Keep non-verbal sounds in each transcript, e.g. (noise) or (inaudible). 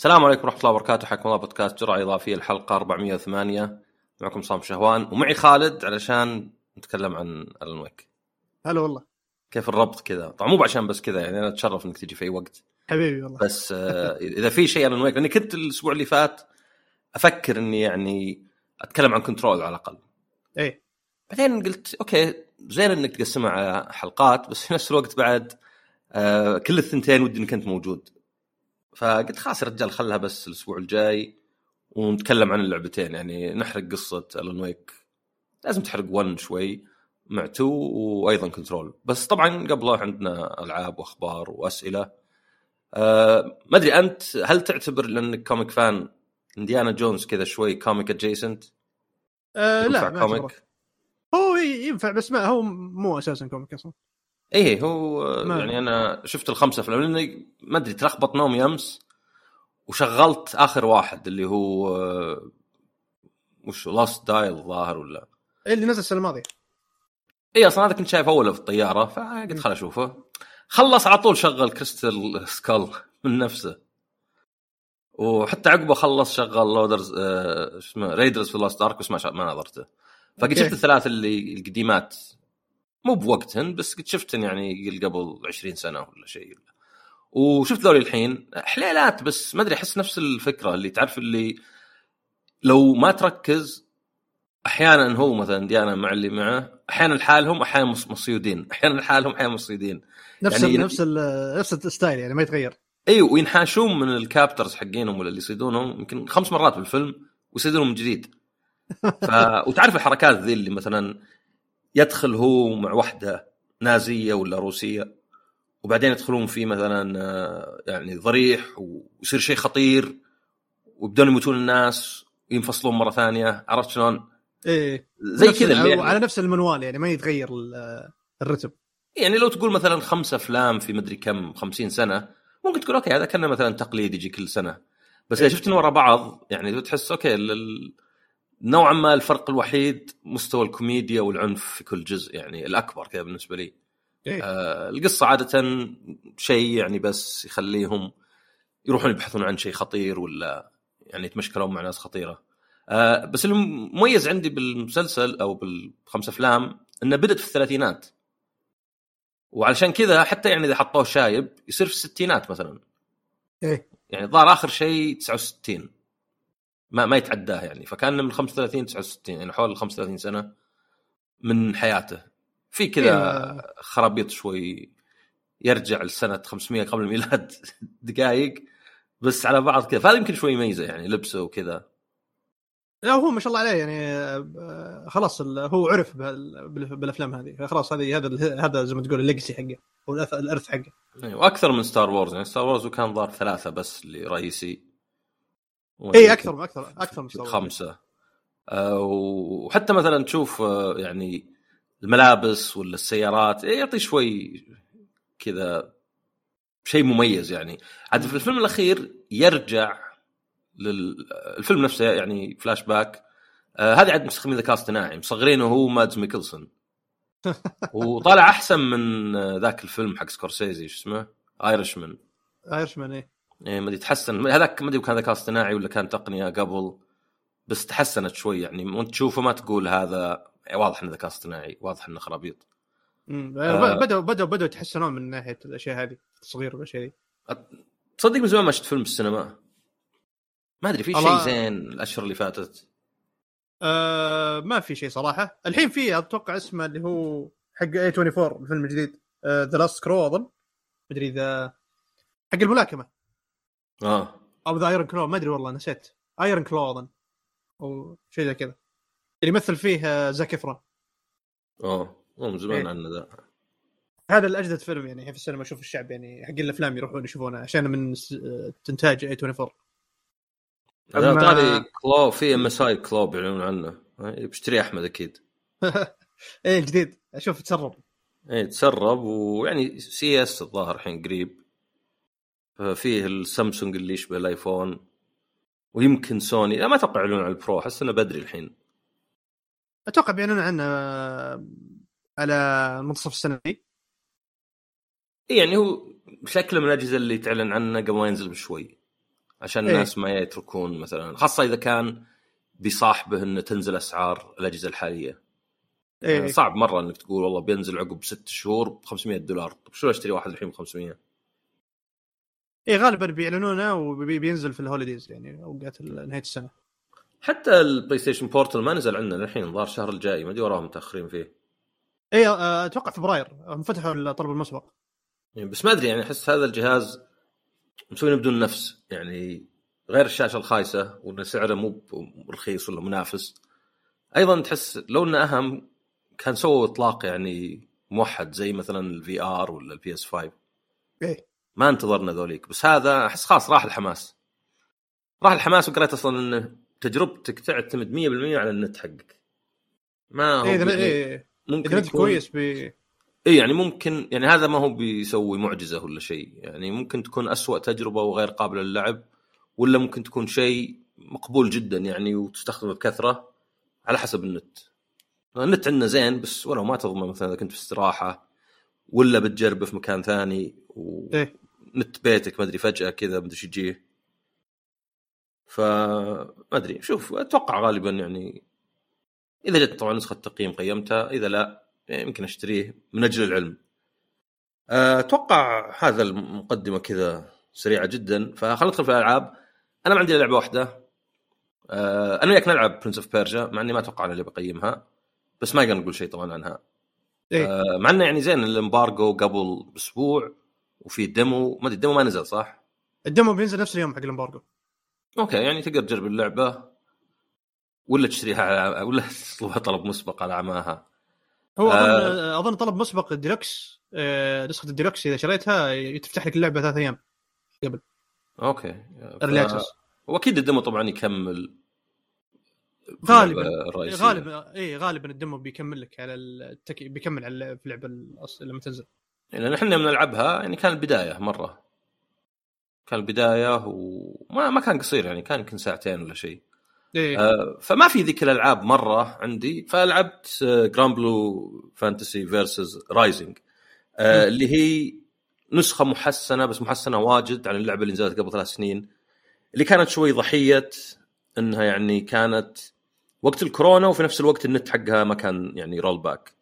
السلام عليكم ورحمة الله وبركاته. حياكم الله بودكاست جرعة إضافية الحلقة 408 معكم عصام شهوان ومعي خالد علشان نتكلم عن ألان ويك هلا والله. كيف الربط كذا؟ طبعا مو عشان بس كذا يعني أنا أتشرف إنك تجي في أي وقت. حبيبي والله. بس آه، إذا في شيء ألان ويك لأني كنت الأسبوع اللي فات أفكر إني يعني أتكلم عن كنترول على الأقل. إيه. بعدين قلت أوكي زين إنك تقسمها على حلقات بس في نفس الوقت بعد آه، كل الثنتين ودي إنك أنت موجود. فقلت خلاص يا رجال خلها بس الأسبوع الجاي ونتكلم عن اللعبتين. يعني نحرق قصة الون ويك لازم تحرق 1 شوي مع 2 وأيضا كنترول بس طبعا قبله عندنا ألعاب وأخبار وأسئلة. أه ما أدري أنت هل تعتبر لأنك comic fan انديانا جونز كذا شوي comic adjacent آه لا ما أعتبره. هو ينفع بس ما هو مو أساسا comic أصلا. إيه هو ما- يعني أنا شفت الخمسة افلام لأني ما أدري تلخبط نومي امس وشغلت آخر واحد اللي هو وش Last Dial الظاهر ولا؟ إيه اللي نزل السنة الماضية. اي أصلا هذا كنت شايف اوله في الطيارة فقلت خل أشوفه. خلص على طول شغل Crystal Skull (laughs) من نفسه. وحتى عقبه خلص شغل Raiders آه اسمه Raiders of the Lost Ark بس ما نطرته. فقد أوكي. شفت الثلاث اللي القديمات. مو بوقتهن بس قد شفتن يعني قبل 20 سنة ولا شيء. وشفت ذولي الحين حليلات بس ما أدري أحس نفس الفكرة اللي تعرف اللي لو ما تركز أحيانا هو مثلا إنديانا مع اللي معه أحيانا لحالهم أحيانا مص- مصيودين. (laughs) أحيانا لحالهم أحيانا مصيودين. نفس يعني- نفس نفس ال style يعني ما يتغير. أيوه وينحاشون من ال captors حقينهم ولا اللي يصيدونهم يمكن خمس مرات بالفيلم ويصيدونهم من جديد. ف... (laughs) وتعرف الحركات ذي اللي مثلا يدخل هو مع وحدة نازية ولا روسية وبعدين يدخلون في مثلا آه، يعني ضريح ويصير شيء خطير ويبدون يموتون الناس وينفصلون مرة ثانية عرفت شلون؟ إيه. زي كذا يعني, على نفس المنوال يعني ما يتغير ال- الرتم. يعني لو تقول مثلا خمسة أفلام في مدري كم 50 سنة ممكن تقول أوكي هذا كان مثلا تقليد يجي كل سنة. بس إذا شفتهم ورا بعض يعني تحس أوكي ال- نوعا ما الفرق الوحيد مستوى الكوميديا والعنف في كل جزء يعني الأكبر كذا بالنسبة لي. إيه. آه القصة عادة شيء يعني بس يخليهم يروحون يبحثون عن شيء خطير ولا يعني يتمشكلون مع ناس خطيرة. آه بس المميز عندي بالمسلسل أو بالخمس أفلام إنه بدت في الثلاثينات. وعلشان كذا حتى يعني إذا حطوه شايب يصير في الستينات مثلا. إيه. يعني الظاهر آخر شيء 69 ما ما يتعداه يعني. فكان من 35 69 يعني حول 35 سنة من حياته. في كذا إيه. خرابيط شوي يرجع لسنة 500 قبل الميلاد (laughs) دقائق بس على بعض كذا. فهذا يمكن شوي يميزه يعني لبسه وكذا. لا هو ما شاء الله عليه يعني خلاص هو عرف بالأفلام هذه. خلاص هذه هذا هذا زي ما تقول الليجسي حقه أو الإرث حقه. يعني وأكثر من ستار وورز يعني. ستار وورز كان ظهر ثلاثة بس اللي رئيسي اي أكثر أكثر أكثر من. خمسة. آه، وحتى مثلا تشوف آه، يعني الملابس ولا السيارات إيه، يعطي شوي كذا شيء مميز يعني. عاد في الفيلم الأخير يرجع للفيلم نفسه يعني فلاش باك آه هذه عاد مستخدمين ذكاء اصطناعي مصغرينه هو مادز ميكلسون. (laughs) وطالع أحسن من آه، ذاك الفيلم حق سكورسيزي شو اسمه؟ ايرشمان ايرشمان إيه. يعني ما أدري تحسن. هذاك ما أدري كان ذكاء اصطناعي ولا كان تقنية قبل بس تحسنت شوي يعني. وانت تشوفه ما تقول هذا واضح انه ذكاء اصطناعي واضح إنه خرابيط. آه. بدأوا بدأوا بدأوا يتحسنون من ناحية الأشياء هذه التصغير والأشياء ذي تصدق من زمان ما شفت فيلم بالسينما ما أدري في شيء. زين الأشهر اللي فاتت؟ آه ما في شيء صراحة. الحين في أتوقع اسمه اللي هو حق A24 الفيلم الجديد. The Last Crow أظن. مدري اذا حق الملاكمة. آه. أو The Iron Claw ما أدري والله نسيت. Iron Claw أظن. أو شيء زي كذا. اللي يمثل فيه آه، زاك افرون آه. من زمان إيه. عنه ذا. هذا الأجدد فيلم يعني في السينما أشوف الشعب يعني حق الأفلام يروحون يشوفونه عشان من آه، إنتاج A24 هذا أما- طاري Claw في MSI Claw بيعلنون عنه. آه، بيشتري أحمد أكيد. (laughs) إيه الجديد أشوف تسرب. إيه تسرب ويعني CES الظاهر الحين قريب. فيه السامسونج اللي يشبه ال iPhone ويمكن سوني لا ما أتوقع يعلنون عن ال Pro أحس إنه بدري الحين. أتوقع بيعلنون عنه آه، على منتصف السنة دي. إيه يعني هو شكله من الأجهزة اللي تعلن عنه قبل ما ينزل بشوي. عشان إيه. الناس ما يتركون مثلا خاصة إذا كان بصاحبه إنه تنزل أسعار الأجهزة الحالية. يعني إيه. صعب مرة إنك تقول والله بينزل عقب ست شهور ب 500 دولار. طيب شو أشتري واحد الحين ب 500 إيه غالبا بيعلنونه وبينزل في ال holidays يعني اوقات نهاية السنة. حتى ال PlayStation Portal ما نزل عندنا الحين الظاهر الشهر الجاي ما أدري وراهم متاخرين فيه. إيه آه، أتوقع فبراير هم فتحوا الطلب المسبق. يعني بس ما أدري يعني أحس هذا الجهاز مسوينه بدون نفس يعني غير الشاشة الخايسة وإن سعره مو رخيص ولا منافس. أيضا تحس لو إنه أهم كان سووا إطلاق يعني موحد زي مثلا ال VR ولا ال PS 5 إيه. ما انتظرنا ذوليك. بس هذا أحس خلاص راح الحماس. راح الحماس وقريت أصلا انه تجربتك تعتمد 100% على النت حقك. ما هو بي- إيه ممكن يكون- كويس ب اي يعني ممكن يعني هذا ما هو بيسوي معجزة ولا شيء. يعني ممكن تكون أسوأ تجربة وغير قابلة للعب ولا ممكن تكون شيء مقبول جدا يعني وتستخدمه بكثرة على حسب النت. النت عندنا زين بس ولو ما تضمن مثلا إذا كنت في استراحة ولا بتجربه في مكان ثاني ونت إيه بيتك ما أدري فجأة كذا ما أدري إيش يجيه فما أدري شوف أتوقع غالبا يعني إذا جت طبعا نسخة تقييم قيمتها إذا لا يمكن أشتريه من أجل العلم. أتوقع هذا المقدمة كذا سريعة جدا. فخلينا ندخل في الألعاب. أنا ما عندي لعبة واحدة. آه، أنا وياك نلعب Prince of Persia مع إني ما أتوقع أنا اللي بقيمها. بس ما يقدر نقول شيء طبعا عنها. إيه. آه، مع إنه يعني زين ال embargo قبل باسبوع وفي demo ما أدري ال demo ما نزل صح؟ ال demo بينزل نفس اليوم حق ال embargo. okay يعني تقدر تجرب اللعبة. ولا تشتريها على ولا تطلبها طلب مسبق على عماها. هو آه. أظن طلب مسبق الديلكس آه، نسخة الديلكس إذا شريتها تفتح لك اللعبة ثلاث أيام okay. early access وأكيد ال demo طبعا يكمل. غالبا. غالبا اي غالبا ال demo بيكمل لك على التك... بيكمل على في اللعبة لما تنزل. لأن إحنا بنلعبها يعني كان البداية مرة. كان البداية وما ما كان قصير يعني كان يمكن ساعتين ولا شيء. إيه. آه، فما في ذيك الألعاب مرة عندي فلعبت Granblue Fantasy Versus Rising اللي هي نسخة محسنة بس محسنة واجد عن اللعبة اللي نزلت قبل ثلاث سنين. اللي كانت شوي ضحية إنها يعني كانت وقت الكورونا وفي نفس الوقت النت حقها ما كان يعني rollback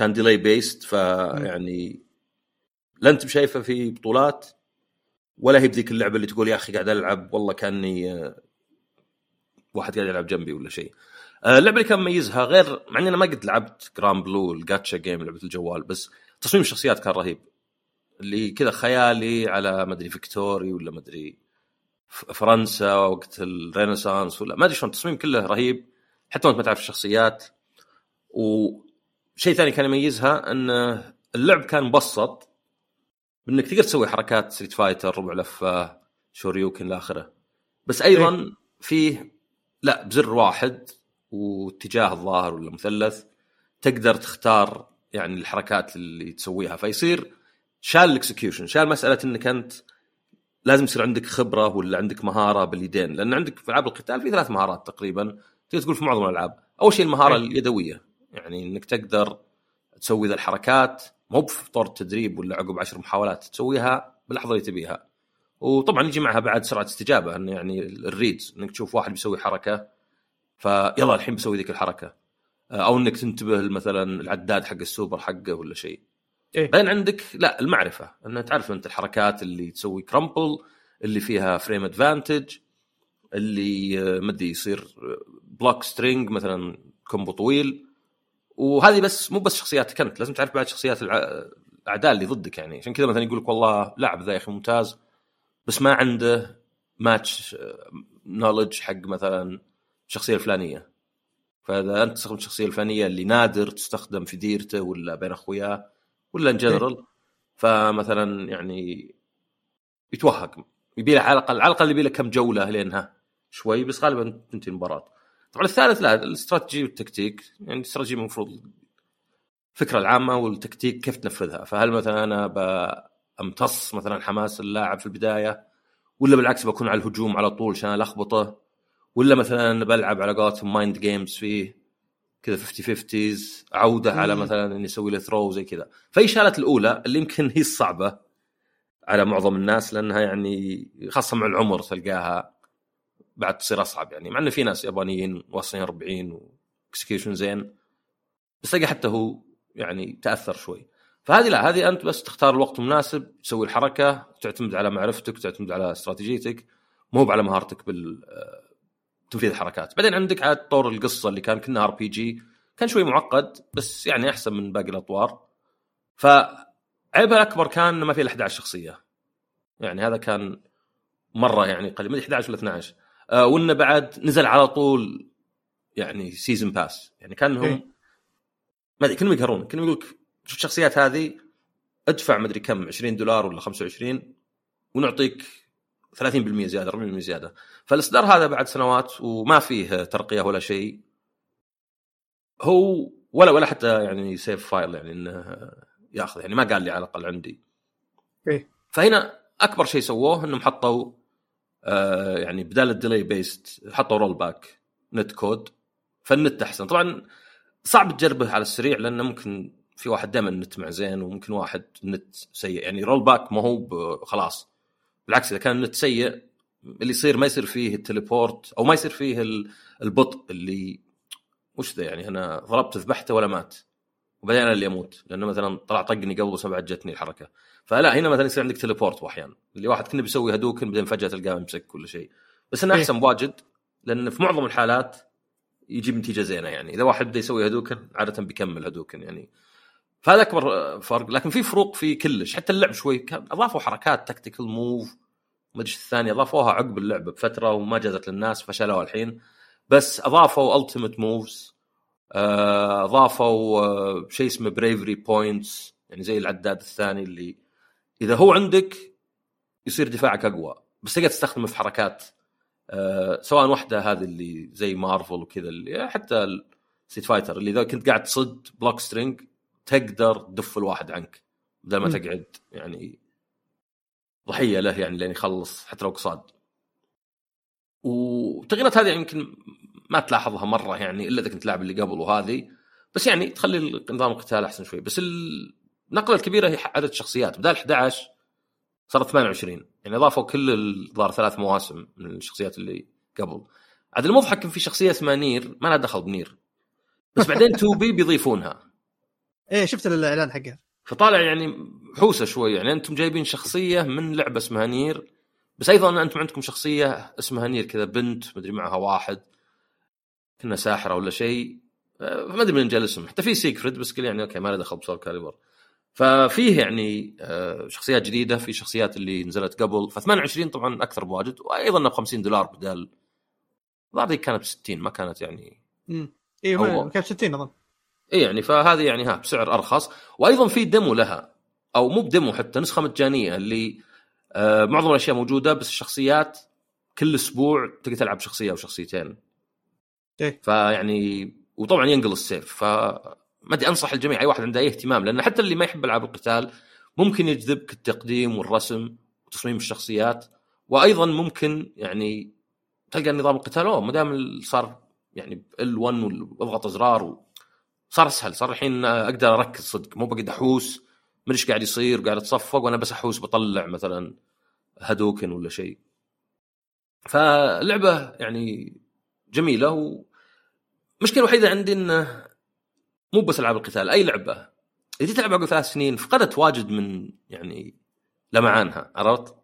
كان delay based فيعني لا أنت بشايفه في بطولات؟ ولا هي بذيك اللعبة اللي تقول يا أخي قاعد ألعب والله كأني آه، واحد قاعد يلعب جنبي ولا شيء. آه، اللعبة اللي كان مميزها غير مع إني أنا ما قد لعبت Granblue الجاتشا جيم لعبة الجوال بس تصميم الشخصيات كان رهيب. اللي كذا خيالي على ما أدري فيكتوري ولا ما أدري فرنسا وقت ال Renaissance ولا ما أدري شلون التصميم كله رهيب حتى وأنت ما تعرف الشخصيات. وشيء ثاني كان يميزها أن اللعب كان مبسط بأنك تقدر تسوي حركات Street Fighter ربع لفة Shoryuken لاخره بس أيضا فيه لا بزر واحد واتجاه الظاهر ولا مثلث تقدر تختار يعني الحركات اللي تسويها. فيصير شال ال execution شال مسألة إنك أنت لازم يصير عندك خبرة ولا عندك مهارة باليدين. لأن عندك في ألعاب القتال في ثلاث مهارات تقريبا تقدر تقول في معظم الألعاب. أول شيء المهارة أي. اليدوية. يعني إنك تقدر تسوي ذا الحركات مو بفي طور التدريب ولا عقب عشر محاولات تسويها باللحظة اللي تبيها. وطبعا يجي معها بعد سرعة استجابة إنه يعني ال reads إنك تشوف واحد بيسوي حركة فيلا الحين بسوي ذيك الحركة. أو إنك تنتبه مثلا العداد حق السوبر حقه ولا شيء. إيه. بعدين عندك لا المعرفة. إن تعرف أنت الحركات اللي تسوي crumple اللي فيها frame advantage اللي آه، ما أدري يصير block string مثلا combo طويل. وهذه بس مو بس شخصياتك انت لازم تعرف بعد شخصيات الأعداء اللي ضدك يعني. عشان كذا مثلا يقول لك والله لاعب ذا يا أخي ممتاز بس ما عنده match knowledge حق مثلا الشخصية الفلانية. فإذا أنت تستخدم الشخصية الفلانية اللي نادر تستخدم في ديرته ولا بين أخوياه ولا ان جنرال فمثلا يعني يتوهق. يبي له على الأقل على الأقل يبي له كم جولة لينها شوي بس غالبا تنتهي المباراة. طبعا الثالث لا الاستراتيجي والتكتيك. يعني الاستراتيجي المفروض الفكرة العامة والتكتيك كيف تنفذها. فهل مثلا أنا بأمتص مثلا حماس اللاعب في البداية ولا بالعكس بكون على الهجوم على طول عشان ألخبطه ولا مثلا بلعب على قولتهم mind games فيه كذا 50 50 عوده على. مثلا إني أسوي له throw زي كذا. فهي شالت الأولى اللي يمكن هي الصعبة على معظم الناس لأنها يعني خاصة مع العمر تلقاها بعد تصير أصعب يعني مع إنه في ناس يابانيين واصلين 40 و execution زين بس تلقى حتى هو يعني تأثر شوي. فهذه لا هذه أنت بس تختار الوقت المناسب تسوي الحركة تعتمد على معرفتك تعتمد على استراتيجيتك مو على مهارتك بال تنفيذ الحركات. بعدين عندك عاد طور القصة اللي كان كنا RPG كان شوي معقد بس يعني أحسن من باقي الأطوار. فعيبها الأكبر كان ما في إلا 11 شخصية. يعني هذا كان مرة يعني قليل 11 ولا 12 آه وإنه بعد نزل على طول يعني season pass يعني كانهم إيه. ما أدري كانهم يقهرون. كانهم يقول لك شوف الشخصيات هذه ادفع ما أدري كم 20 دولار ولا 25 ونعطيك 30% زيادة 40% زيادة. فالإصدار هذا بعد سنوات وما فيه ترقية ولا شيء. هو ولا ولا حتى يعني save file يعني إنه ياخذ. يعني ما قال لي على الأقل عندي. إيه. فهنا أكبر شيء سووه إنهم حطوا آه يعني بدال ال delay-based حطوا rollback netcode فالنت أحسن. طبعا صعب تجربه على السريع لأنه ممكن في واحد دائما النت مع زين وممكن واحد النت سيء. يعني rollback ما هو خلاص. بالعكس إذا كان النت سيء اللي يصير ما يصير فيه ال teleport أو ما يصير فيه ال- البطء اللي وش ذا يعني أنا ضربت ذبحته ولا مات. وبعدين أنا اللي أموت لأنه مثلا طلع طقني قبل بس بعد جتني الحركة. فلا هنا مثلا يصير عندك teleport واحيانا اللي واحد كنا بيسوي Hadouken بعدين فجأة تلقاه يمسك كل شيء. بس إنه إيه. أحسن بواجد لأن في معظم الحالات يجيب نتيجة زينة يعني. إذا واحد بدا يسوي Hadouken عادة بيكمل Hadouken يعني. فهذا أكبر آه، فرق. لكن في فروق في كلش. حتى اللعب شوي أضافوا حركات tactical move ما أدري الثانية أضافوها عقب اللعبه بفترة وما جازت للناس فشلوها الحين. بس أضافوا ultimate moves أضافوا آه، شيء اسمه bravery points يعني زي العداد الثاني اللي إذا هو عندك يصير دفاعك أقوى. بس تقدر تستخدمه في حركات آه، سواء واحدة هذه اللي زي مارفل وكذا اللي حتى Street Fighter اللي إذا كنت قاعد تصد block string تقدر تدف الواحد عنك بدل ما. تقعد يعني ضحية له يعني لين يخلص حتى لو قصاد. والتغييرات هذه يمكن ما تلاحظها مرة يعني إلا إذا كنت لاعب اللي قبل وهذه. بس يعني تخلي نظام القتال أحسن شوي. بس النقله الكبيره هي عدد الشخصيات. بدال 11 صارت 28 يعني إضافوا كل الظاهر ثلاث مواسم من الشخصيات اللي قبل. عاد المضحك في شخصية اسمها نير ما لها دخل بنير. بس بعدين توبي بيضيفونها. (laughs) إيه شفت الإعلان حقها. فطالع يعني حوسة شوي يعني أنتم جايبين شخصية من لعبة اسمها نير. بس أيضا أنتم عندكم شخصية اسمها نير كذا بنت مدري معها واحد. كنا ساحرة ولا شيء. آه، ما أدري من الاسم. حتى في سيكفريد بس قال يعني أوكي ما له دخل بسول كاليبر. ففيه يعني آه، شخصيات جديدة في شخصيات اللي نزلت قبل. ف 28 طبعا أكثر بواجد وأيضا ب 50 دولار بدال. الظاهر كانت ب 60 ما كانت يعني امم إيه هو- ما- كانت 60 أظن. اي يعني فهذه يعني ها بسعر أرخص. وأيضا في ديمو لها أو مو بديمو حتى نسخة مجانية اللي آه معظم الأشياء موجودة بس الشخصيات كل أسبوع تقدر تلعب شخصية أو شخصيتين. إيه. فيعني وطبعا ينقل السيف. ف ما أدري أنصح الجميع أي واحد عنده أي اهتمام لأن حتى اللي ما يحب ألعاب القتال ممكن يجذبك التقديم والرسم وتصميم الشخصيات وأيضا ممكن يعني تلقى نظام القتال أوه ما دام صار يعني ال 1 واضغط أزرار. صار أسهل صار الحين أقدر أركز صدق مو بقعد أحوس من إيش قاعد يصير قاعد أتصفق وأنا بس أحوس بطلع مثلا هدوكن ولا شيء فاللعبه يعني جميلة والمشكلة الوحيده عندي إنه مو بس ألعاب القتال أي لعبة. إذا تلعب عقب ثلاث سنين فقدت واجد من يعني لمعانها عرفت؟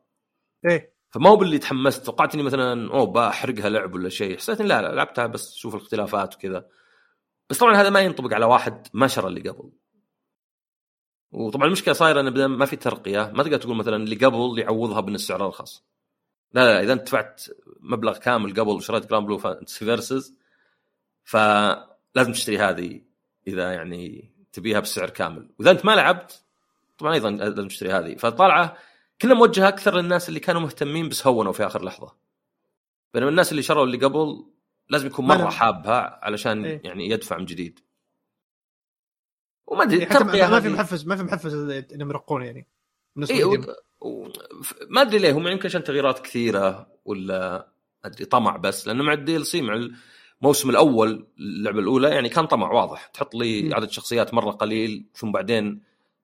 إيه. فما هو باللي تحمست. توقعت اني مثلا أوه بحرقها لعب ولا شيء. حسيت لا لا لعبتها بس شوف الاختلافات وكذا. بس طبعا هذا ما ينطبق على واحد ما شرى اللي قبل. وطبعا المشكلة صايرة انه ما في ترقية ما تقدر تقول مثلا اللي قبل يعوضها بان السعر ارخص لا لا إذا أنت دفعت مبلغ كامل قبل وشريت Granblue Fantasy Versus فلازم تشتري هذه. إذا يعني تبيها بسعر كامل. وإذا أنت ما لعبت طبعا أيضا لازم تشتري هذه. فطالعه كلها موجهة أكثر للناس اللي كانوا مهتمين بس هونوا في آخر لحظة. بينما الناس اللي شروا اللي قبل لازم يكون مرة حابها علشان إيه. يعني يدفع من جديد. وما أدري يعني ما في محفز ما في محفز إنهم يرقون يعني. بالنسبة للقديم. و... و... ما أدري ليه هم يمكن عشان تغييرات كثيرة ولا أدري طمع بس لأنه مع ال DLC مع الموسم الأول اللعبة الأولى يعني كان طمع واضح. تحط لي. عدد شخصيات مرة قليل ثم بعدين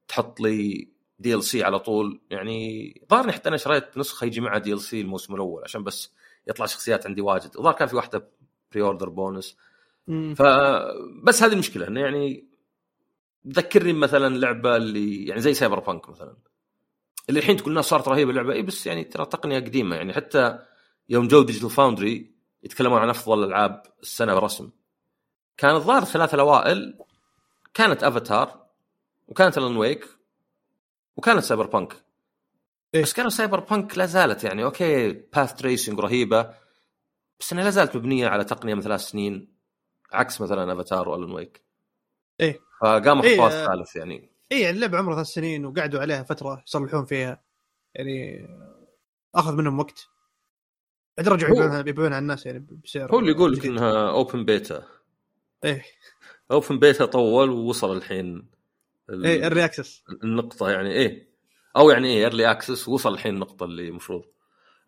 تحط لي DLC على طول. يعني ظهرني حتى أنا شريت نسخة يجي معها DLC الموسم الأول عشان بس يطلع شخصيات عندي واجد. الظاهر كان في واحدة pre-order bonus. فبس هذه المشكلة إنه يعني تذكرني مثلا لعبة اللي يعني زي Cyberpunk مثلا. اللي الحين تقول الناس صارت رهيبة اللعبة. إي بس يعني ترى تقنية قديمة. يعني حتى يوم جو Digital Foundry يتكلمون عن أفضل ألعاب السنة برسم كان الظاهر الثلاثه الأوائل كانت أفاتار وكانت Alan Wake وكانت Cyberpunk إيه. بس كانت Cyberpunk لا زالت يعني أوكي path tracing رهيبة بس إنها لا زالت مبنية على تقنية من ثلاث سنين عكس مثلا Avatar و Alan Wake إيه. فقاموا إيه، خطوه آه. الثالث يعني اي يعني اللعبه عمرها ثلاث سنين وقعدوا عليها فترة يصلحون فيها يعني أخذ منهم وقت بعدين رجعوا يبيعونها يبيعونها على الناس يعني بسعر هو اللي يقول لك. إنها open beta إيه. open beta طول ووصل الحين ال- إيه early access النقطة يعني إيه. أو يعني إيه early access وصل الحين النقطة اللي المفروض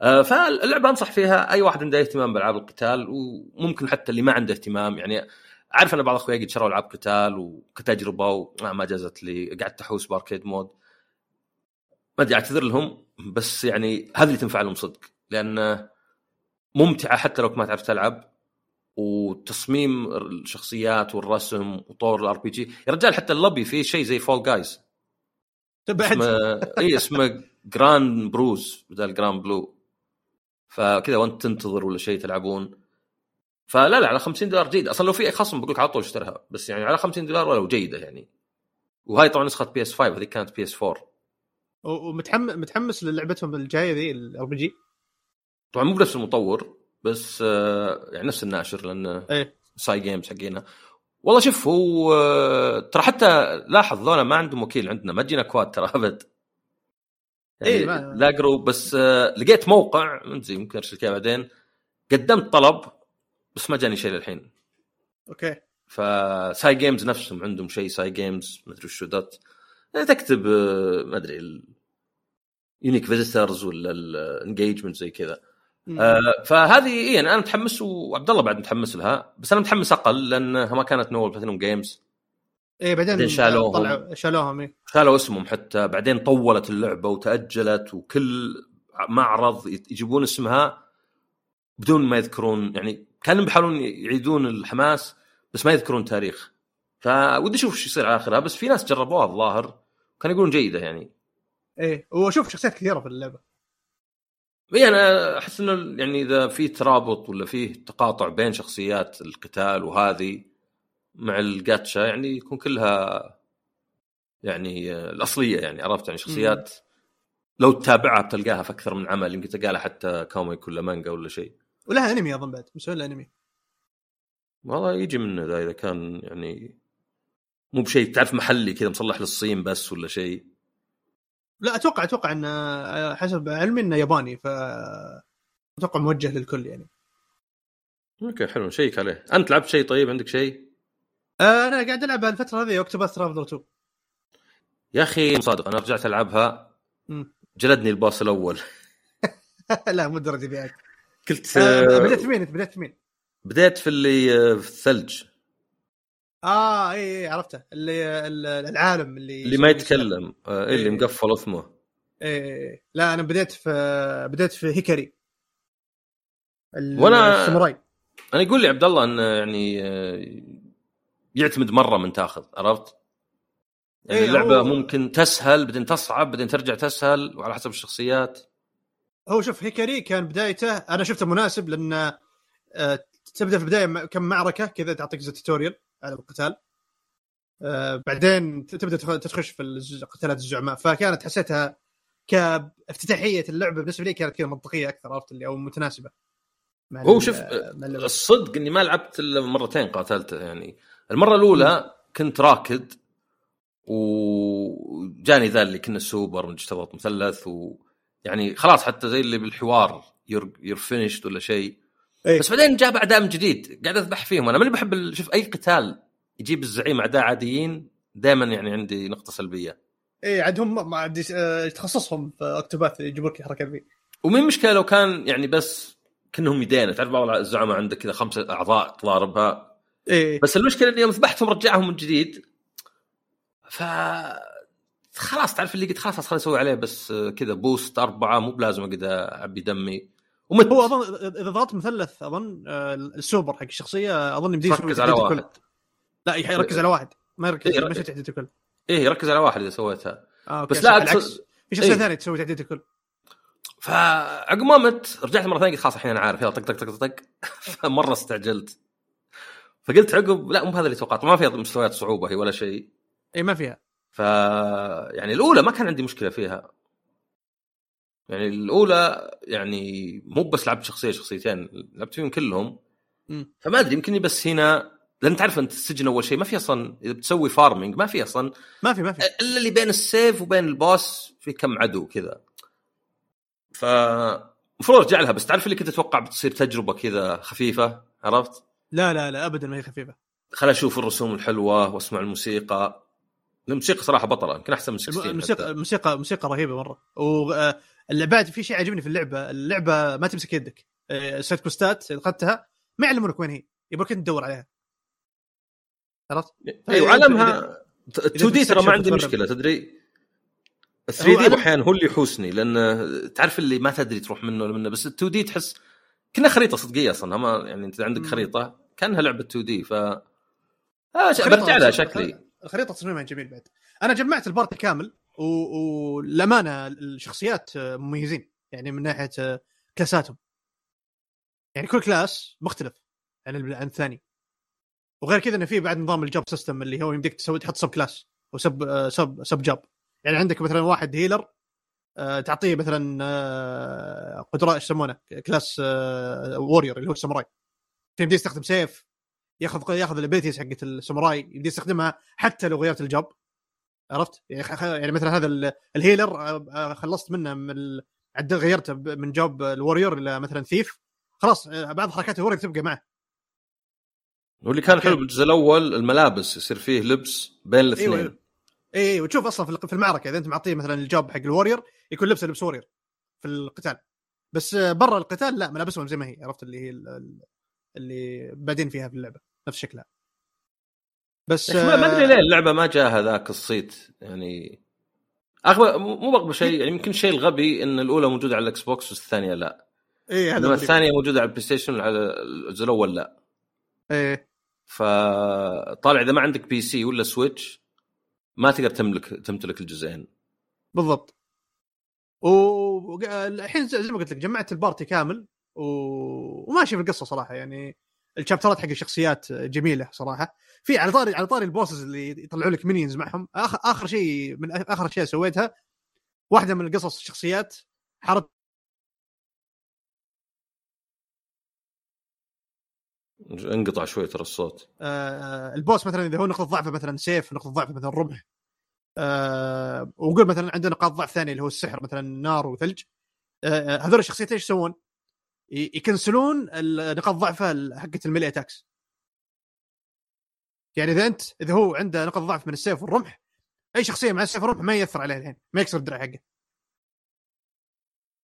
آه فاللعبة أنصح فيها أي واحد عنده اهتمام بألعاب القتال وممكن حتى اللي ما عنده اهتمام يعني عارف أن بعض اخوياي قد شروا ألعاب قتال وكتجربة وما ما جازت لي قعدت أحوس ب arcade mode. ما أدري أعتذر لهم بس يعني هذه اللي تنفع لهم صدق. لأن ممتعة حتى لو ما تعرف تلعب وتصميم الشخصيات والرسم وطور ال RPG يا رجال حتى اللوبي فيه شيء زي Fall Guys بعد. اسمه اي اسمه Grand Bruise بدل Granblue فكذا وانت تنتظر ولا شيء تلعبون. فلا لا على 50 دولار جيد أصلا لو في أي خصم بقول لك على طول اشتريها بس يعني على 50 دولار ولو جيدة يعني. وهاي طبعا نسخة PS5 هذيك كانت PS4 ومتحمس متحمس للعبتهم الجاية ذي ال RPG طبعا مو بنفس المطور بس آه، يعني نفس الناشر لأنه إيه. ساي جيمز حقينا. والله شوف هو آه، ترى حتى لاحظ ذولا ما عندهم وكيل عندنا ما تجينا كواد ترى أبد. يعني إيه، ما- لا group بس آه، لقيت موقع من زي ممكن أرسل بعدين قدمت طلب بس ما جاني شيء للحين. okay. فساي جيمز نفسهم عندهم شيء ساي جيمز ما أدري وشو دوت يعني تكتب ما أدري unique visitors ولا ال engagement زي كذا. آه، فهذه إيه يعني أنا متحمس وعبد الله بعد متحمس لها بس أنا متحمس أقل لانها ما كانت نول PlatinumGames إيه بعدين بعدين شالوهم. طلعوا شالوهم إيه. شالوا اسمهم حتى بعدين طولت اللعبة وتأجلت وكل معرض يجيبون اسمها بدون ما يذكرون يعني كانوا بيحاولون يعيدون الحماس بس ما يذكرون تاريخ. فودي أشوف إيش يصير على آخرها بس في ناس جربوها الظاهر كانوا يقولون جيدة يعني. إيه وأشوف شخصيات كثيرة في اللعبة. إي أنا أحس إنه يعني إذا في ترابط ولا فيه تقاطع بين شخصيات القتال وهذه مع الجاتشا يعني يكون كلها يعني آه، الأصلية يعني عرفت؟ يعني شخصيات لو تتابعها بتلقاها في أكثر من عمل يمكن تلقى لها حتى comic ولا مانجا ولا شيء. ولها أنمي أظن بعد مسوين لها انمي والله يجي منه ذا إذا كان يعني مو بشيء تعرف محلي كذا مصلح للصين بس ولا شيء. لا أتوقع أتوقع انه حسب علمي إنه ياباني ف أتوقع موجه للكل يعني. okay حلو نشيك عليه. أنت لعبت شيء طيب؟ عندك شيء؟ آه، أنا قاعد ألعب الفترة هذه Octopath Traveler 2 يا أخي صادق أنا رجعت ألعبها. جلدني البوس الأول. (laughs) لا مو الدرجة ذي عاد قلت آه، بديت في مين انت بديت مين؟ بديت في اللي آه، في الثلج. آه اي اي عرفته اللي ال- العالم اللي اللي ما يتكلم. آه، إيه اللي إيه. مقفل فمه إيه لا أنا بديت في بديت في هيكاري. ال- وأنا- الساموراي. أنا يقول لي عبد الله انه يعني آه، يعتمد مرة من تاخذ عرفت؟ يعني إيه، اللعبة هو- ممكن تسهل بعدين تصعب بعدين ترجع تسهل وعلى حسب الشخصيات. هو شوف هيكاري كان بدايته أنا شفته مناسب لأن آه، تبدأ في البداية كم معركة كذا تعطيك زي توتوريال على القتال. آه، بعدين تبدأ تخ- تخش في قتالات الزعماء. فكانت حسيتها كافتتاحية اللعبة بالنسبة لي كانت كذا منطقية أكثر عرفت اللي؟ أو متناسبة. هو شوف. الصدق إني ما لعبت إلا مرتين قاتلته يعني. المرة الأولى كنت راكد وجاني ذا اللي كنا سوبر مثلث ويعني خلاص حتى زي اللي بالحوار you're finished ولا شيء. إيه. بس بعدين جاب أعداء من جديد. قاعد أذبح فيهم. أنا ماني بحب شوف أي قتال يجيب الزعيم أعداء عاديين دائما يعني عندي نقطة سلبية. إيه عاد هم ما عاد يس- آه، تخصصهم في Octopath يجيبوا لك الحركه ذي ومين مشكلة لو كان يعني بس كأنهم يدين تعرف بعض الزعماء عندك كذا خمسة أعضاء تضاربها إيه. بس المشكلة إني يوم ذبحتهم رجعهم من جديد. ف خلاص تعرف اللي قلت خلاص خليني أسوي عليه. بس كذا boost أربعة مو بلازم أقعد أعبي دمي. ومت هو أظن اذا ضغطت مثلث أظن آه، السوبر حق الشخصية أظن يمديه يسوي ركز على واحد. الكل. لا يركز على واحد. ما يركز إيه، ما يسوي تحديد الكل إيه ركز على واحد إذا سويتها. آه، بس لا بالعكس. أقصد- في شخصية إيه. ثانية تسوي تحديد الكل فعقب ما مت رجعت مرة ثانية قلت خلاص الحين أنا عارف. يلا طق طق طق طق (laughs) فمرة استعجلت. فقلت عقب لا مو بهذا اللي توقعته ما فيها مستويات صعوبة هي ولا شيء. اي ما فيها. ف يعني الأولى ما كان عندي مشكلة فيها. يعني الأولى يعني مو بس لعبت شخصية شخصيتين لعبت فيهم كلهم. فما أدري يمكن بس هنا لأن تعرف أنت السجن أول شيء ما في أصلا إذا بتسوي فارمنج ما في أصلا ما في ما في. إلا اللي بين السيف وبين البوس في كم عدو كذا. ف المفروض أرجع لها بس تعرف اللي كنت أتوقع بتصير تجربة كذا خفيفة؟ عرفت؟ لا لا لا ابدا ما هي خفيفة. خل أشوف الرسوم الحلوة وأسمع الموسيقى. الموسيقى صراحة بطلة يمكن أحسن من 16 الموسيقى. الموسيقى موسيقى رهيبة مرة. واللعبات في شيء عجبني في اللعبة اللعبة ما تمسك يدك. آه، السايد كوستات إذا أخذتها ما يعلمونك وين هي يبغاك أنت تدور عليها. عرفت؟ اي وعلمها 2 دي ترى ما عندي مشكلة تدري؟ ال هو 3 دي أحيانا هو اللي يحوسني لأن تعرف اللي ما تدري تروح منه ولا منه بس ال 2 دي تحس كنا خريطة صدقية أصلا ما يعني إنت عندك. خريطة كأنها لعبة 2 دي ف آه برجع لها شكلي. الخريطه تصميمها جميل بعد. أنا جمعت ال party كامل و- والامانه الشخصيات آه، مميزين يعني من ناحية آه، كلاساتهم. يعني كل كلاس مختلف عن عن الثاني. وغير كذا انه في بعد نظام ال job system اللي هو يمديك تسوي تحط sub class و sub آه، sub sub job. يعني عندك مثلا واحد healer آه، تعطيه مثلا آه، قدرات إيش يسمونه؟ class warrior اللي هو الساموراي. فيمدي يستخدم سيف ياخذ ياخذ ال abilities حقت الساموراي يبدي يستخدمها حتى لو غيرت ال job. عرفت؟ يعني يعني مثلا هذا ال- healer آه، آه، خلصت منه من. عدل غيرته من job ال warrior إلى مثلا thief خلاص آه، بعض حركات ال warrior تبقى معه واللي كان. حلو بالجزء الأول الملابس يصير فيه لبس بين الاثنين أيوه اي اي وتشوف أصلا في المعركة إذا أنت معطيه مثلا ال job حق ال warrior يكون لبسه لبس warrior في القتال بس برا القتال لا ملابسهم زي ما هي عرفت اللي هي ال- ال- اللي بعدين فيها في اللعبة نفس شكلها بس ما أدري آه، ليه اللعبة ما جاها ذاك الصيت يعني اغبى مو اغبى شيء يعني يمكن الشيء الغبي إن الأولى موجودة على ال Xbox والثانية لا. اي هذا. الثانية موجودة على ال PlayStation على الجزء الأول لا. إيه. فطالع إذا ما عندك PC ولا Switch ما تقدر تملك تمتلك الجزئين. بالضبط. والحين زي ما قلت لك جمعت ال party كامل و... وماشي في القصة صراحة يعني الشابترات حق الشخصيات جميلة صراحة. في على طاري على طاري ال bosses اللي يطلعوا لك minions معهم. اخر آخر شيء من آخر أشياء سويتها واحدة من القصص الشخصيات حارب انقطع شوي ترى الصوت. آه ال boss مثلا إذا هو نقطة ضعفه مثلا سيف نقطة ضعفه مثلا رمح آه وقول مثلا عنده نقاط ضعف ثانية اللي هو السحر مثلا نار وثلج. آه هذول الشخصيتين إيش يسوون؟ يكنسلون نقاط ضعفه حقت ال melee attacks. يعني إذا انت إذا هو عنده نقاط ضعف من السيف والرمح أي شخصية مع السيف والرمح ما يأثر عليه الحين ما يكسر الدرع حقه.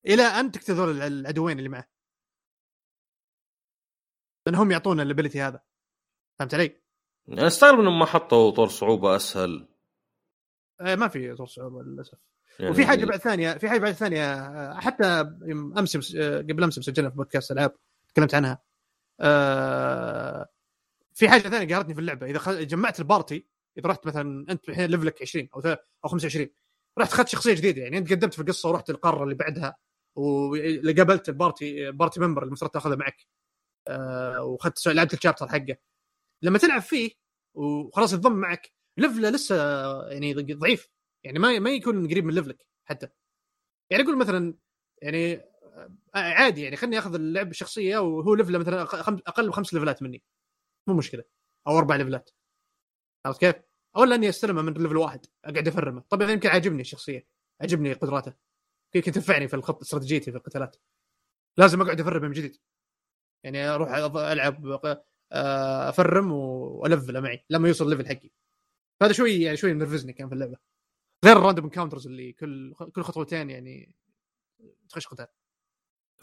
إلى أن الع- العدوين اللي معه. لأنهم يعطونا ال ability هذا. فهمت علي؟ أنا أستغرب إنهم ما حطوا طور صعوبة أسهل. آه، ما في طور صعوبة للأسف. يعني وفي حاجة بعد ثانية في حاجة بعد ثانية آه، حتى أمس مس- آه، قبل أمس مسجلها في بودكاست ألعاب تكلمت عنها. آه، في حاجة ثانية قهرتني في اللعبة. إذا جمعت ال party إذا رحت مثلا أنت الحين level ك 20 أو أو 25 رحت اخذت شخصية جديدة يعني. أنت قدمت في القصة ورحت القارة اللي بعدها وقابلت ال party party member اللي المفترض تاخذه معك. واخذت لعبت ال chapter حقه. لما تلعب فيه وخلاص يتضم معك level ه لسه يعني ضعيف. يعني ما ما يكون قريب من level ك حتى. يعني أقول مثلا يعني آه، عادي يعني خليني أخذ اللعب الشخصيه وهو level ه مثلا أقل بخمس level ات مني. مو مشكلة. أو أربع ليفلات عرفت كيف؟ ولا اني أستلمه من level واحد أقعد أفرمه. طبعا يمكن عاجبني الشخصية عجبني قدراته. يمكن تنفعني في الخط استراتيجيتي في القتالات. لازم أقعد أفرمه من جديد. يعني أروح ألعب آه، أفرم وألفله معي لما يوصل ال level حقي. هذا شوي يعني شوي منرفزني كان في اللعبة. غير ال random encounters اللي كل كل خطوتين يعني تخش قتال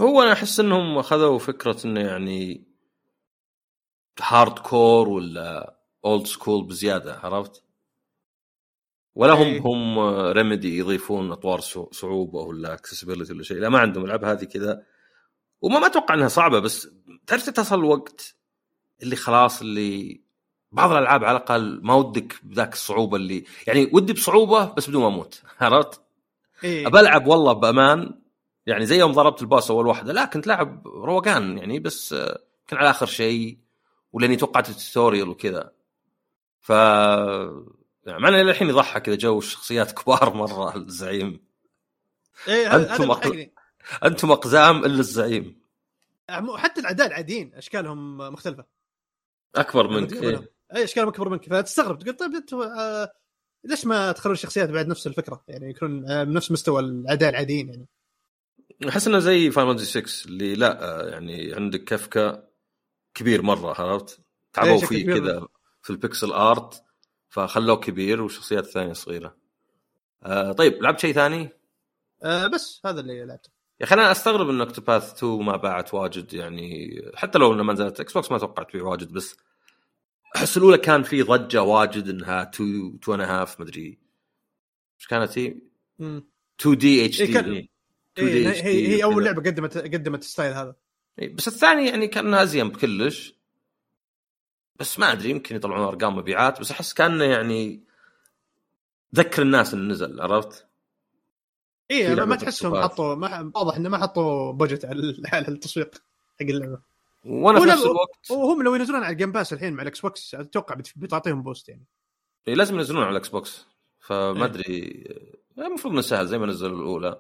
هو أنا أحس إنهم أخذوا فكرة إنه يعني hardcore ولا old school بزيادة عرفت؟ ولا هم إيه. هم ريميدي يضيفون أطوار صع- صعوبة ولا accessibility ولا شيء لا ما عندهم العاب هذه كذا وما ما أتوقع إنها صعبة بس تعرف تصل الوقت اللي خلاص اللي بعض الألعاب على الأقل ما ودك بذاك الصعوبة اللي يعني ودي بصعوبة بس بدون ما أموت (laughs) عرفت؟ ابى العب والله بأمان يعني زي يوم ضربت الباص أول واحدة لا كنت لاعب روقان يعني بس آه، كان على آخر شيء ولأني توقعت التوتوريال وكذا ف يعني مع انه للحين يضحك كذا جو الشخصيات (laughs) كبار مرة الزعيم إيه هذا أقل-. أنتم أقزام إلا الزعيم حتى الأعداء العاديين أشكالهم مختلفة أكبر منك. إيه. أي اشكالهم أكبر منك فتستغرب تقول طيب أنتم آه ليش ما تخلون الشخصيات بعد نفس الفكرة يعني يكونون آه بنفس مستوى الاعداء العاديين يعني أحس إنه زي Final 6 اللي لا آه، يعني عندك Kefka كبير مرة عرفت؟ تعبوا إيه، فيه كذا في ال pixel art فخلوه كبير والشخصيات الثانية صغيرة. آه طيب لعبت شيء ثاني؟ آه بس هذا اللي لعبته يا أخي أنا أستغرب إن Octopath 2 ما باعت واجد يعني حتى لو انها ما نزلت Xbox ما توقعت تبيع واجد بس أحس الأولى كان في ضجة واجد إنها 2 2 and half مدري إيش كانت هي؟ مم. 2 D HD هي, هي أول. لعبة قدمت قدمت الستايل هذا إيه، بس الثاني يعني كان ازين بكلش بس ما أدري يمكن يطلعون أرقام مبيعات بس أحس كأنه يعني ذكر الناس إنه نزل عرفت؟ اي ما, تحسهم. حطوا ما واضح إنه ما حطوا budget على التسويق حق اللعبة وأنا في نفس الوقت. وهم لو ينزلون على ال Game Pass الحين مع ال Xbox أتوقع بت- بتعطيهم boost يعني. إيه، لازم ينزلون على ال Xbox فما إيه. أدري إيه، المفروض إنه سهل زي ما نزلوا الأولى.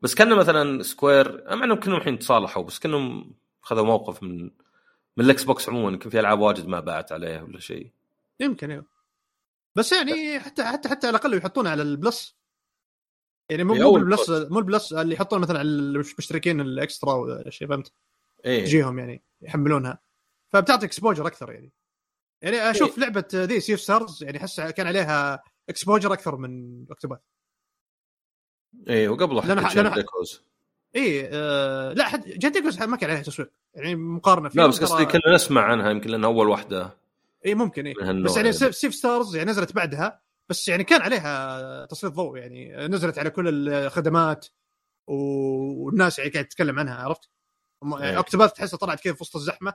بس كان مثلا Square مع إنهم كلهم الحين تصالحوا بس كأنهم خذوا موقف من من ال Xbox عموما يمكن في ألعاب واجد ما باعت عليه ولا شيء. يمكن أيوه بس يعني حتى حتى حتى على الأقل يحطونه على ال Plus. يعني مو مو ال Plus. مو ال Plus اللي يحطون مثلا على المشتركين ال Extra ولا شيء فهمت؟ إيه. تجيهم يعني يحملونها. فبتعطي exposure أكثر يعني. يعني أشوف لعبة ذي Sea of Stars يعني أحس كان عليها exposure أكثر من Octopath إيه وقبله لأن- حتى Chained Echoes اي آه لا حتى Chained Echoes ما كان عليها تسويق. يعني مقارنة فيه لا بس قصدي كنا نسمع عنها يمكن لانها أول واحدة. اي ممكن اي بس يعني. Sea of, Sea of Stars يعني نزلت بعدها بس يعني كان عليها تسليط ضوء يعني. نزلت على كل الخدمات والناس يعني قاعد تتكلم عنها عرفت؟ يعني إيه. Octopath تحسها طلعت كذا في وسط الزحمة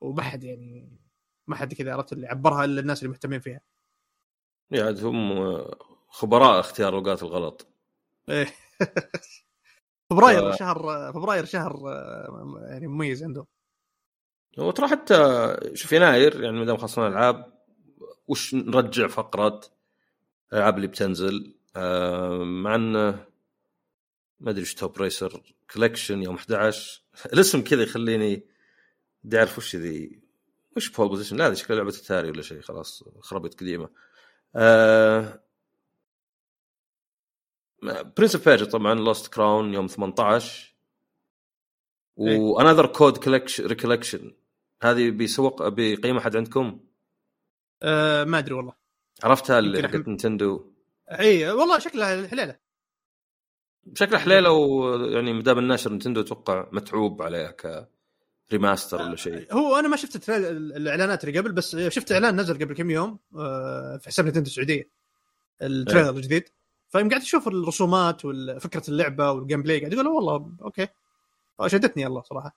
وما حد يعني ما حد كذا عرفت اللي عبرها إلا الناس اللي مهتمين فيها. يعني هم خبراء اختيار اوقات الغلط إيه. (laughs) فبراير ف- شهر فبراير شهر يعني مميز عندهم. وترى حتى شوف يناير يعني ما دام خلصنا العاب وش نرجع فقره الالعاب اللي بتنزل آه، مع إنه ما أدري إيش Top Racer Collection يوم 11 الاسم كذا يخليني بدي اعرف وش ذي. وش Pole Position لا هذه شكلها لعبة أتاري ولا شيء خلاص خربت قديمة. آه Prince of Persia طبعا Lost Crown يوم 18 إيه. و Another Code Collection Recollection هذه بيسوق بقيمه حد عندكم؟ آه ما أدري والله. عرفتها اللي حقت Nintendo؟ اي والله شكلها حليله. بشكل حليله ويعني مدام الناشر Nintendo أتوقع متعوب عليها ك remaster ولا شيء. هو أنا ما شفت الإعلانات اللي قبل بس شفت إعلان نزل قبل كم يوم آه، في حساب Nintendo السعودية. ال trailer الجديد. فيوم قاعد أشوف الرسومات وفكره اللعبة وال gameplay قاعد أقول والله okay. شدتني الله صراحة.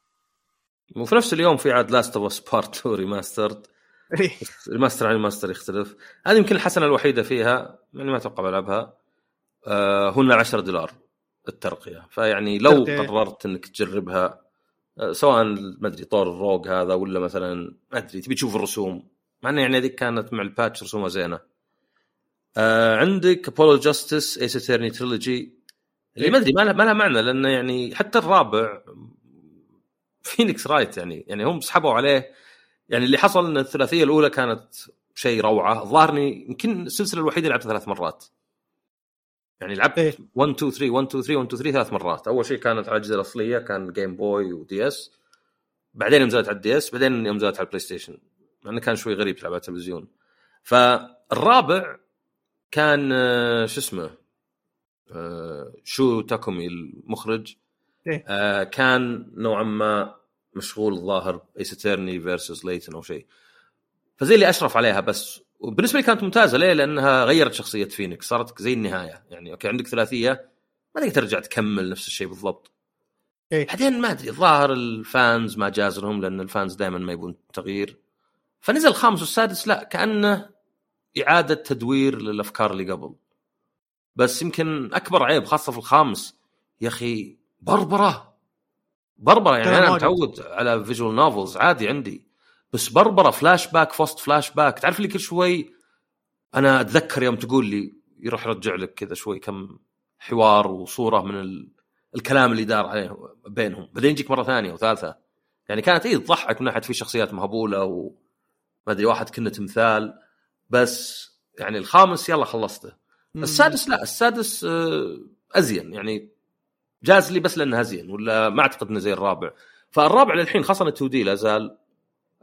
وفي نفس اليوم في عاد Last of Us Part 2 Remastered إيه. remaster عن remaster يختلف. هذه يمكن الحسنة الوحيدة فيها يعني ما أتوقع بلعبها آه هن 10 دولار. الترقية. فيعني لو. قررت إنك تجربها آه سواء ما أدري طور ال rogue هذا ولا مثلا ما أدري تبي تشوف الرسوم؟ مع إنه يعني هذيك كانت مع ال patch رسومها زينة. آه عندك Apollo Justice Ace Attorney Trilogy اللي. ما أدري ما لها ما لها معنى لأنه يعني حتى الرابع Phoenix Wright يعني يعني هم سحبوا عليه. يعني اللي حصل إن الثلاثية الأولى كانت شيء روعة. ظهرني يمكن السلسلة الوحيدة اللي لعبتها ثلاث مرات. يعني لعبت إيه. 1 2 3 1 2 3 1 2 3 ثلاث مرات. أول شيء كانت على الاجهزه الأصلية كان Game Boy و DS بعدين يوم نزلت على ال DS بعدين يوم نزلت على ال PlayStation مع إنه كان شوي غريب تلعب على التلفزيون. فالرابع كان آه، شو اسمه؟ آه، Shu Takumi المخرج. إيه. آه، كان نوعا ما مشغول الظاهر Ace Attorney versus Layton أو شيء. فزي اللي أشرف عليها بس وبالنسبة لي كانت ممتازة. ليه؟ لأنها غيرت شخصية فينيكس. صارت زي النهاية. يعني okay عندك ثلاثية ما تقدر ترجع تكمل نفس الشيء بالضبط. إيه. بعدين ما أدري الظاهر ال fans ما جاز لهم لأن ال fans دائما ما يبون تغيير. فنزل الخامس والسادس لا كأنه إعادة تدوير للأفكار اللي قبل. بس يمكن أكبر عيب خاصة في الخامس يا أخي بربرة. بربرة يعني أنا. متعود على visual novels عادي عندي. بس بربرة فلاش باك في وسط فلاش باك تعرف لي كل شوي أنا أتذكر يوم تقول لي يروح يرجع لك كذا شوي كم حوار وصورة من ال... الكلام اللي دار عليه بينهم. بعدين يجيك مرة ثانية وثالثة. يعني كانت إيه تضحك من ناحية في شخصيات مهبولة وما أدري واحد كنا تمثال. بس يعني الخامس يلا خلصته. السادس لا السادس آه، أزين. يعني جاز لي بس لأنه أزين ولا ما أعتقد إنه زي الرابع. فالرابع للحين خاصة 2 دي لا زال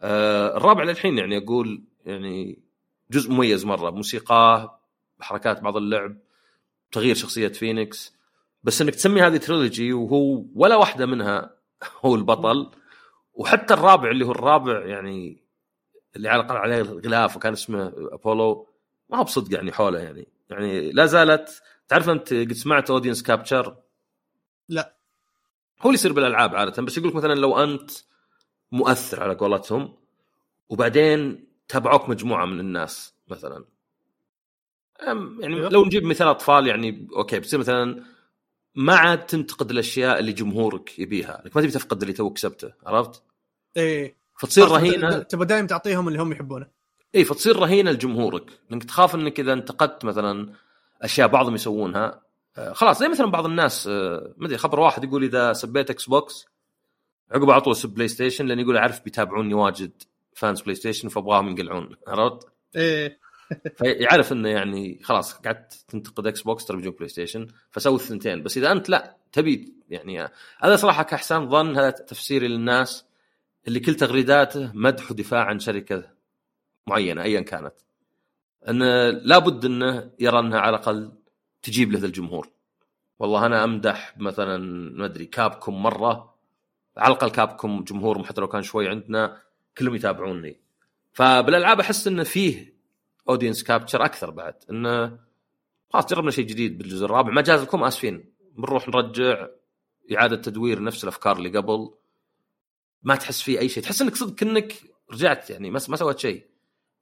آه، الرابع للحين يعني أقول يعني جزء مميز مرة موسيقاه بحركات بعض اللعب تغيير شخصية فينيكس. بس إنك تسمي هذه trilogy وهو ولا واحدة منها (laughs) هو البطل وحتى الرابع اللي هو الرابع يعني اللي على الاقل عليه الغلاف وكان اسمه أبولو ما هو بصدق يعني حوله يعني. يعني لا زالت. تعرف أنت قد سمعت audience capture لا. هو اللي يصير بالألعاب عادة. بس يقول لك مثلا لو أنت مؤثر على قولتهم وبعدين تابعوك مجموعة من الناس مثلا. يعني أيوه. لو نجيب مثال أطفال يعني أوكي بتصير مثلا ما عاد تنتقد الأشياء اللي جمهورك يبيها، لك ما تبي تفقد اللي توك كسبته، عرفت؟ إيه. فتصير رهينة. تبغى دائما تعطيهم اللي هم يحبونه. اي فتصير رهينة لجمهورك لانك تخاف إنك إذا انتقدت مثلا أشياء بعضهم يسوونها. آه، خلاص زي مثلا بعض الناس آه، ما أدري خبر واحد يقول إذا سبيت إكس بوكس عقب على طول سب بلاي ستيشن لأن يقول أعرف بيتابعوني واجد fans بلاي ستيشن فأبغاهم ينقلعون. عرفت؟ إيه. (laughs) فيعرف إنه يعني خلاص قعدت تنتقد إكس بوكس ترى بيجون بلاي ستيشن فسوي الثنتين. بس إذا أنت لا تبي يعني هذا صراحة كاحسان ظن هذا تفسيري للناس اللي كل تغريداته مدح ودفاع عن شركة معينة ايا كانت. انه لابد إنه يرى إنها على الأقل تجيب له الجمهور. والله أنا أمدح مثلا ما أدري كابكم مرة على الأقل كابكم جمهورهم حتى لو كان شوي عندنا كلهم يتابعوني. فبالألعاب أحس انه فيه audience capture أكثر بعد. انه خلاص جربنا شيء جديد بالجزء الرابع. ما جاز لكم آسفين. بنروح نرجع. إعادة تدوير نفس الأفكار اللي قبل. ما تحس فيه أي شيء. تحس إنك صدق كانك رجعت يعني ما سويت شيء.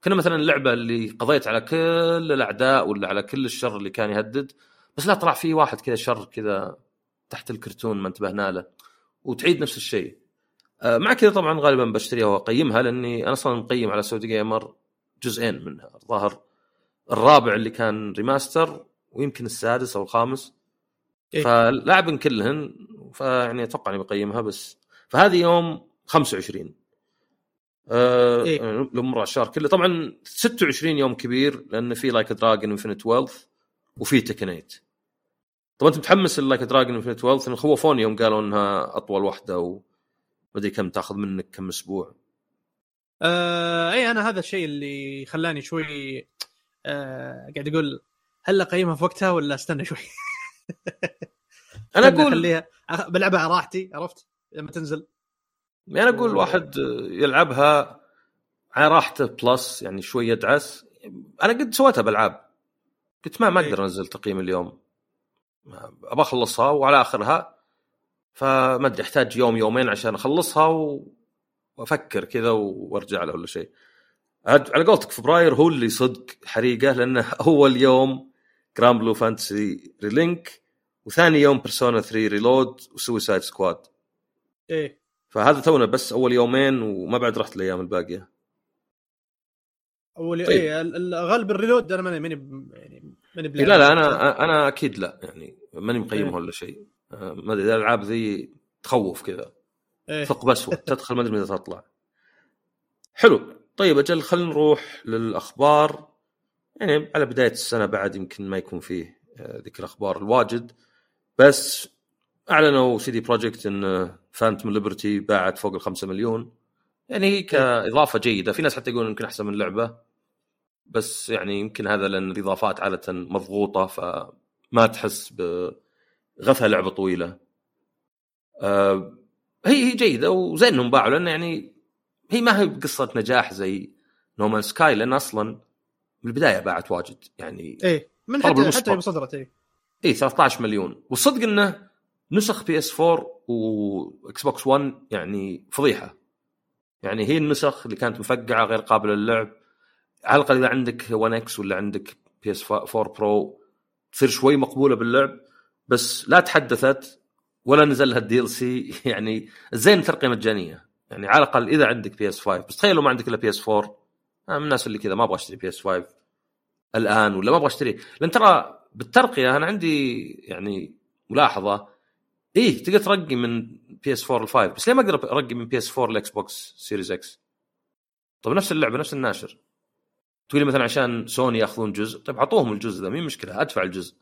كنا مثلا اللعبة اللي قضيت على كل الأعداء ولا على كل الشر اللي كان يهدد. بس لا طلع فيه واحد كذا شر كذا تحت الكرتون ما انتبهنا له. وتعيد نفس الشيء. آه، مع كذا طبعا غالبا بشتريها وأقيمها لأني أنا أصلا مقيم على سعودي جيمر جزئين منها. الظاهر الرابع اللي كان remaster ويمكن السادس أو الخامس. إيه. فلعب كلهن فيعني أتوقع إني بقيمها بس فهذه يوم 25 آه إيه. لو مر على الشهر كله. طبعا 26 يوم كبير لأن في لايك دراجون انفنت ويلث وفي Tekken ايت طبعا أنت متحمس لايك دراجون انفنت ويلث خوفوني يوم قالوا إنها أطول واحدة ومدري كم تأخذ منك كم أسبوع آه اي أنا هذا الشيء اللي خلاني شوي آه قاعد أقول هل أقيمها في وقتها ولا أستنى شوي؟ أنا أقول اخليها أخ- بلعبها على راحتي عرفت؟ لما تنزل يعني أنا أقول واحد يلعبها على راحته بلس يعني شوي يدعس أنا قد سويتها بألعاب قلت ما ما إيه. أقدر أنزل تقييم اليوم ابى أخلصها وعلى آخرها فما أدري أحتاج يوم يومين عشان أخلصها و... وأفكر كذا وأرجع له ولا شيء. عاد على قولتك فبراير هو اللي صدق حريقة لأنه (laughs) أول يوم جرام بلو فانتسي ريلينك وثاني يوم بيرسونا 3 ريلود وسويسايد سكواد. إيه. فهذا تونا بس أول يومين وما بعد رحت الأيام الباقية. اول طيب. إيه ال- ال- غالب الريلود أنا ماني ماني يعني ماني إيه. لا لا أنا أنا أكيد لا يعني ماني إيه. مقيمها ولا شيء. ما أدري الألعاب ذي تخوف كذا. إيه. ثقب اسود تدخل ما أدري متى تطلع. حلو. طيب أجل خلينا نروح للأخبار. يعني على بداية السنة بعد يمكن ما يكون فيه ذيك الأخبار الواجد. بس أعلنوا سي دي بروجكت إن فانتوم ليبرتي باعت فوق ال 5 مليون. يعني هي كإضافة جيدة. في ناس حتى يقولون يمكن أحسن من لعبه بس يعني يمكن هذا لأن الإضافات عادة مضغوطة فما تحس بغثى لعبة طويلة. آه، هي هي جيدة وزين إنهم باعوا لأن يعني هي ما هي بقصة نجاح زي نومان سكاي لأن أصلا من البداية باعت واجد يعني إيه من حتى حتى. يوم صدرت إيه اي 13 مليون. والصدق إنه نسخ بي إس 4 وإكس بوكس 1 يعني فضيحة. يعني هي النسخ اللي كانت مفقعة غير قابلة للعب. على الاقل إذا عندك 1 إكس ولا عندك بي اس 4 برو تصير شوي مقبولة باللعب بس لا تحدثت ولا نزل لها ال DLC (laughs) يعني زين ترقية مجانية. يعني على الأقل إذا عندك بي اس 5 بس تخيل لو ما عندك إلا بي اس 4 أنا من الناس اللي كذا ما أبغى أشتري بي اس 5 الآن ولا ما أبغى أشتري. لأن ترى بالترقية أنا عندي يعني ملاحظة. إيه تقدر ترقي من بي اس 4 ل 5 بس ليه ما أقدر أرقي من بي اس 4 لاكس بوكس سيريز إكس؟ طيب نفس اللعبة نفس الناشر. تقول لي مثلا عشان سوني يأخذون جزء طيب أعطوهم الجزء ذا مين مشكلة أدفع الجزء.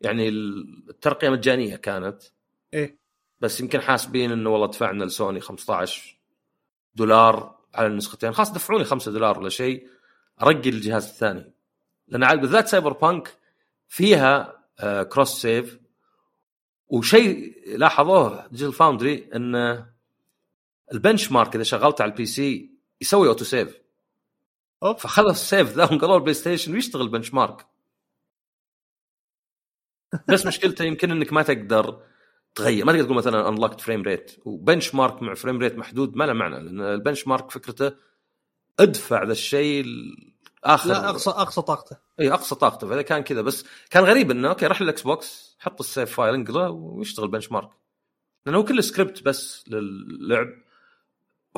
يعني الترقية مجانية كانت. إيه. بس يمكن حاسبين إنه والله دفعنا لسوني 15 دولار على النسختين. خلاص دفعوني 5 دولار ولا شيء أرقي الجهاز الثاني. لأن عاد بالذات سايبر بانك فيها آه cross save وشيء لاحظوه ديجيتال فاوندري إن ال benchmark إذا شغلته على ال PC يسوي auto save اوف فخلص ال save ذا ونقلوه البلاي ستيشن ويشتغل benchmark بس مشكلته يمكن إنك ما تقدر تغير. ما تقدر تقول مثلا unlocked frame rate و benchmark مع frame rate محدود ما له معنى لأن ال benchmark فكرته أدفع ذا الشيء آخر لا اقصى أقصى طاقته. إي أقصى طاقته. فإذا كان كذا. بس كان غريب إنه أوكي راح للإكس بوكس حط ال save file انقله ويشتغل benchmark لأنه هو كله سكريبت بس للعب.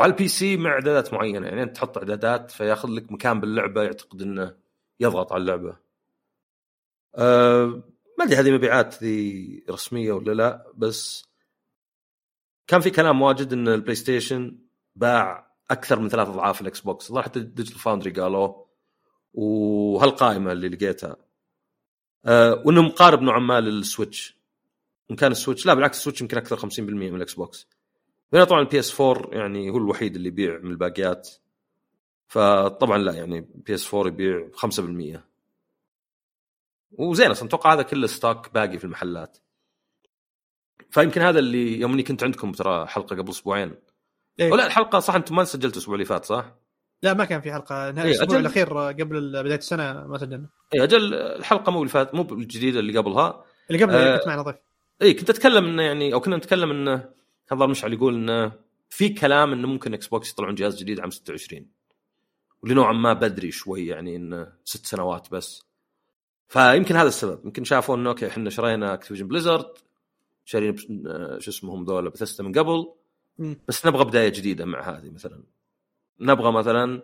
وعلى ال PC مع إعدادات معينة يعني أنت تحط إعدادات فياخذ لك مكان باللعبة يعتقد إنه يضغط على اللعبة. أه ما أدري هذه مبيعات ذي رسمية ولا لا بس كان في كلام واجد إن البلاي ستيشن باع أكثر من ثلاث أضعاف الاكس بوكس الظاهر حتى ديجيتال فاوندري قالوه وهالقائمة اللي لقيتها. أه وإنه مقارب نوعا ما لل Switch. إن كان ال Switch لا بالعكس ال Switch يمكن أكثر 50% من ال Xbox هنا طبعا ال PS 4 يعني هو الوحيد اللي يبيع من الباقيات فطبعا لا يعني PS 4 يبيع 5% وزين أصلا أتوقع هذا كله stock باقي في المحلات فيمكن هذا اللي يوم إني كنت عندكم ترى حلقة قبل أسبوعين إيه. ولا الحلقة صح أنتم ما سجلتوا الأسبوع اللي فات صح؟ لا ما كان في حلقة إيه، الأسبوع أجل. الأخير قبل بداية السنة ما سجلنا اي أجل الحلقة مو اللي فات مو الجديدة اللي قبلها اللي قبل آه. كنت معنا ضيف اي كنت أتكلم إنه يعني أو كنا نتكلم إنه هذا مشعل يقول إنه في كلام إنه ممكن Xbox يطلعون جهاز جديد عام 26 واللي نوعا ما بدري شوي يعني إنه ست سنوات بس. فيمكن هذا السبب. يمكن شافوا إنه okay إحنا شرينا Activision Blizzard شارين آه، شو اسمهم ذولا بثستا من قبل. بس نبغى بداية جديدة مع هذه مثلا. نبغى مثلا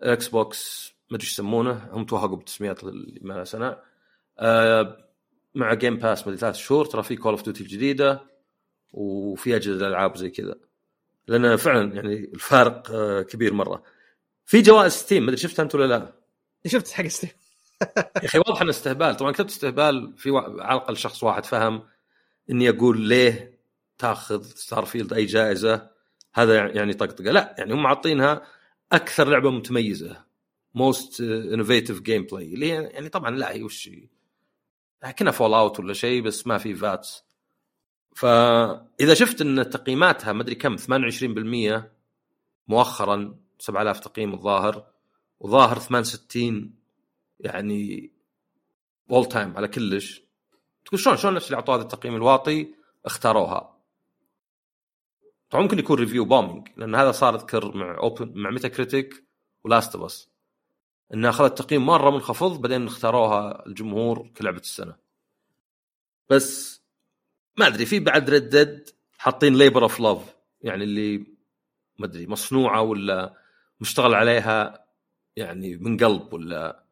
Xbox ما أدري يسمونه هم توهقوا بالتسميات اللي ما سنة. آه، مع Game Pass مدري ثلاث شهور ترى في Call of Duty الجديدة. وفي أجهزة العاب زي كذا. لأن فعلا يعني الفارق آه، كبير مرة. في جوائز Steam ما أدري شفتها أنت ولا لا؟ شفت حق Steam (laughs) يا أخي واضح انه استهبال. طبعا كتبت استهبال في. على الأقل شخص واحد فهم إني أقول ليه تاخذ Starfield أي جائزة؟ هذا يعني طقطقة. لا يعني هم عاطينها أكثر لعبة متميزة. most innovative gameplay اللي يعني طبعا لا هي وش؟ كنا Fallout ولا شيء بس ما في VATS فإذا شفت إن تقييماتها ما أدري كم 28% مؤخرا 7000 تقييم الظاهر وظاهر 68 يعني all time على كلش. تقول شلون شلون نفس اللي أعطوها هذا التقييم الواطي؟ اختاروها. طبعا ممكن يكون review bombing لأن هذا صار أذكر مع أوبن مع Metacritic و Last of Us انها أخذت تقييم مرة منخفض بعدين اختاروها الجمهور كلعبة السنة. بس ما أدري في بعد Red Dead حاطين labor of love يعني اللي ما أدري مصنوعة ولا مشتغل عليها يعني من قلب ولا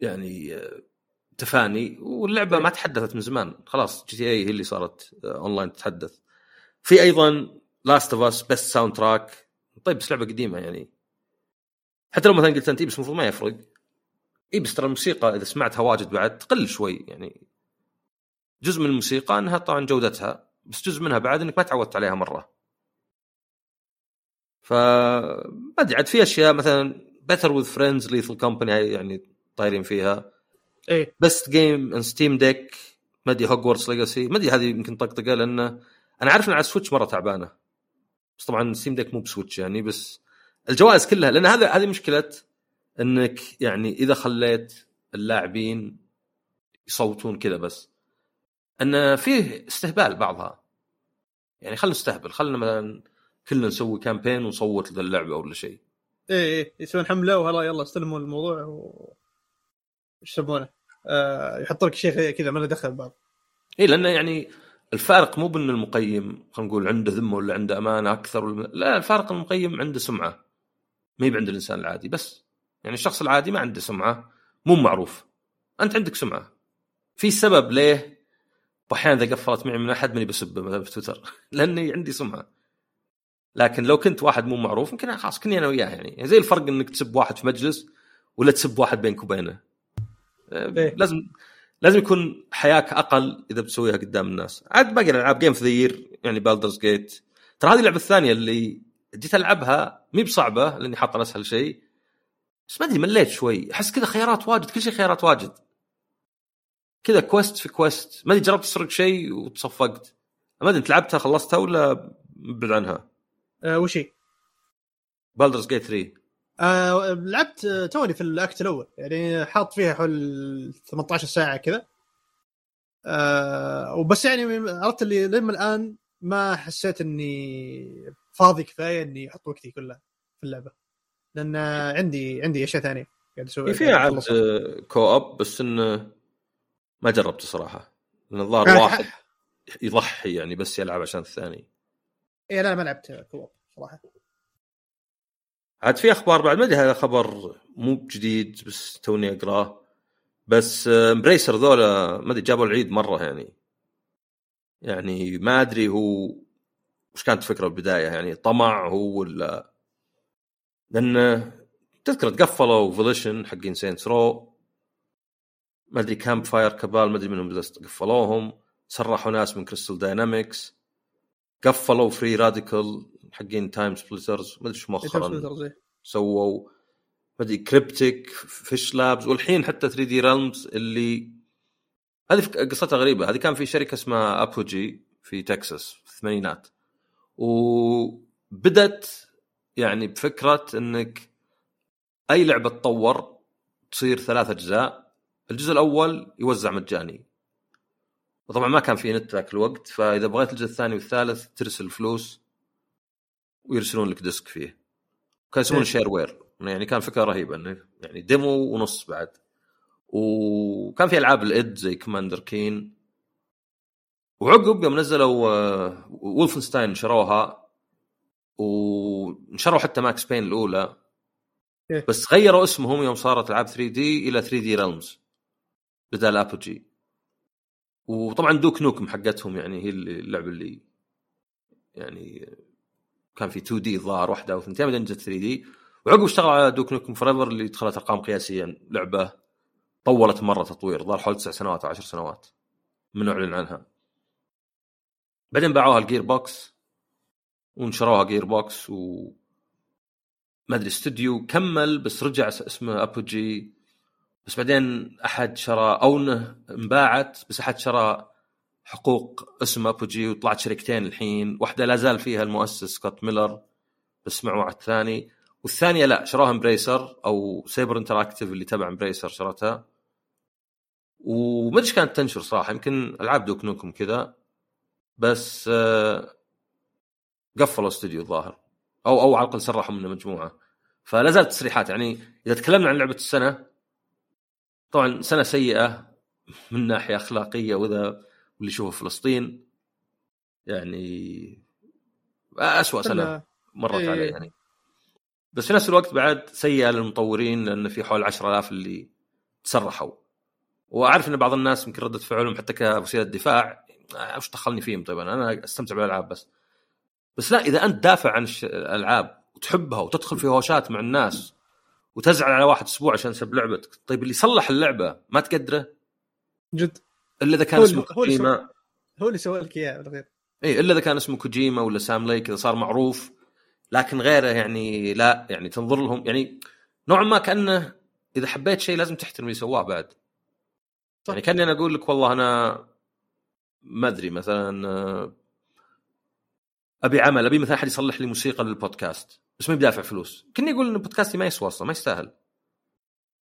يعني آه، تفاني واللعبة ما تحدثت من زمان خلاص GTA هي اللي صارت آه، اونلاين تتحدث في أيضا Last of Us best soundtrack طيب بس لعبة قديمة يعني. حتى لو مثلا قلت أنت بس المفروض ما يفرق. إي بس ترى الموسيقى إذا سمعتها واجد بعد تقل شوي يعني. جزء من الموسيقى أنها طبعا جودتها بس جزء منها بعد إنك ما تعودت عليها مرة. ف ما أدري عاد في أشياء مثلا better with friends Lethal Company يعني طايرين فيها. إيه. best game on Steam Deck ما أدري Hogwarts Legacy ما أدري هذه يمكن طقطقة لأنه أنا عارف إن على ال Switch مرة تعبانة. بس طبعا Steam Deck مو ب Switch يعني بس الجوائز كلها لأن هذا هذه مشكلة إنك يعني إذا خليت اللاعبين يصوتون كذا بس. أن فيه استهبال بعضها. يعني خلينا نستهبل خلينا مثلا كلنا نسوي كامبين ونصوت للعبه ولا شيء إيه إيه يسوون حملة وهلا يلا استلموا الموضوع و إيش يسمونه؟ آه يحط لك شيء كذا ما له دخل ببعض اي لأنه يعني الفارق مو بأن المقيم خلينا نقول عنده ذمة ولا عنده أمانة أكثر ولا لا الفارق المقيم عنده سمعة. ما هي عند الإنسان العادي بس. يعني الشخص العادي ما عنده سمعة مو معروف. أنت عندك سمعة. في سبب ليه وأحيانا إذا قفلت معي من أحد ماني بسبه مثلا في تويتر (laughs) لأني عندي سمعة. لكن لو كنت واحد مو معروف يمكن خلاص كني أنا وياه يعني. يعني زي الفرق إنك تسب واحد في مجلس ولا تسب واحد بينك وبينه. إيه. لازم لازم يكون حياك أقل إذا بتسويها قدام الناس. عاد باقي الألعاب game of the year يعني Baldur's Gate ترى هذه اللعبة الثانية اللي جيت ألعبها مي بصعبة لأني حاط اسهل شيء بس ما أدري مليت شوي. أحس كذا خيارات واجد كل شيء خيارات واجد. كذا كويست في كويست ما أدري جربت تسرق شيء وتصفقت. ما أدري أنت لعبتها خلصتها ولا مبعد عنها؟ آه وش هي؟ بالدرز جيت 3 آه لعبت آه، توني في الأكت الأول. يعني حاط فيها حول 18 ساعة كذا. آه وبس يعني عرفت اللي لما الآن ما حسيت إني فاضي كفاية إني أحط وقتي كله في اللعبة. لأن عندي عندي أشياء ثانية قاعد أسوي هي فيها عاد co-op بس إنه ما جربت صراحة. لأن الظاهر آه، واحد يضحي يعني بس يلعب عشان الثاني. اي لا ما لعبت co-op صراحة. عاد في أخبار بعد ما أدري هذا خبر مو جديد بس توني أقراه. بس Embracer ذولا ما أدري جابوا العيد مرة يعني. يعني ما أدري هو وش كانت فكرة البدايه يعني طمع هو ولا؟ لأن تذكر تقفلوا Volition حقين Saints Row ما أدري Campfire Cabal ما أدري منهم قفلوهم. سرحوا ناس من Crystal Dynamics قفلوا Free Radical حقين TimeSplitters ما أدري إيش مؤخرا سووا. ما أدري Cryptic Fishlabs والحين حتى 3D Realms اللي هذه قصتها غريبة. هذه كان في شركة اسمها Apogee في تكساس في الثمانينات. وبدت يعني بفكرة إنك أي لعبة تطور تصير ثلاث أجزاء. الجزء الأول يوزع مجاني. وطبعا ما كان في نت ذاك الوقت فإذا بغيت الجزء الثاني والثالث ترسل فلوس ويرسلون لك disk فيه. كان يسمونه shareware يعني كان فكرة رهيبة إنه يعني demo ونص بعد. وكان في ألعاب ال id زي Commander Keen وعقب يوم نزلوا Wolfenstein شروها. ونشروا حتى Max Payne الأولى. إيه. بس غيروا اسمهم يوم صارت ألعاب 3D إلى 3D Realms بدل Apogee وطبعا Duke Nukem حقتهم يعني هي اللعبة اللي يعني كان في 2D الظاهر واحدة أو ثنتين بعدين جت 3D وعقب اشتغل على Duke Nukem Forever اللي دخلت أرقام قياسية. لعبة طولت مرة تطوير ظهر حول تسع سنوات أو عشر سنوات من أعلن عنها. بعدين باعوها ال Gearbox ونشروها Gearbox و ما أدري استوديو كمل بس رجع اسمه Apogee بس بعدين أحد شرى أو انه انباعت بس أحد شرى حقوق اسم Apogee وطلعت شركتين الحين. واحدة لا زال فيها المؤسس سكوت ميلر بس مع واحد ثاني. والثانية لا شراها Embracer أو Saber Interactive اللي تبع Embracer شرتها. وما أدري كانت تنشر صراحة يمكن ألعاب Duke Nukem كذا. بس آه، قفلوا استوديو الظاهر. أو أو على الأقل سرحوا منه مجموعة. فلا زالت تسريحات يعني إذا تكلمنا عن لعبة السنة طبعا سنة سيئة من ناحية أخلاقية وإذا واللي يشوفه فلسطين يعني اسوء سنة مرت إيه. عليه يعني. بس في نفس الوقت بعد سيئة للمطورين لأن في حول 10000 اللي تسرحوا. وأعرف إن بعض الناس يمكن ردة فعلهم حتى كوسيلة دفاع آه، وش دخلني فيهم؟ طيب أنا أستمتع بالألعاب بس. بس لا إذا أنت دافع عن الألعاب وتحبها وتدخل في هوشات مع الناس وتزعل على واحد أسبوع عشان سب لعبتك طيب اللي صلح اللعبة ما تقدره؟ جد. إلا إذا كان اسمه كوجيما. هو اللي سوى لك إياه بالغير. اي إلا إذا كان اسمه كوجيما ولا سام ليك إذا صار معروف. لكن غيره يعني لا يعني تنظر لهم. يعني نوعا ما كأنه إذا حبيت شيء لازم تحترم اللي سواه بعد. صح. يعني كأني أنا أقول لك والله أنا ما أدري مثلا آه، أبي عمل أبي مثلا أحد يصلح لي موسيقى للبودكاست. بس ما بدافع فلوس. كني أقول إن بودكاستي ما يسوى أصلا ما يستاهل.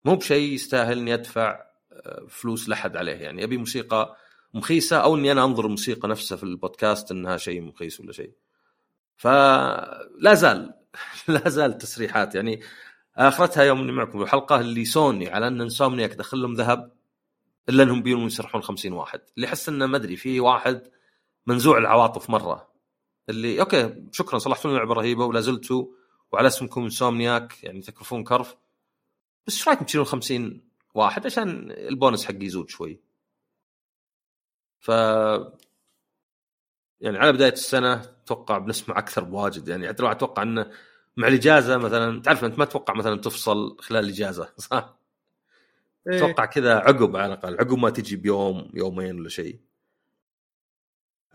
مو بشيء يستاهل إني أدفع آه، فلوس لحد عليه. يعني أبي موسيقى مخيسة أو إني أنا أنظر الموسيقى نفسها في البودكاست إنها شيء مخيس ولا شيء. فلا زال (laughs) لا زال تسريحات. يعني آخرتها يوم إني معكم الحلقة اللي سوني على أن Insomniac دخل لهم ذهب إلا أنهم بيقولون يسرحون 50 واحد. اللي احس إنه ما أدري في واحد منزوع العواطف مرة. اللي أوكي شكرا صلحتوا لنا لعبة رهيبة ولا زلتوا وعلى اسمكم انسومنياك يعني تكرفون كرف. بس إيش رأيكم تشيلون 50 واحد؟ عشان البونس حقي يزود شوي. ف يعني على بداية السنة أتوقع بنسمع أكثر بواجد. يعني حتى لو أتوقع إنه مع الإجازة مثلا تعرف انت ما تتوقع مثلا تفصل خلال الإجازة (laughs) صح؟ إيه. أتوقع كذا عقب على الأقل عقب ما تجي بيوم يومين ولا شيء.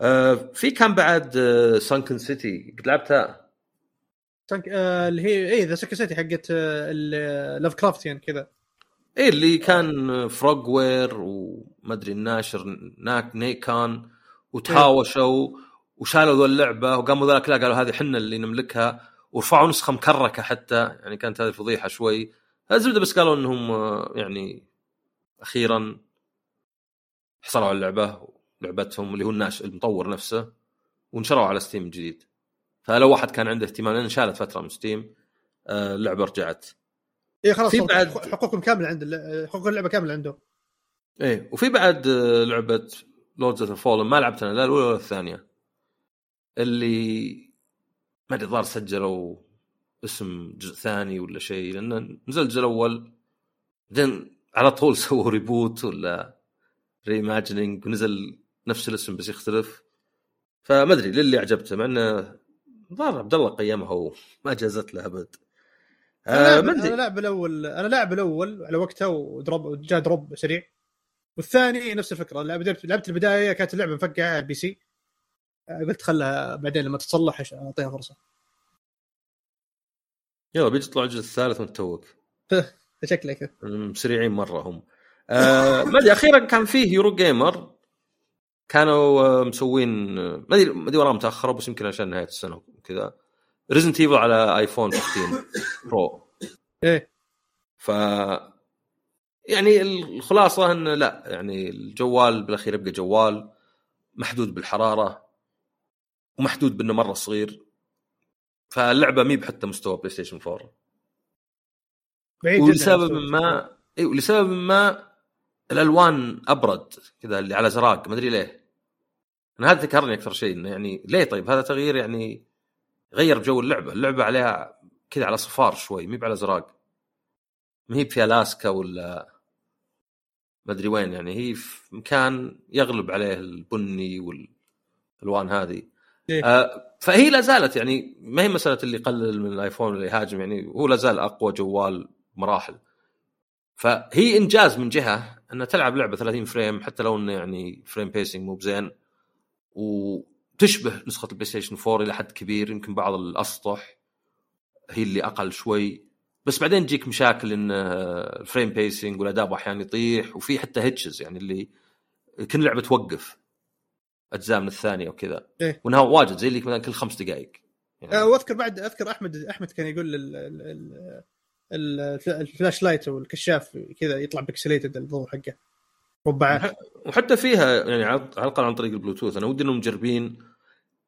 آه في كان بعد آه Sinking City قد لعبتها. سانك... آه اللي هي اي The Sinking City حقت آه Lovecraftian كذا. إيه اللي كان Frogwares وما ادري الناشر Nacon وتهاوشوا وشالوا ذو اللعبة وقاموا ذاك لا قالوا هذه حنا اللي نملكها ورفعوا نسخة مكركة حتى يعني كانت هذه فضيحة شوي. الزبده بس قالوا إنهم آه، يعني أخيرا حصلوا على اللعبة لعبتهم اللي هو الناش المطور نفسه ونشروها على Steam جديد. فلو واحد كان عنده اهتمام لأن شالت فترة من Steam آه، اللعبة رجعت. اي خلاص في بعد- حقوق- حقوقهم كامله عند حقوق اللعبة كامله عنده. إيه وفي بعد آه، لعبة Lords of Fallen ما لعبت أنا لا الأولى ولا الثانية اللي ما أدري الظاهر سجلوا اسم جزء ثاني ولا شيء لأن نزل الجزء الأول بعدين على طول (laughs) سووا reboot ولا reimagining ونزل نفس الاسم بس يختلف. فما أدري للي عجبته مع إنه ظهر عبد الله قيمها وما جازت له أبد. أنا آه ما لاعب أنا لاعب الأول أنا لاعب الأول على وقته و drop جاء drop سريع. والثاني نفس الفكرة لعبت لعبت البداية كانت اللعبة مفقعة على ال PC. آه، قلت خلها بعدين لما تتصلح أعطيها فرصة. يلا بيجي يطلع الجزء الثالث وأنت توك. (laughs) شكله كذا سريعين مرة هم. آه ما أدري أخيرا كان فيه Eurogamer كانوا آه، مسوين ما ادري ما أدري وراهم تاخروا بس يمكن عشان نهاية السنة. وكذا Resident Evil على iPhone 15 Pro إيه. ف يعني الخلاصة انه لا يعني الجوال بالأخير يبقى جوال محدود بالحرارة ومحدود بأنه مرة صغير. فاللعبة مي بحتى مستوى بلاي ستيشن 4 بعيد جداً عن ولسبب ما اي ولسبب ما الألوان أبرد كذا اللي على زراق ما أدري ليه. أنا هذا ذكرني أكثر شيء إنه يعني ليه طيب؟ هذا تغيير يعني غير جو اللعبة. اللعبة عليها كذا على صفار شوي مي على زراق. ما هي في ألاسكا ولا ما أدري وين يعني هي في مكان يغلب عليه البني والألوان هذه. إيه. آه فهي لا زالت يعني ما هي مسألة اللي يقلل من الآيفون ولا يهاجم يعني هو لا زال أقوى جوال مراحل. فهي إنجاز من جهة أنها تلعب لعبة 30 frame حتى لو إنه يعني frame pacing مو بزين. وتشبه نسخة البلاي ستيشن 4 إلى حد كبير يمكن بعض الأسطح هي اللي أقل شوي. بس بعدين تجيك مشاكل إن آه، ال frame pacing والأداء أحيانا يطيح وفي حتى hitches يعني اللي كل لعبة توقف أجزاء من الثانية وكذا. إيه. وإنها واجد زي اللي مثلا كل خمس دقائق. يعني آه، وأذكر بعد أذكر أحمد أحمد كان يقول ال- ال- ال- ال- ال flashlight أو الكشاف كذا يطلع pixelated الضوء حقه. ربعات وحتى فيها يعني على الاقل عن طريق البلوتوث. أنا ودي إنهم مجربين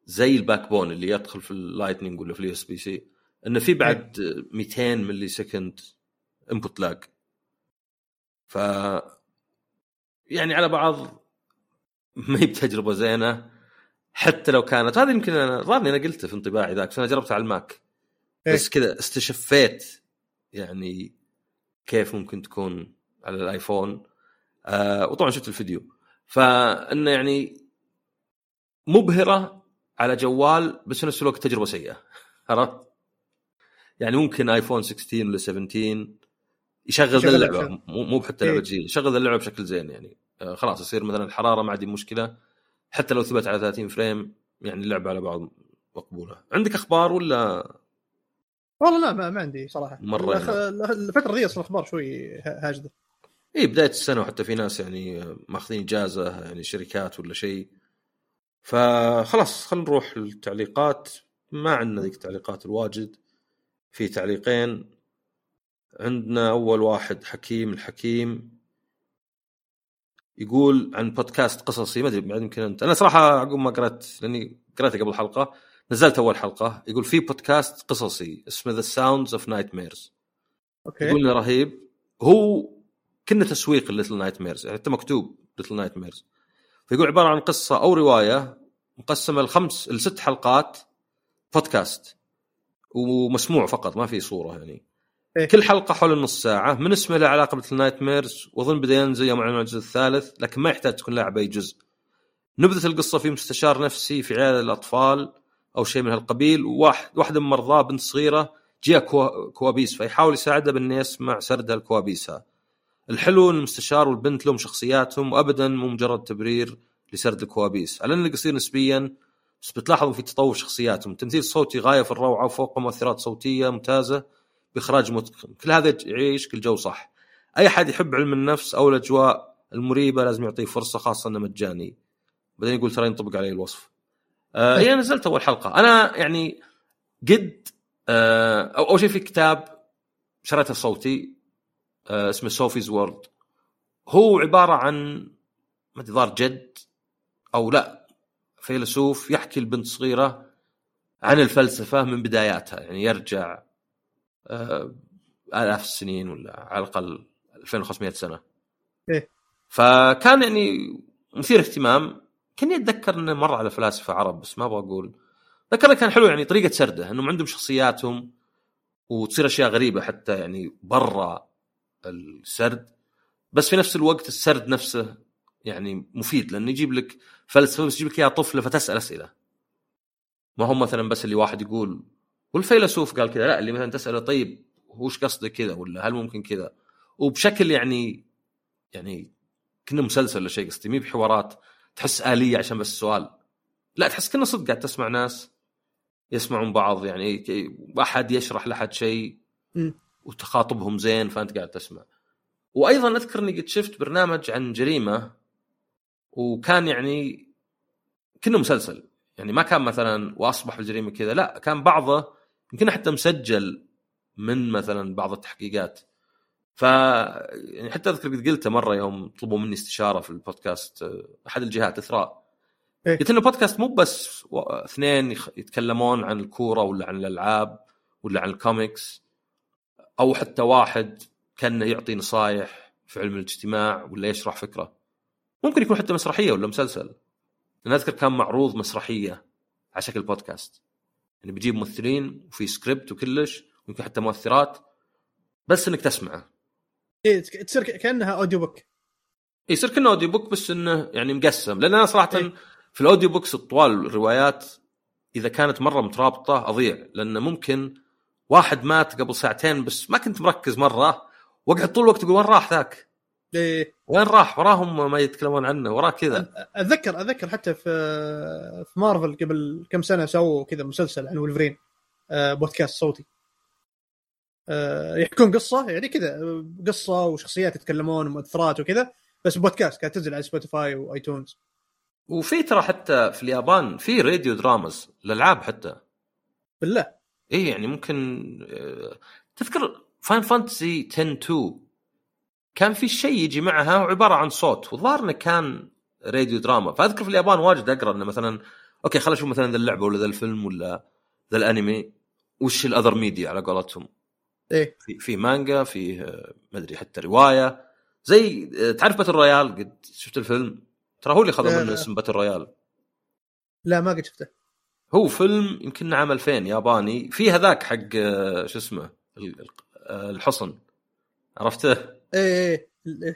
زي ال Backbone اللي يدخل في ال Lightning ولا في ال USB-C. إنه في بعد 200 millisecond input lag ف يعني على بعض ما هي بتجربة زينة حتى لو كانت. هذا يمكن أنا ظهرني أنا قلته في انطباعي ذاك بس أنا جربتها على الماك. إيه. بس كذا استشفيت يعني كيف ممكن تكون على الآيفون. آه وطبعا شفت الفيديو. فانه يعني مبهرة على جوال بس في نفس الوقت تجربة سيئة. (laughs) عرفت؟ يعني ممكن آيفون 16 ولا 17 يشغل ذا اللعبة. مو بحتى لعبة إيه. جديده يشغل ذا اللعبة بشكل زين يعني. آه خلاص يصير مثلا الحرارة ما عندي مشكلة. حتى لو ثبت على 30 frame يعني اللعبة على بعض مقبولة. عندك أخبار ولا؟ والله لا ما, ما عندي صراحة. مرة الأخ- الفترة ذي أصلا الاخبار شوي ها- هاجدة. اي بداية السنة وحتى في ناس يعني ماخذين إجازة يعني شركات ولا شيء. فخلاص خلينا نروح للتعليقات. ما عندنا ذيك التعليقات الواجد. في تعليقين. عندنا أول واحد حكيم الحكيم. يقول عن بودكاست قصصي ما أدري بعد يمكن أنت. أنا صراحة عقب ما قرأت لأني قرأته قبل حلقه نزلت أول حلقة. يقول في بودكاست قصصي اسمه The Sounds of Nightmares أوكي. يقول رهيب. هو كنا تسويق Little Nightmares يعني حتى مكتوب Little Nightmares فيقول عبارة عن قصة أو رواية مقسمة لخمس لست حلقات بودكاست ومسموع فقط ما في صورة يعني إيه. كل حلقة حول النص ساعة من اسمه له علاقة ب Little Nightmares وأظن بدأ ينزل يوم اعلنوا الجزء الثالث لكن ما يحتاج تكون لاعب أي جزء نبذة القصة في مستشار نفسي في عيادة الأطفال أو شيء من هالقبيل وواحد واحدة من مرضاه بنت صغيرة جيها كوا- كوابيس فيحاول يساعدها بأنه يسمع سردها لكوابيسها. الحلو ان المستشار والبنت لهم شخصياتهم وابدا مو مجرد تبرير لسرد الكوابيس، على انه قصير نسبيا بس بتلاحظوا في تطور شخصياتهم، تمثيل صوتي غاية في الروعة وفوق مؤثرات صوتية ممتازة بإخراج متقن، كل هذا يعيش كل جو صح. أي احد يحب علم النفس أو الأجواء المريبة لازم يعطيه فرصة خاصة إنه مجاني. بعدين يقول ترى ينطبق عليه الوصف. آه هي نزلت أول حلقة، أنا يعني قد آه أول شيء في كتاب شريته صوتي اسمه Sophie's World هو عبارة عن ما ظهر جد أو لا فيلسوف يحكي لبنت صغيرة عن الفلسفة من بداياتها يعني يرجع آه آلاف السنين ولا على الأقل 2500 سنة. إيه. فكان يعني مثير اهتمام كاني أتذكر إنه مر على فلاسفة عرب بس ما أبغى أقول ذكر كان حلو يعني طريقة سرده إنهم عندهم شخصياتهم وتصير أشياء غريبة حتى يعني برا السرد بس في نفس الوقت السرد نفسه يعني مفيد لأنه يجيب لك فلسفه بس يجيب لك اياها طفله فتسأل أسئلة. ما هو مثلا بس اللي واحد يقول والفيلسوف قال كذا لا اللي مثلا تسأله طيب وش قصدك كذا؟ ولا هل ممكن كذا؟ وبشكل يعني يعني كنا مسلسل ولا شيء قصدي مي بحوارات تحس آلية عشان بس سؤال. لا تحس كنا صدق قاعد تسمع ناس يسمعون بعض يعني أحد يشرح لأحد شيء. وتخاطبهم زين فأنت قاعد تسمع. وأيضا أذكر إني قد شفت برنامج عن جريمة وكان يعني كنا مسلسل. يعني ما كان مثلا وأصبح الجريمة كذا لا كان بعضه يمكن حتى مسجل من مثلا بعض التحقيقات. ف يعني حتى أذكر قد قلته مرة يوم طلبوا مني استشارة في البودكاست أحد الجهات إثراء. إيه. قلت إنه بودكاست مو بس اثنين يتكلمون عن الكورة ولا عن الألعاب ولا عن الكوميكس. أو حتى واحد كأنه يعطي نصايح في علم الاجتماع ولا يشرح فكرة. ممكن يكون حتى مسرحية ولا مسلسل. لأن أذكر كان معروض مسرحية على شكل بودكاست يعني بيجيب ممثلين وفي سكريبت وكلش ويمكن حتى مؤثرات بس إنك تسمعه. إيه تصير كأنها audiobook يصير كأنه audiobook بس إنه يعني مقسم. لأن أنا صراحة إيه. في ال audiobooks الطوال الروايات إذا كانت مرة مترابطة أضيع. لأن ممكن واحد مات قبل ساعتين بس ما كنت مركز مرة. واقعد طول الوقت أقول وين راح ذاك؟ إيه. وين راح؟ وراهم ما يتكلمون عنه وراه كذا. أتذكر أتذكر حتى في في مارفل قبل كم سنة سووا كذا مسلسل عن ولفرين آه، بودكاست صوتي. آه، يحكون قصة يعني كذا قصة وشخصيات يتكلمون ومؤثرات وكذا بس بودكاست كانت تنزل على سبوتيفاي وايتونز وفي ترى حتى في اليابان في radio dramas الالعاب حتى. بالله. إيه يعني ممكن آه، تذكر Final Fantasy 10 2 كان في شيء يجي معها وعباره عن صوت والظاهر إنه كان radio drama فأذكر في اليابان واجد أقرأ إنه مثلا أوكي خلينا نشوف مثلا ذا اللعبة ولا ذا الفيلم ولا ذا الأنمي وش ال other media على قولتهم؟ إيه. في في مانجا في ما أدري حتى رواية. زي آه، تعرف Battle Royale قد شفت الفيلم؟ ترى هو اللي خذ منه. اسم Battle Royale لا ما قد شفته. هو فيلم يمكن عام 2000 ياباني في هذاك حق آه، شو اسمه آه، الحصن. عرفته؟ إيه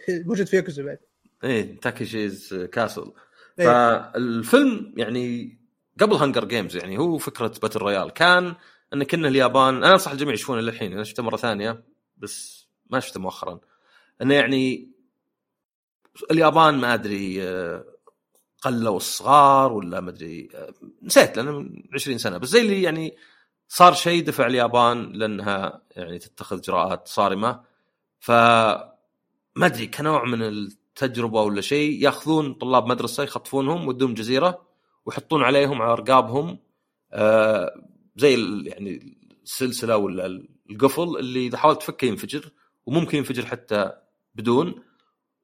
إيه موجود في ياكوزا بعد. إيه Takeshi's Castle. إيه. فالفيلم يعني قبل Hunger Games يعني هو فكرة Battle Royale كان إن كنا اليابان أنا أنصح الجميع يشوفونه للحين أنا شفته مرة ثانية بس ما شفته مؤخرا. إنه يعني اليابان ما أدري آه، قلوا الصغار ولا ما أدري نسيت لأنه من 20 سنة بس زي اللي يعني صار شيء دفع اليابان لأنها يعني تتخذ إجراءات صارمة. ف ما أدري كنوع من التجربة ولا شيء يأخذون طلاب مدرسة يخطفونهم ويدوهم جزيرة ويحطون عليهم على رقابهم آه، زي يعني السلسلة ولا القفل اللي إذا حاولت تفكه ينفجر وممكن ينفجر حتى بدون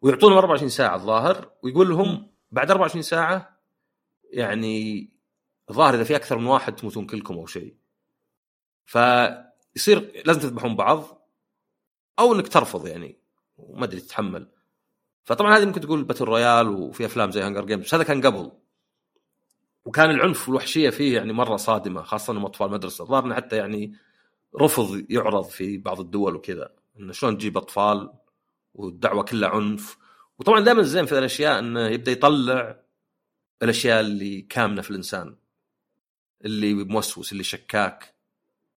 ويعطونهم 24 ساعة الظاهر ويقول لهم بعد 24 ساعة يعني الظاهر إذا في أكثر من واحد تموتون كلكم أو شيء. فيصير لازم تذبحون بعض أو إنك ترفض يعني وما أدري تتحمل. فطبعا هذه ممكن تقول Battle Royale وفي أفلام زي Hunger Games هذا كان قبل. وكان العنف والوحشية فيه يعني مرة صادمة خاصة انهم أطفال مدرسه الظاهر حتى يعني رفض يعرض في بعض الدول وكذا انه شلون تجيب أطفال والدعوة كلها عنف وطبعا دائما الزين في الأشياء إنه يبدأ يطلع الأشياء اللي كامنة في الإنسان. اللي موسوس اللي شكاك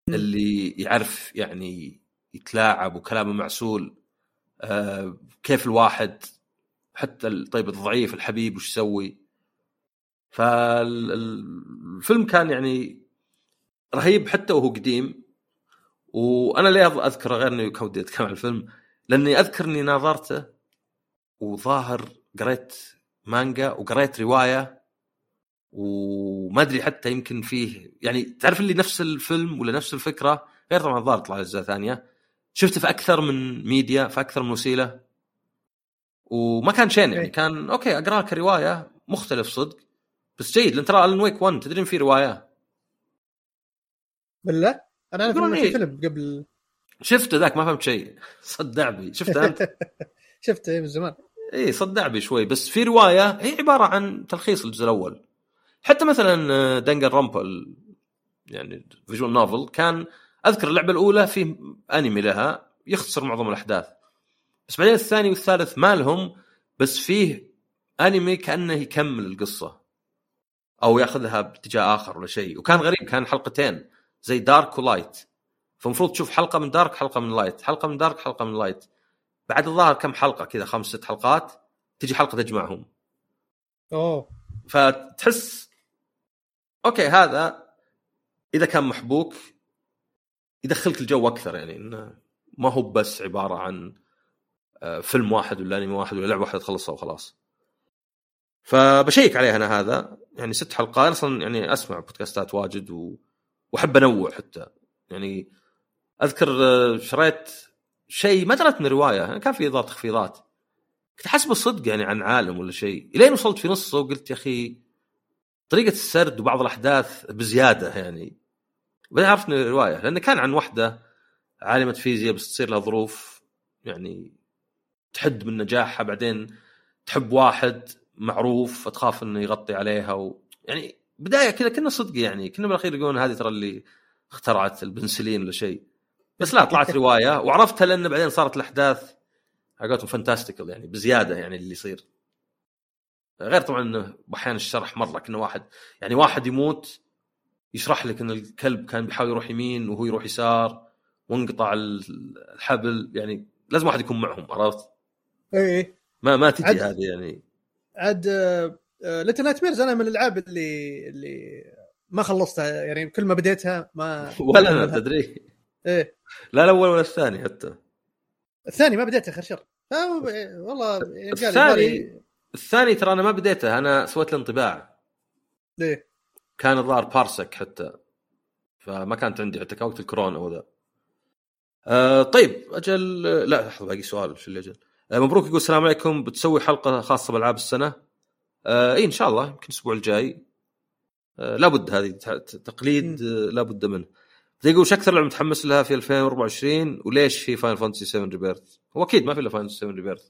اللي يعرف يعني يتلاعب وكلامه معسول. آه كيف الواحد حتى طيب الضعيف الحبيب وش يسوي؟ فالفيلم كان يعني رهيب حتى وهو قديم. وأنا ليه أذكره غير إنه كودي أتكلم عن الفيلم؟ لأني أذكر إني ناظرته وظاهر قريت مانجا وقريت رواية وما أدري حتى يمكن فيه يعني تعرف اللي نفس الفيلم ولا نفس الفكرة؟ غير طبعا الظاهر طلع اجزاء ثانية شفته في أكثر من ميديا في أكثر من وسيلة. وما كان شين يعني كان أوكي اقراه كروايه مختلف صدق. بس جيد لأن ترى Alan Wake 1 تدرين في رواية؟ بالله أنا أعرف إنه في فيلم قبل. شفته ذاك ما فهمت شيء. (laughs) صدع بي. شفته أنت؟ (laughs) شفته اي من زمان. اي صدع بي شوي. بس في رواية هي عبارة عن تلخيص الجزء الأول. حتى مثلا Danganronpa يعني visual novel كان أذكر اللعبة الأولى في أنمي لها يختصر معظم الأحداث. بس بعدين الثاني والثالث ما لهم بس فيه أنمي كأنه يكمل القصة. أو يأخذها باتجاه آخر ولا شيء. وكان غريب كان حلقتين. زي dark و light فالمفروض تشوف حلقة من dark حلقة من light حلقة من dark حلقة من light بعد الظاهر كم حلقة كذا خمس ست حلقات تجي حلقة تجمعهم. أوه. فتحس أوكي هذا إذا كان محبوك يدخلك الجو أكثر يعني إنه ما هو بس عبارة عن آه، فيلم واحد ولا أنمي واحد ولا لعبة واحدة تخلصها وخلاص. فبشيك عليها أنا هذا يعني ست حلقات أصلا يعني أسمع بودكاستات واجد و... وأحب أنوع حتى. يعني أذكر آه، شريت شيء ما دريت من رواية كان في اضافه تخفيضات. كنت احسبه صدق يعني عن عالم ولا شيء. إلين وصلت في نصه وقلت يا أخي طريقة السرد وبعض الأحداث بزيادة يعني. بعدين عرفت انه روايه لأنه كان عن وحدة عالمة فيزياء بس تصير لها ظروف يعني تحد من نجاحها بعدين تحب واحد معروف فتخاف إنه يغطي عليها و... يعني بداية كذا كنا صدق يعني. كنا بالأخير يقولون هذه ترى اللي اخترعت البنسلين ولا شيء. بس لا طلعت رواية وعرفتها لأن بعدين صارت الأحداث حقتهم fantastical يعني بزيادة يعني اللي يصير. غير طبعا إنه أحيانا الشرح مرة كنا واحد يعني واحد يموت يشرح لك إن الكلب كان بيحاول يروح يمين وهو يروح يسار وانقطع الحبل يعني لازم واحد يكون معهم عرفت؟ إيه ما ما تجي هذه يعني. عاد Little Nightmares أنا من الألعاب اللي اللي ما خلصتها يعني كل ما بديتها ما (laughs) ولا أنا تدري. إيه. لا الأول ولا الثاني حتى. الثاني ما بديته آخر شر. والله الثاني الثاني ترى أنا ما بديته أنا سويت له انطباع. ليه؟ كان الظاهر بارسك حتى. فما كانت عندي حتى كان وقت الكورونا وذا. آه طيب أجل لا لحظة باقي سؤال شو اللي أجل؟ آه مبروك يقول السلام عليكم. بتسوي حلقة خاصة بألعاب السنة؟ آه اي إن شاء الله يمكن الأسبوع الجاي. آه لابد هذه تقليد آه لابد منه. يقول وش أكثر لعبه متحمس لها في 2024 وليش في Final Fantasy 7 Rebirth؟ هو أكيد ما في إلا Final Fantasy 7 Rebirth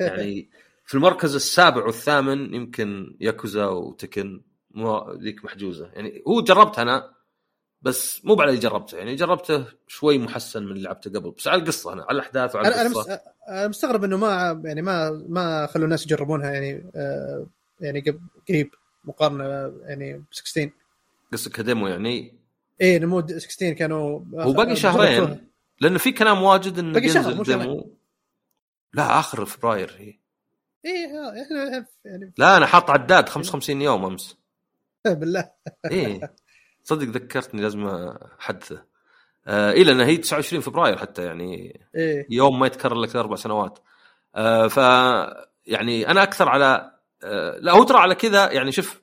يعني في المركز السابع والثامن يمكن Yakuza و Tekken ذيك محجوزة. يعني هو جربتها أنا بس مو بعد اللي جربته. يعني جربته شوي محسن من اللي لعبته قبل بس على القصة أنا على الأحداث وعلى أنا القصة. أنا مستغرب إنه ما يعني ما ما خلوا الناس يجربونها يعني آه يعني قريب مقارنة يعني ب 16 قصدك كديمو يعني إيه نمو 16 كانوا هو باقي شهرين. لأنه في كلام واجد إنه باقي شهر ديمو. لا آخر فبراير هي إيه إحنا يعني لا أنا حاط عداد 55 يوم أمس. (laughs) بالله. إيه. صدق ذكرتني لازم أحدثه. آه إيه لأن هي 29 فبراير حتى يعني إيه؟ يوم ما يتكرر لك أربع سنوات. آه ف يعني أنا أكثر على آه لا هو ترى على كذا يعني شوف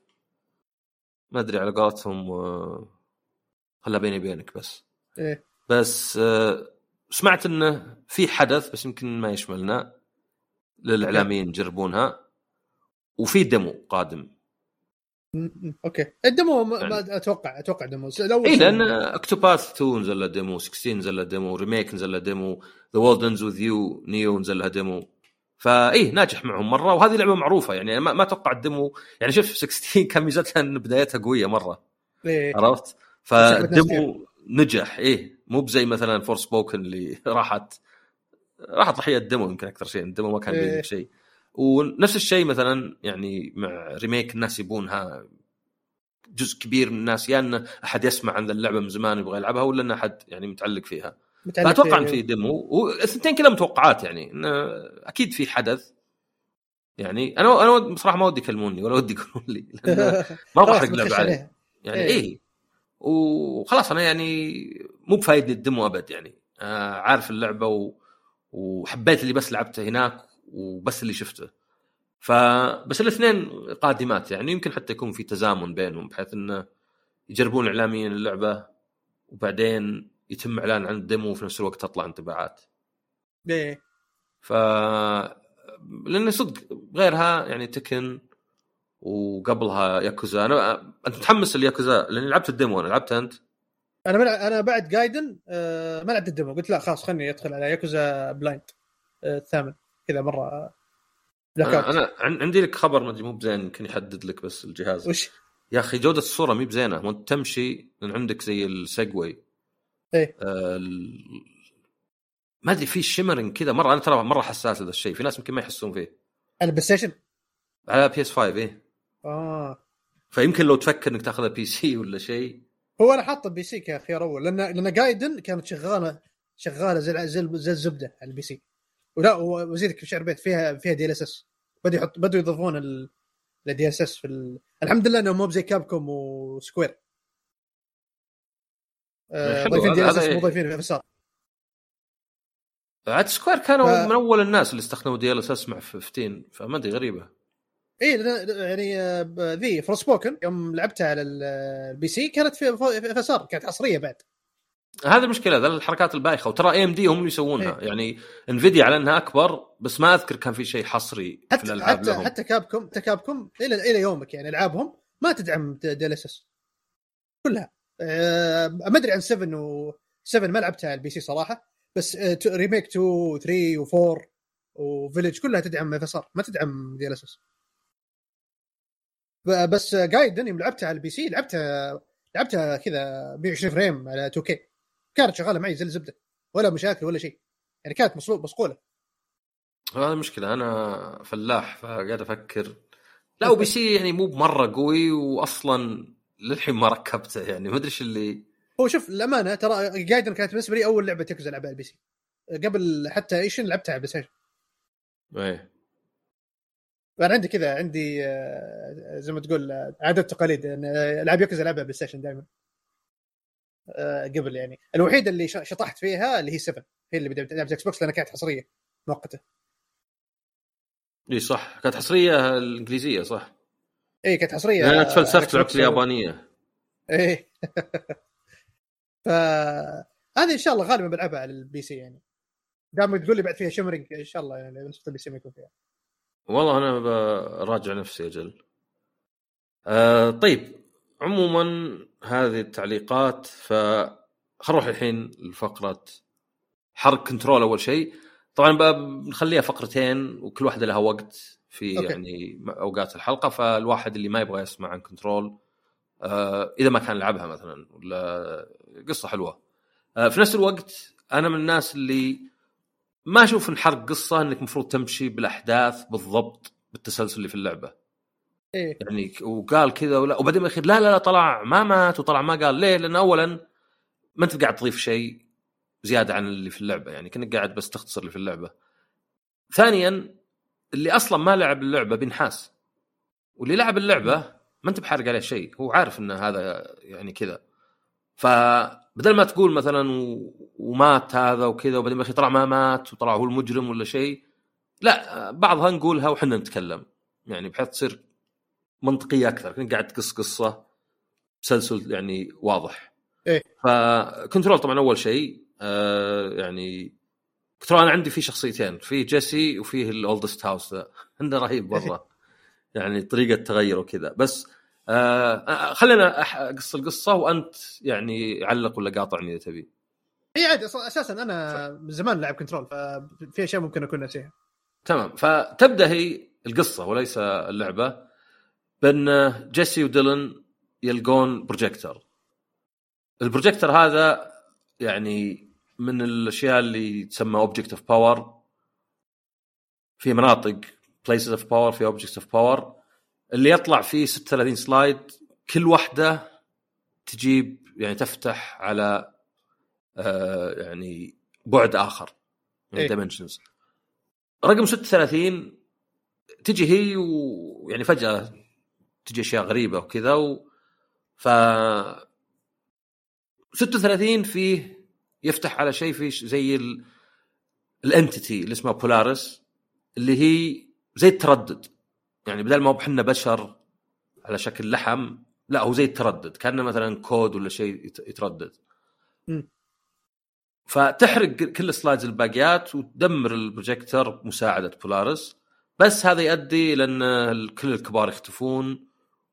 ما أدري على قولتهم آه خلها بيني وبينك بس. إيه. بس آه، سمعت إنه في حدث بس يمكن ما يشملنا للإعلاميين يجربونها وفي ديمو قادم. Okay. ال demo ما يعني- أتوقع أتوقع demo. لو اي لأن Octopath 2 نزل له demo 16 نزل له demo Remake نزل له demo The World Ends With You Neo نزل لها demo فايه ناجح معهم مرة وهذه لعبة معروفة يعني ما, ما أتوقع ال demo يعني شوف 16 (laughs) كان ميزتها إن بدايتها قوية مرة. إيه. عرفت؟ فال demo نجح. إيه مو بزي مثلا Forspoken اللي (laughs) راحت راحت ضحية ال demo يمكن أكثر شيء ال demo ما كان إيه. بيدك شيء. ونفس الشيء مثلا يعني مع ريميك الناس يبونها جزء كبير من الناس يا انه أحد يسمع عن اللعبة من زمان يبغى يلعبها ولا انه أحد يعني متعلق فيها. متعلق فأتوقع إن في- في ديمو والثنتين كلها متوقعات يعني أكيد في حدث. يعني أنا أنا بصراحه ما ودي يكلموني ولا ودي يقولون لي (laughs) ما أبغى احرق بتخش لعبه عليه. يعني إيه. إيه وخلاص أنا يعني مو بفايدني الدمو أبد يعني. آه عارف اللعبة و... وحبيت اللي بس لعبته هناك وبس اللي شفته. فبس الاثنين قادمات يعني. يمكن حتى يكون في تزامن بينهم بحيث انه يجربون اعلاميا اللعبة وبعدين يتم إعلان عن ال demo وفي نفس الوقت تطلع انطباعات. إيه. ف لأن صدق غيرها يعني Tekken وقبلها ياكوزا. أنا أنت متحمس لياكوزا لأني لعبت ال demo. أنا لعبت أنت؟ أنا ملع... أنا بعد Gaiden آه ما لعبت ال demo قلت لا خلاص خلني أدخل على Yakuza blind آه الثامن. كذا مرة آه، أنا. أنا عن- عندي لك خبر ما أدري مو بزين يمكن يحدد لك بس الجهاز. وش؟ يا أخي جودة الصورة مي بزينة. وانت تمشي لأن عندك زي ال Segway. إيه. آه ال- ما أدري في shimmering كذا. مرة أنا ترى مرة حساس هذا الشيء. في ناس يمكن ما يحسون فيه. على ال PlayStation على PS 5 إيه. آه. فيمكن لو تفكر إنك تاخذها PC (laughs) ولا شيء. هو أنا حاطه PC كخيار اول لأن لأن Gaiden كانت شغاله شغالة زي زي زي الزبدة على ال PC ولا وزيدك من الشعر بيت فيها فيها DLSS بدوا يحط بدوا يضيفون ال DLSS في ال... الحمد لله انه مو زي Capcom و Square آه، ضايفين DLSS مو ضايفين FSR عاد Square كانوا ف- من أول الناس اللي استخدموا DLSS مع 15 فما أدري غريبة. اي يعني آه، ذي Forspoken يوم لعبتها على ال- ال PC كانت في FSR كانت حصريه بعد. هذه المشكلة ذا الحركات البايخة. وترى AMD هم اللي يسوونها. إيه. يعني Nvidia على انها أكبر بس ما أذكر كان في شيء حصري في حتى الألعاب حتى لهم. حتى Capcom حتى Capcom إلى إلى يومك يعني ألعابهم ما تدعم DLSS كلها. آه، ما أدري عن 7 و 7 ما لعبتها على ال PC صراحة بس آه، remake 2 و 3 و 4 و Village كلها تدعم FSR ما تدعم DLSS بس Gaiden يوم لعبتها على ال PC لعبتها لعبتها كذا 120 frame على 2K كانت شغالة معي زي الزبده ولا مشاكل ولا شيء. يعني كانت مصلو- مصقوله هذا المشكلة أنا فلاح فقاعد أفكر. لا و PC يعني مو بمرة قوي واصلا للحين ما ركبته يعني. ما أدري إيش اللي هو شوف الامانه ترى Gaiden كانت بالنسبة لي أول لعبة يكوزا العبها على ال PC. قبل حتى Ishin لعبتها على ال PlayStation. إيه. أنا عندي كذا عندي آه، زي ما تقول آه، عادات تقاليد آه، العاب يكوزا ألعبها PlayStation دائما قبل يعني. الوحيده اللي شطحت فيها اللي هي 7 هي اللي بدأت لعبه Xbox لأنها كانت حصرية مؤقته إي صح. كانت حصرية الإنجليزية صح؟ إي كانت حصرية أنا تفلسفت لعبت اليابانية. إيه (laughs) ف هذه إن شاء الله غالبا بلعبها على ال PC يعني. دام تقول لي بعد فيها shimmering إن شاء الله يعني نسخه ال PC ما يكون فيها. والله أنا براجع نفسي أجل آه طيب عموما هذه التعليقات ف نروح الحين لفقرة حرق Control أول شيء. طبعا بنخليها فقرتين وكل واحدة لها وقت في أوكي. يعني أوقات الحلقة فالواحد اللي ما يبغى يسمع عن Control آه إذا ما كان لعبها مثلا ولا قصة حلوة. آه في نفس الوقت أنا من الناس اللي ما أشوف إن حرق قصة إنك المفروض تمشي بالأحداث بالضبط بالتسلسل اللي في اللعبة إيه يعني وقال كذا ولا وبعدين بالاخير لا لا لا طلع ما مات وطلع ما قال ليه؟ لأن اولا ما أنت قاعد تضيف شيء زيادة عن اللي في اللعبة يعني كأنك قاعد بس تختصر اللي في اللعبة. ثانيا اللي أصلا ما لعب اللعبة بينحاس واللي لعب اللعبة ما أنت بحارق عليه شيء هو عارف إن هذا يعني كذا فبدل ما تقول مثلا. ومات هذا وكذا وبعدين بالاخير طلع ما مات وطلع هو المجرم ولا شيء لا بعضها نقولها وحنا نتكلم يعني بحيث تصير منطقية أكثر كأنك قاعد تقص قصة تسلسل يعني واضح إيه. ف Control طبعا أول شيء آه يعني Control أنا عندي فيه شخصيتين في جيسي وفيه ال Oldest House ذا عنده رهيب مره (laughs) يعني طريقة تغير وكذا بس آه آه، خلينا أقص القصة وأنت يعني علق ولا قاطعني إذا تبي. هي عادي أساسا أنا من زمان لاعب Control ففي أشياء ممكن أكون ناسيها. تمام فتبدأ هي القصة وليس اللعبة بأن جيسي وديلن يلقون projector ال projector هذا يعني من الأشياء اللي تسمى object of power في مناطق places of power في object of power اللي يطلع فيه 36 slide كل واحدة تجيب يعني تفتح على آه يعني بعد آخر يعني إيه. dimensions رقم 36 تجي هي ويعني فجأة تجي أشياء غريبة وكذا و... ف 36 فيه يفتح على شيء في زي ال... ال entity اللي اسمها بولاريس اللي هي زي التردد يعني بدل ما هو بحنا بشر على شكل لحم لا هو زي التردد كأنه مثلا كود ولا شيء يت- يتردد. مم. فتحرق كل ال slides الباقيات وتدمر البروجيكتور بمساعده بولاريس بس هذا يؤدي لأن كل الكبار يختفون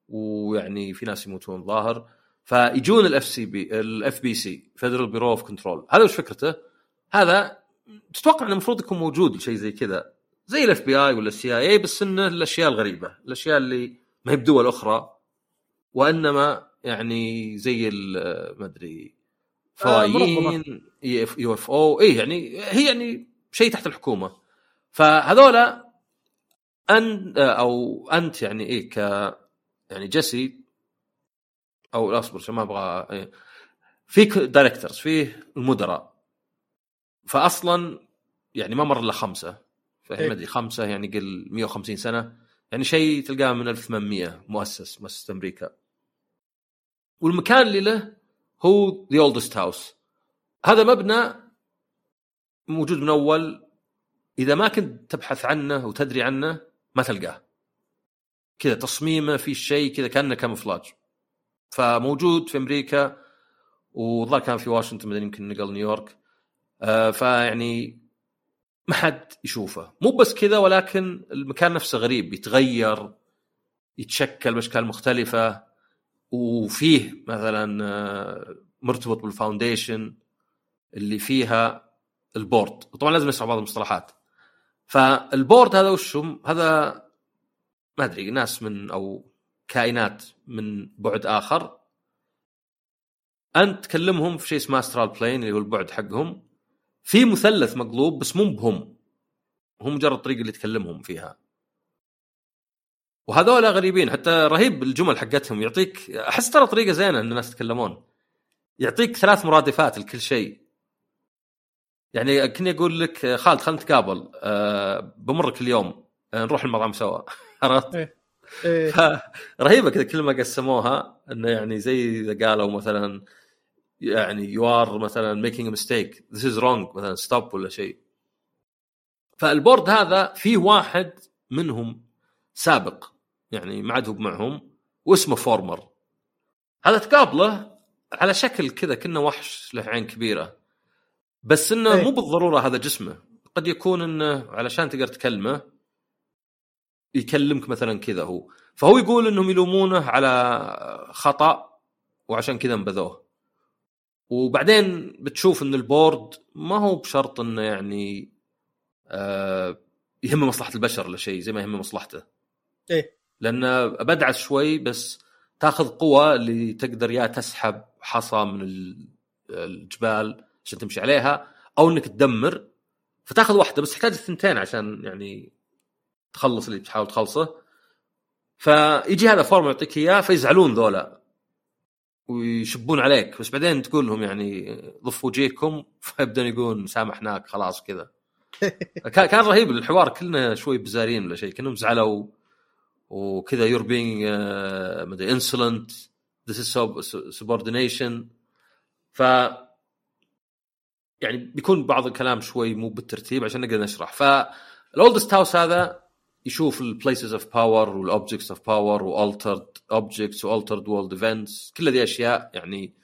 ويعني في ناس يموتون ظاهر. فيجون الاف سي بي الاف بي سي فيدرال بيرو اوف كنترول هذا وش فكرته؟ هذا تتوقع إنه المفروض يكون موجود شيء زي كذا. زي الاف بي اي ولا السي اي اي بس إنه الأشياء الغريبة الأشياء اللي ما هي بدول أخرى وإنما يعني زي ما أدري آه،. فضائيين يو إف أو اي يعني هي يعني شيء تحت الحكومة فهذولا أن أو أنت يعني إيه ك يعني جيسي أو أصبر عشان ما أبغى إيه. في دايركتورز فيه المدراء فاصلا يعني ما مر إلا خمسة إيه. ما أدري خمسة يعني قل 150 سنة. يعني شيء تلقاه من 1800 مؤسس مؤسسة أمريكا. والمكان اللي له هو ذا اولدست هاوس هذا مبنى موجود من أول إذا ما كنت تبحث عنه وتدري عنه ما تلقاه. كذا تصميمه في شيء كذا كأنه كاموفلاج فموجود في أمريكا وظهر كان في واشنطن بعدين يمكن نقل نيويورك. آه فيعني ما حد يشوفه. مو بس كذا ولكن المكان نفسه غريب. يتغير يتشكل بأشكال مختلفة. وفيه مثلا آه، مرتبط بالفاونديشن اللي فيها ال board. وطبعا لازم نسمع بعض المصطلحات. فال board هذا وش؟ هذا ما أدري ناس من أو كائنات من بعد آخر. أنت تكلمهم في شيء اسمه astral plane اللي هو البعد حقهم. في مثلث مقلوب بس مو بهم. هم مجرد الطريقة اللي تكلمهم فيها. وهذول غريبين حتى رهيب الجمل حقتهم. يعطيك أحس ترى طريقة زينة إن الناس يتكلمون. يعطيك ثلاث مرادفات لكل شيء. يعني كني أقول لك خالد خلينا نتقابل أه بمرك اليوم أه نروح المطعم سوا. (laughs) عرفت؟ إيه. رهيبة كذا كلمه قسموها إنه يعني زي إذا قالوا مثلا يعني you are مثلا making mistake this is wrong مثلا stop ولا شيء. فال board هذا فيه واحد منهم سابق. يعني ما عاد هو معهم واسمه Former. هذا تقابله على شكل كذا كأنه وحش له عين كبيرة. بس إنه إيه. مو بالضرورة هذا جسمه. قد يكون إنه علشان تقدر تكلمه يكلمك مثلا كذا هو. فهو يقول إنهم يلومونه على خطأ وعشان كذا انبذوه. وبعدين بتشوف إن ال board ما هو بشرط إنه يعني آه يهم مصلحة البشر ولا شيء زي ما يهم مصلحته. إيه. لأن بدعس شوي بس تاخذ قوة اللي تقدر يا تسحب حصى من ال- الجبال عشان تمشي عليها أو إنك تدمر. فتاخذ واحدة بس تحتاج الثنتين عشان يعني تخلص اللي تحاول تخلصه. فيجي هذا فورم يعطيك إياه فيزعلون ذولا. ويشبون عليك. بس بعدين تقول لهم يعني ضفوا وجيهكم فيبدون يقولون سامحناك خلاص كذا. (laughs) كان كان رهيب الحوار كلنا شوي بزارين ولا شيء كانهم زعلوا. وكذا يور بينج مدري انسولنت ذيس از سبوردينيشن ف يعني بيكون بعض الكلام شوي مو بالترتيب عشان نقدر نشرح. فالاولدست هاوس هذا يشوف البليسز اوف باور والاوبجكتس اوف باور والترد اوبجكتس والترد وورلد ايفنتس كل هذه أشياء يعني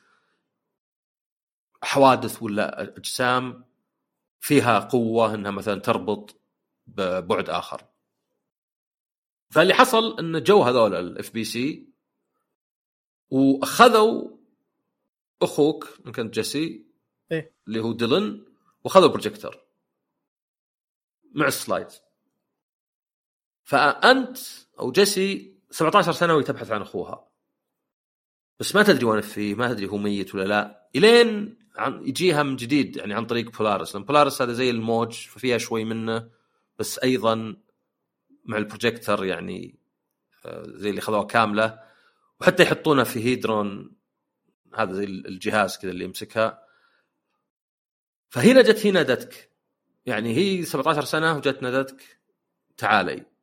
حوادث ولا أجسام فيها قوة إنها مثلا تربط ببعد آخر. فاللي حصل إن جو هذول ال FBC وأخذوا أخوك إن كنت جيسي إيه. اللي هو ديلن وأخذوا بروجيكتور مع ال slide فأنت أو جيسي 17 سنه وهي تبحث عن أخوها. بس ما تدري وين فيه ما تدري هو ميت ولا لا. إلين عن يجيها من جديد يعني عن طريق بولارس لأن بولارس هذا زي الموج ففيها شوي منه بس أيضا مع البروجيكتور يعني آه، زي اللي خذوها كاملة. وحتى يحطونها في هيدرون هذا زي الجهاز كذا اللي يمسكها. فهنا جت هي نادتك يعني هي 17 سنة وجت نادتك تعالي.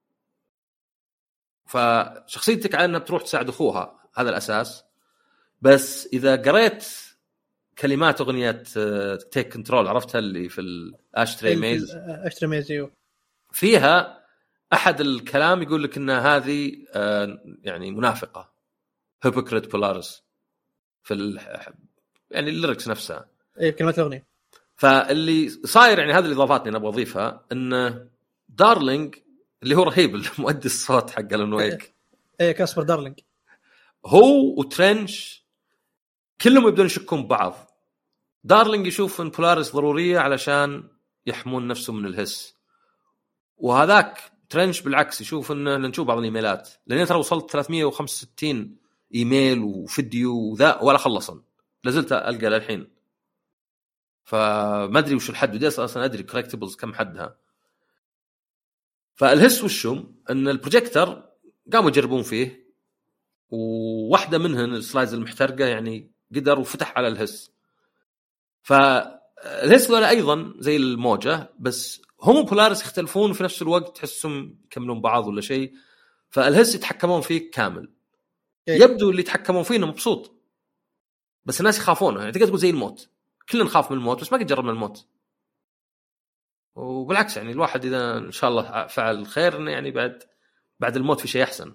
فشخصيتك على أنها بتروح تساعد أخوها هذا الأساس. بس إذا قريت كلمات أغنية Take Control عرفتها اللي في ال Ashtray Maze Ashtray Maze أيوه. فيها أحد الكلام يقول لك إن هذه آه، يعني منافقة hypocrite بولارس في ال... يعني ال lyrics نفسها. اي كلمات الأغنية. فاللي صاير يعني هذه الإضافات اللي أبغى أضيفها إن دارلينج اللي هو رهيب المؤدي الصوت حق Alan Wake إيه كاسبر دارلينج. هو وترنش كلهم يبدون يشكون ببعض دارلينج يشوف ان بولاريس ضرورية علشان يحمون نفسهم من الهس. وهذاك ترنش بالعكس يشوف إنه نشوف بعض الإيميلات. لأن ترى وصلت 365 إيميل وفيديو وذا ولا خلصن. لازلت ألقى للحين. فما أدري وش الحد. ودي أصلا أدري collectibles كم حدها. فال Hiss وشهم إن البروجيكتر قاموا يجربون فيه وواحدة منهن ال slides المحترقة يعني قدر وفتح على ال Hiss. فال Hiss ذولا أيضا زي الموجة بس هم وبولاريس يختلفون وفي نفس الوقت تحسهم يكملون بعض ولا شيء. فالهس يتحكمون فيك كامل. إيه. يبدو اللي يتحكمون فيه إنه مبسوط. بس الناس يخافونه. يعني تقدر تقول زي الموت. كلنا نخاف من الموت بس ما قد جربنا الموت. وبالعكس يعني الواحد إذا إن شاء الله فعل خير إنه يعني بعد بعد الموت في شيء أحسن.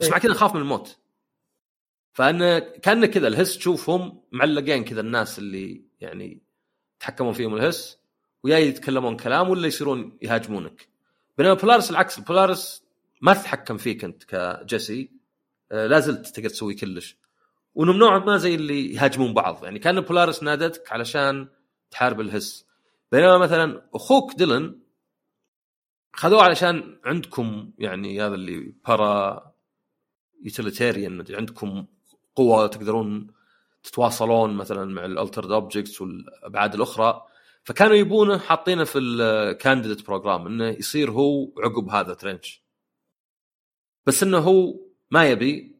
بس إيه. مع كذا نخاف من الموت. فان كان كذا الهس تشوفهم معلقين كذا الناس اللي يعني يتحكمون فيهم الهس ويا يتكلمون كلام ولا يصيرون يهاجمونك. بينما بولارس العكس بولارس ما تتحكم فيك أنت كجيسي آه، لا زلت تقدر تسوي cleanse. وانهم نوعا ما زي اللي يهاجمون بعض. يعني كأن بولارس نادتك علشان تحارب ال Hiss. بينما مثلا أخوك ديلن خذوه علشان عندكم يعني هذا اللي parautilitarian عندكم قوة تقدرون تتواصلون مثلا مع ال altered objects والأبعاد الأخرى. فكانوا يبونه حاطينه في ال candidate program إنه يصير هو عقب هذا ترنش بس إنه هو ما يبي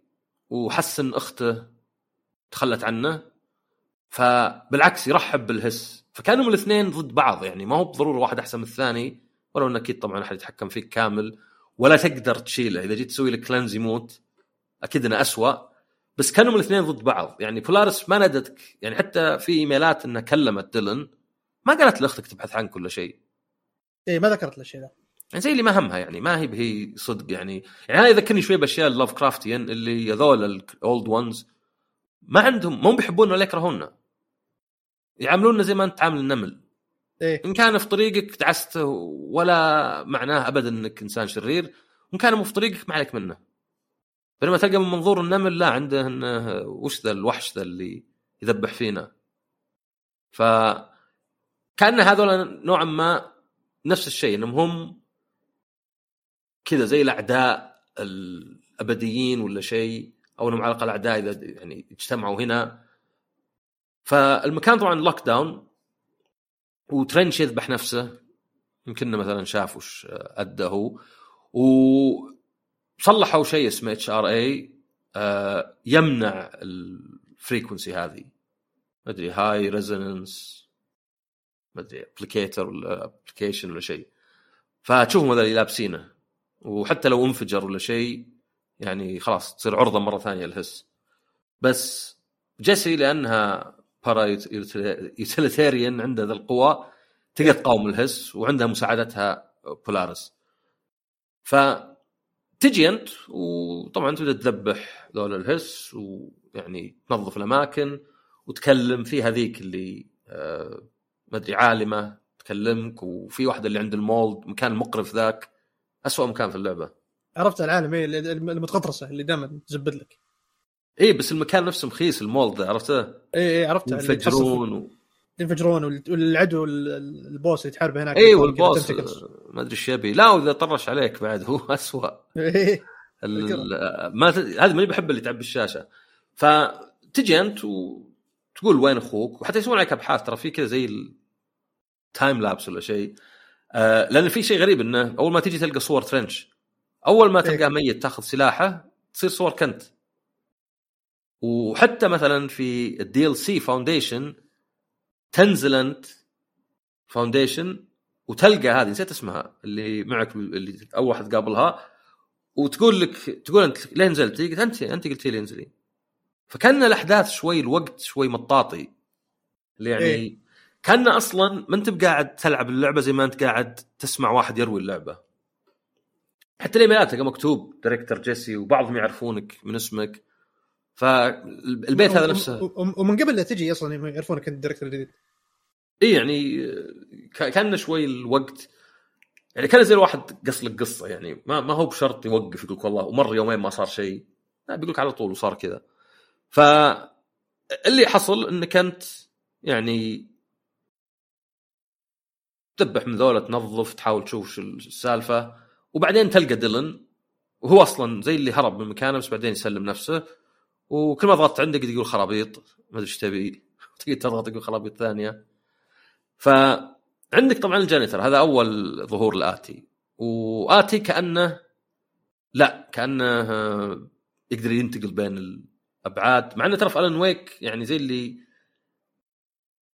وحس ان أخته تخلت عنه. فبالعكس يرحب بالهس. فكانوا الاثنين ضد بعض يعني ما هو بالضروره واحد أحسن من الثاني ولو انه أكيد طبعا احد يتحكم فيك كامل ولا تقدر تشيله. إذا جيت تسوي لك كلانز يموت أكيد إنه اسوء بس كانوا الاثنين ضد بعض. يعني بولارس ما نادتك. يعني حتى في إيميلات إنها كلمت ديلن ما قالت لأختك تبحث عنك ولا شيء. إيه ما ذكرت الشيء ذا يعني زي اللي ما همها يعني ما هي هي صدق. يعني يعني هذا يذكرني شوي بأشياء ال Lovecraftian اللي هذول ال Old Ones ما عندهم مو بيحبونا ولا يكرهونا يعاملونا زي ما أنت تعامل النمل. إيه. إن كان في طريقك دعسته ولا معناه ابدا إنك إنسان شرير وإن كان مو في طريقك ما عليك منه. بينما تلقى من منظور النمل لا عنده إنه وش ذا الوحش ذا اللي يذبح فينا. ف كأن هذول نوعا ما نفس الشيء إنهم هم كذا زي الأعداء الأبديين ولا شيء أو إنهم على الأقل أعداء إذا يعني اجتمعوا هنا. فالمكان طبعا lockdown وترنش يذبح نفسه. يمكن مثلا شاف وش أدى هو. وصلحوا شيء اسمه HRA يمنع ال frequency هذه. ما أدري high resonance ما أدري applicator ولا application ولا شيء. فتشوفهم هذول لابسينه. وحتى لو انفجر ولا شيء يعني خلاص تصير عرضة مرة ثانية ال Hiss بس جيسي لأنها parautilitarian عندها ذا القوى تقدر تقاوم ال Hiss وعندها مساعدتها بولارس ف تجي أنت وطبعا تبدأ تذبح ذول الهس ويعني تنظف الأماكن وتكلم في هذيك اللي آه ما أدري عالمة تكلمك وفي واحدة اللي عند المولد مكان المقرف ذاك أسوأ مكان في اللعبة. عرفت العالم إيه المتغطرسه اللي دائما تزبد لك. اي بس المكان نفسه مخيس المولد عرفته؟ اي اي عرفت ينفجرون و... ينفجرون والعدو البوس اللي تحاربه هناك اي والبوس ما أدري إيش يبي لا وإذا طرش عليك بعد هو (laughs) اسوء إيه. ما. هذا ماني بحب اللي تعبي الشاشه فتجي أنت وتقول وين أخوك وحتى يسوون عليك أبحاث ترى في كذا زي ال time lapse ولا شيء آه لأن في شيء غريب إنه أول ما تجي تلقى صور ترنش أول ما تلقاه ميت تاخذ سلاحه تصير صورك أنت وحتى مثلا في ال DLC Foundation تنزل انت Foundation وتلقى هذه نسيت اسمها اللي معك اللي أول واحد قابلها وتقول لك تقول أنت ليه نزلتي؟ قلت أنت أنت قلتي لي انزلي فكأن الأحداث شوي الوقت شوي مطاطي اللي يعني إيه؟ كأن أصلا ما أنت بقاعد تلعب اللعبة زي ما أنت قاعد تسمع واحد يروي اللعبة حتى الإيميلات تلقى مكتوب director جيسي وبعضهم يعرفونك من اسمك فالبيت هذا نفسه. ومن قبل لا تجي أصلا يعرفونك انت director جديد إي يعني كان شوي الوقت يعني كان زي الواحد قص لك قصة يعني ما ما هو بشرط يوقف يقول لك والله ومر يومين ما صار شيء. لا بيقول لك على طول وصار كذا. ف اللي حصل إنك أنت يعني تذبح من ذولا تنظف تحاول تشوف شو السالفة وبعدين تلقى ديلن وهو أصلا زي اللي هرب من مكانه بس بعدين يسلم نفسه. وكل ما ضغطت عنده يقول خرابيط ما أدري إيش تبي. (laughs) تقدر تضغط يقول خرابيط ثانية. فعندك طبعا الجانيتر هذا أول ظهور الاتي وآتي كأنه لا كأنه يقدر ينتقل بين الأبعاد. مع إنه ترى في الن ويك يعني زي اللي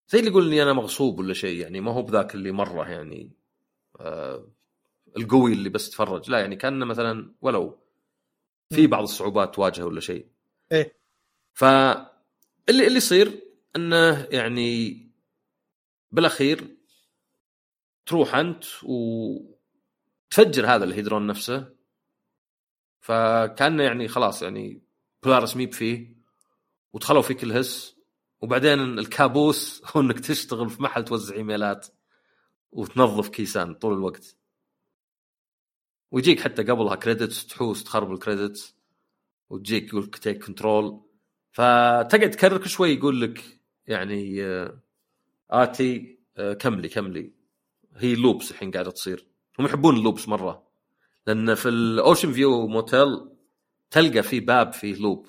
زي اللي يقول إني أنا مغصوب ولا شيء يعني ما هو بذاك اللي مرة يعني آه القوي اللي بس تفرج. لا يعني كان مثلا ولو في بعض الصعوبات تواجهه ولا شيء. إيه. ف اللي اللي يصير أنه يعني بالأخير تروح أنت وتفجر هذا الهيدرون نفسه. فكأنه يعني خلاص يعني بولارس ميب فيه ودخلوا فيك الهس وبعدين الكابوس هو إنك تشتغل في محل توزع إيميلات وتنظف كيسان طول الوقت. ويجيك حتى قبلها كريدتس تحوس تخرب الكريدتس وتجيك يقول لك تيك كنترول فتقعد تكرر كل شوي يقول لك يعني آه، آتي آه، كملي كملي. هي لوبس الحين قاعدة تصير. هم يحبون اللوبس مرة. لأن في الاوشن فيو موتيل تلقى في باب فيه لوب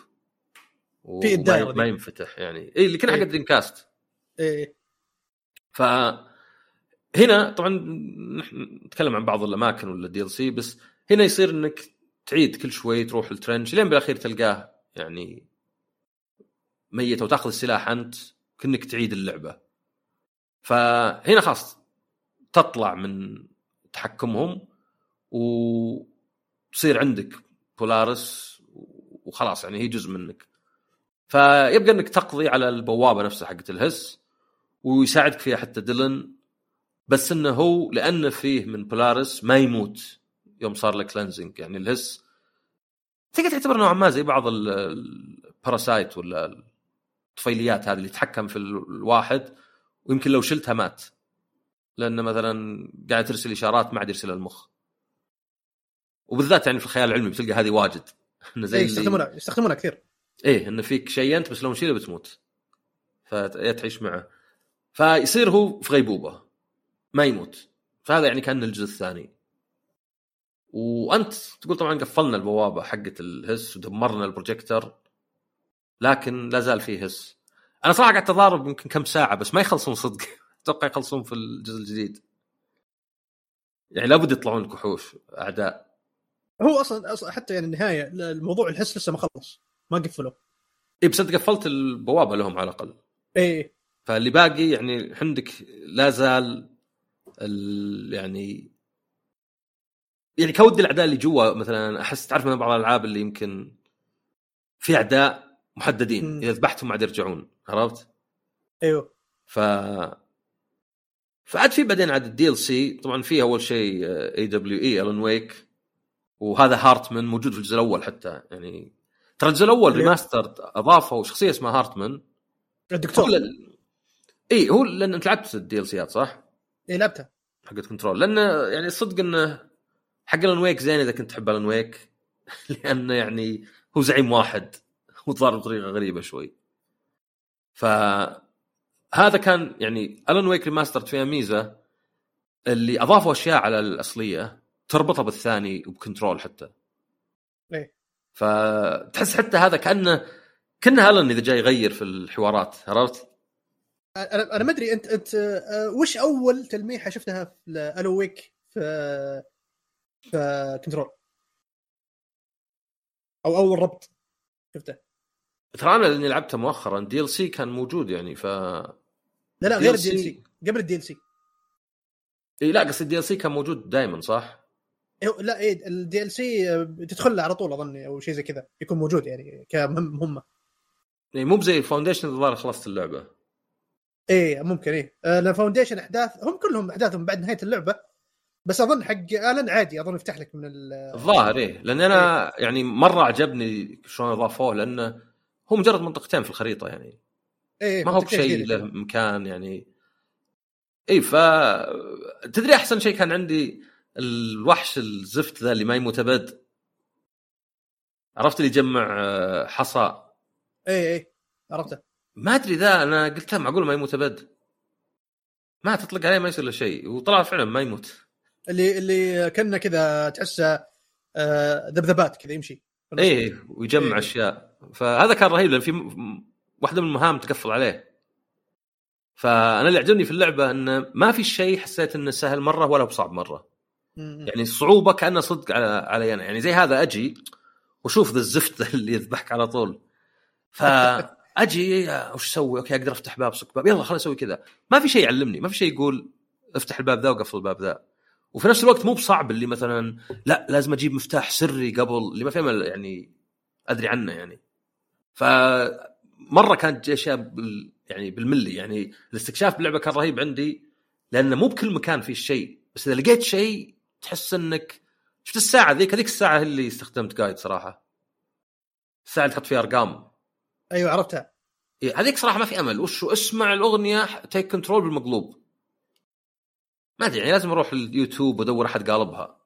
في الدائره ما ينفتح يعني. اي اللي كان حق دريم إيه. كاست إيه ف هنا طبعا نتكلم عن بعض الأماكن ولا ال DLC بس هنا يصير إنك تعيد كل شوي تروح الترنش لين بالأخير تلقاه يعني ميت وتاخذ السلاح أنت كأنك تعيد اللعبة. فهنا خلاص تطلع من تحكمهم وتصير عندك بولارس وخلاص يعني هي جزء منك. فيبقى إنك تقضي على البوابة نفسها حقت ال Hiss ويساعدك فيها حتى ديلن بس إنه هو لأنه فيه من بولارس ما يموت. يوم صار له cleansing يعني ال Hiss تقدر تعتبر نوعا ما زي بعض ال parasite ولا الطفيليات هذه اللي تتحكم في الواحد ويمكن لو شلتها مات. لأنه مثلا قاعد ترسل إشارات ما عاد يرسلها المخ. وبالذات يعني في الخيال العلمي بتلقى هذه واجد. (laughs) إنه زي إيه يستخدمونها يستخدمونها كثير. إيه إنه فيك شيء أنت بس لو نشيله بتموت. فتعيش معه. فيصير هو في غيبوبة. ما يموت. فهذا يعني كان الجزء الثاني. وأنت تقول طبعا قفلنا البوابة حقت الهس ودمرنا البروجيكتور لكن لا زال فيه هس. أنا صراحة قعدت اضارب يمكن كم ساعة بس ما يخلصون صدق. (laughs) أتوقع يخلصون في الجزء الجديد. يعني لابد يطلعون لك وحوش أعداء. هو أصلا أصلا حتى يعني النهاية الموضوع ال Hiss لسه ما خلص ما قفلوا. اي بس أنت قفلت البوابة لهم على الأقل. إيه. فاللي باقي يعني عندك لا زال يعني يعني كود الأعداء اللي جوا مثلا أحس تعرف من بعض الألعاب اللي يمكن في أعداء محددين. إذا ذبحتهم ما عاد يرجعون عرفت؟ أيوه ف فعاد في بعدين عاد ال DLC طبعا في أول شيء AWE Alan Wake وهذا هارتمان موجود في الجزء الأول حتى يعني ترى الجزء الأول remaster أضافوا شخصية اسمها هارتمان الدكتور ل... إي هو لأن أنت لعبت ال DLC ات صح؟ إي لعبتها حقت Control لأنه يعني صدق إنه حق Alan Wake زين إذا كنت تحب Alan Wake (laughs) لأنه يعني هو زعيم واحد. وضارب بطريقة غريبة شوي. ف هذا كان يعني Alan Wake remastered فيها ميزة اللي أضافوا أشياء على الأصلية تربطها بالثاني وب Control حتى. إيه. فتحس حتى هذا كأنه كأنه الن إذا جاي يغير في الحوارات. عرفت؟ أنا أنا ما أدري انت أنت آه، وش أول تلميحة شفتها في Alan Wake في في Control. أو أول ربط. شفته. ترى أنا اللي لعبته مؤخرا DLC كان موجود يعني ف لا لا غير ال DLC قبل ال DLC إي لا قصدي ال DLC كان موجود دائما صح؟ إيه، لا إيه ال DLC تدخل له على طول اظن أو شيء زي كذا يكون موجود يعني كمهمه يعني مو بزي Foundation الظاهر خلصت اللعبة. إيه ممكن إيه. لأن Foundation أحداث هم كلهم أحداثهم بعد نهاية اللعبة بس أظن حق آلن عادي أظن يفتح لك من الظاهر إيه. لأن أنا إيه؟ يعني مرة عجبني شلون أضافوه لأنه هو مجرد منطقتين في الخريطة يعني. إيه ما هو بشيء له مكان يعني. اي ف تدري أحسن شيء كان عندي الوحش الزفت ذا اللي ما يموت أبد؟ عرفت اللي يجمع آه، حصى؟ اي اي عرفته. ما أدري ذا أنا قلت معقول ما يموت أبد؟ ما تطلق عليه ما يصير له شيء. وطلع فعلا ما يموت. اللي اللي كنا كذا تحسه آه، ذبذبات كذا يمشي إيه ويجمع إيه. أشياء. فهذا كان رهيب لأن في واحدة من المهام تقفل عليه. فأنا اللي عجبني في اللعبة انه ما في شيء حسيت إنه سهل مرة ولا بصعب مرة. يعني الصعوبة كأنه صدق على علي أنا. يعني زي هذا أجي وشوف ذا الزفت (laughs) اللي يذبحك على طول. فأجي وش أسوي؟ أوكي أقدر أفتح باب صك باب. يلا خليني أسوي كذا. ما في شيء يعلمني. ما في شيء يقول أفتح الباب ذا وقفل الباب ذا. وفي نفس الوقت مو بصعب اللي مثلا لا لازم أجيب مفتاح سري قبل اللي ما فهم يعني أدري عنه يعني. ف مره كانت أشياء بال يعني بالملي يعني الاستكشاف باللعبة كان رهيب عندي لأنه مو بكل مكان فيه شيء. بس إذا لقيت شيء تحس إنك شفت الساعة ذيك هذيك الساعة اللي استخدمت جايد صراحة. الساعة اللي تحط فيها أرقام. أيوه عرفتها. إيه هذيك صراحة ما في أمل. وش اسمع الأغنية Take Control بالمقلوب. ما أدري يعني لازم أروح اليوتيوب وأدور أحد قالبها.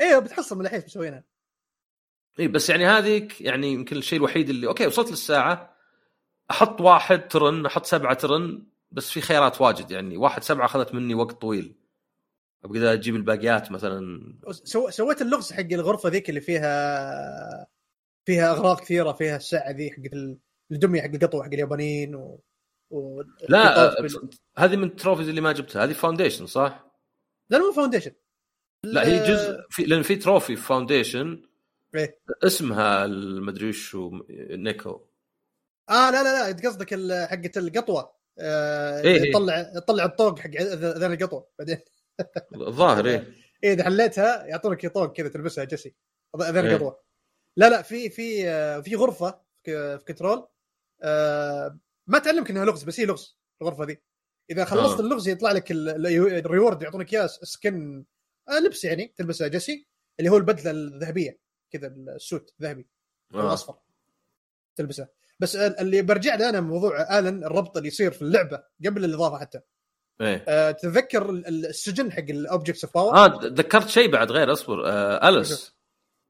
إيوه بتحصل من الحين مسوينها إي بس يعني هذيك يعني يمكن الشيء الوحيد اللي أوكي وصلت للساعة أحط واحد ترن أحط سبعة ترن بس في خيارات واجد يعني. واحد سبعة أخذت مني وقت طويل. أبغى أجيب الباقيات مثلا. سو... سويت اللغز حق الغرفة ذيك اللي فيها فيها أغراض كثيرة فيها الساعة ذي حق الدمية حق القطوه حق اليابانيين و... و... لا هذه من ال trophies اللي ما جبتها هذه Foundation صح؟ لا مو Foundation لا هي جزء في لأن في trophy في Foundation إيه؟ اسمها المدري وش نيكو آه لا لا لا قصدك حقه القطوة. آه إيه يطلع إيه. يطلع الطوق حق اذان القطوة. بعدين. الظاهر إيه. (laughs) إيه إذا حليتها يعطونك طوق كذا تلبسها Jesse اذان إيه. القطوة. لا لا في في آه، في غرفة في Control. آه ما تعلمك إنها لغز بس هي لغز الغرفة ذي. إذا خلصت آه. اللغز يطلع لك ال reward يعطونك إياه skin آه لبس يعني تلبسه Jesse اللي هو البدلة الذهبية كذا ال suit ذهبي آه. اصفر تلبسه. بس اللي برجع له أنا موضوع آلن الربط اللي يصير في اللعبة قبل الإضافة حتى. إيه. آه تتذكر السجن حق ال Objects of Power آه تذكرت شيء بعد غير أصبر. آه Alice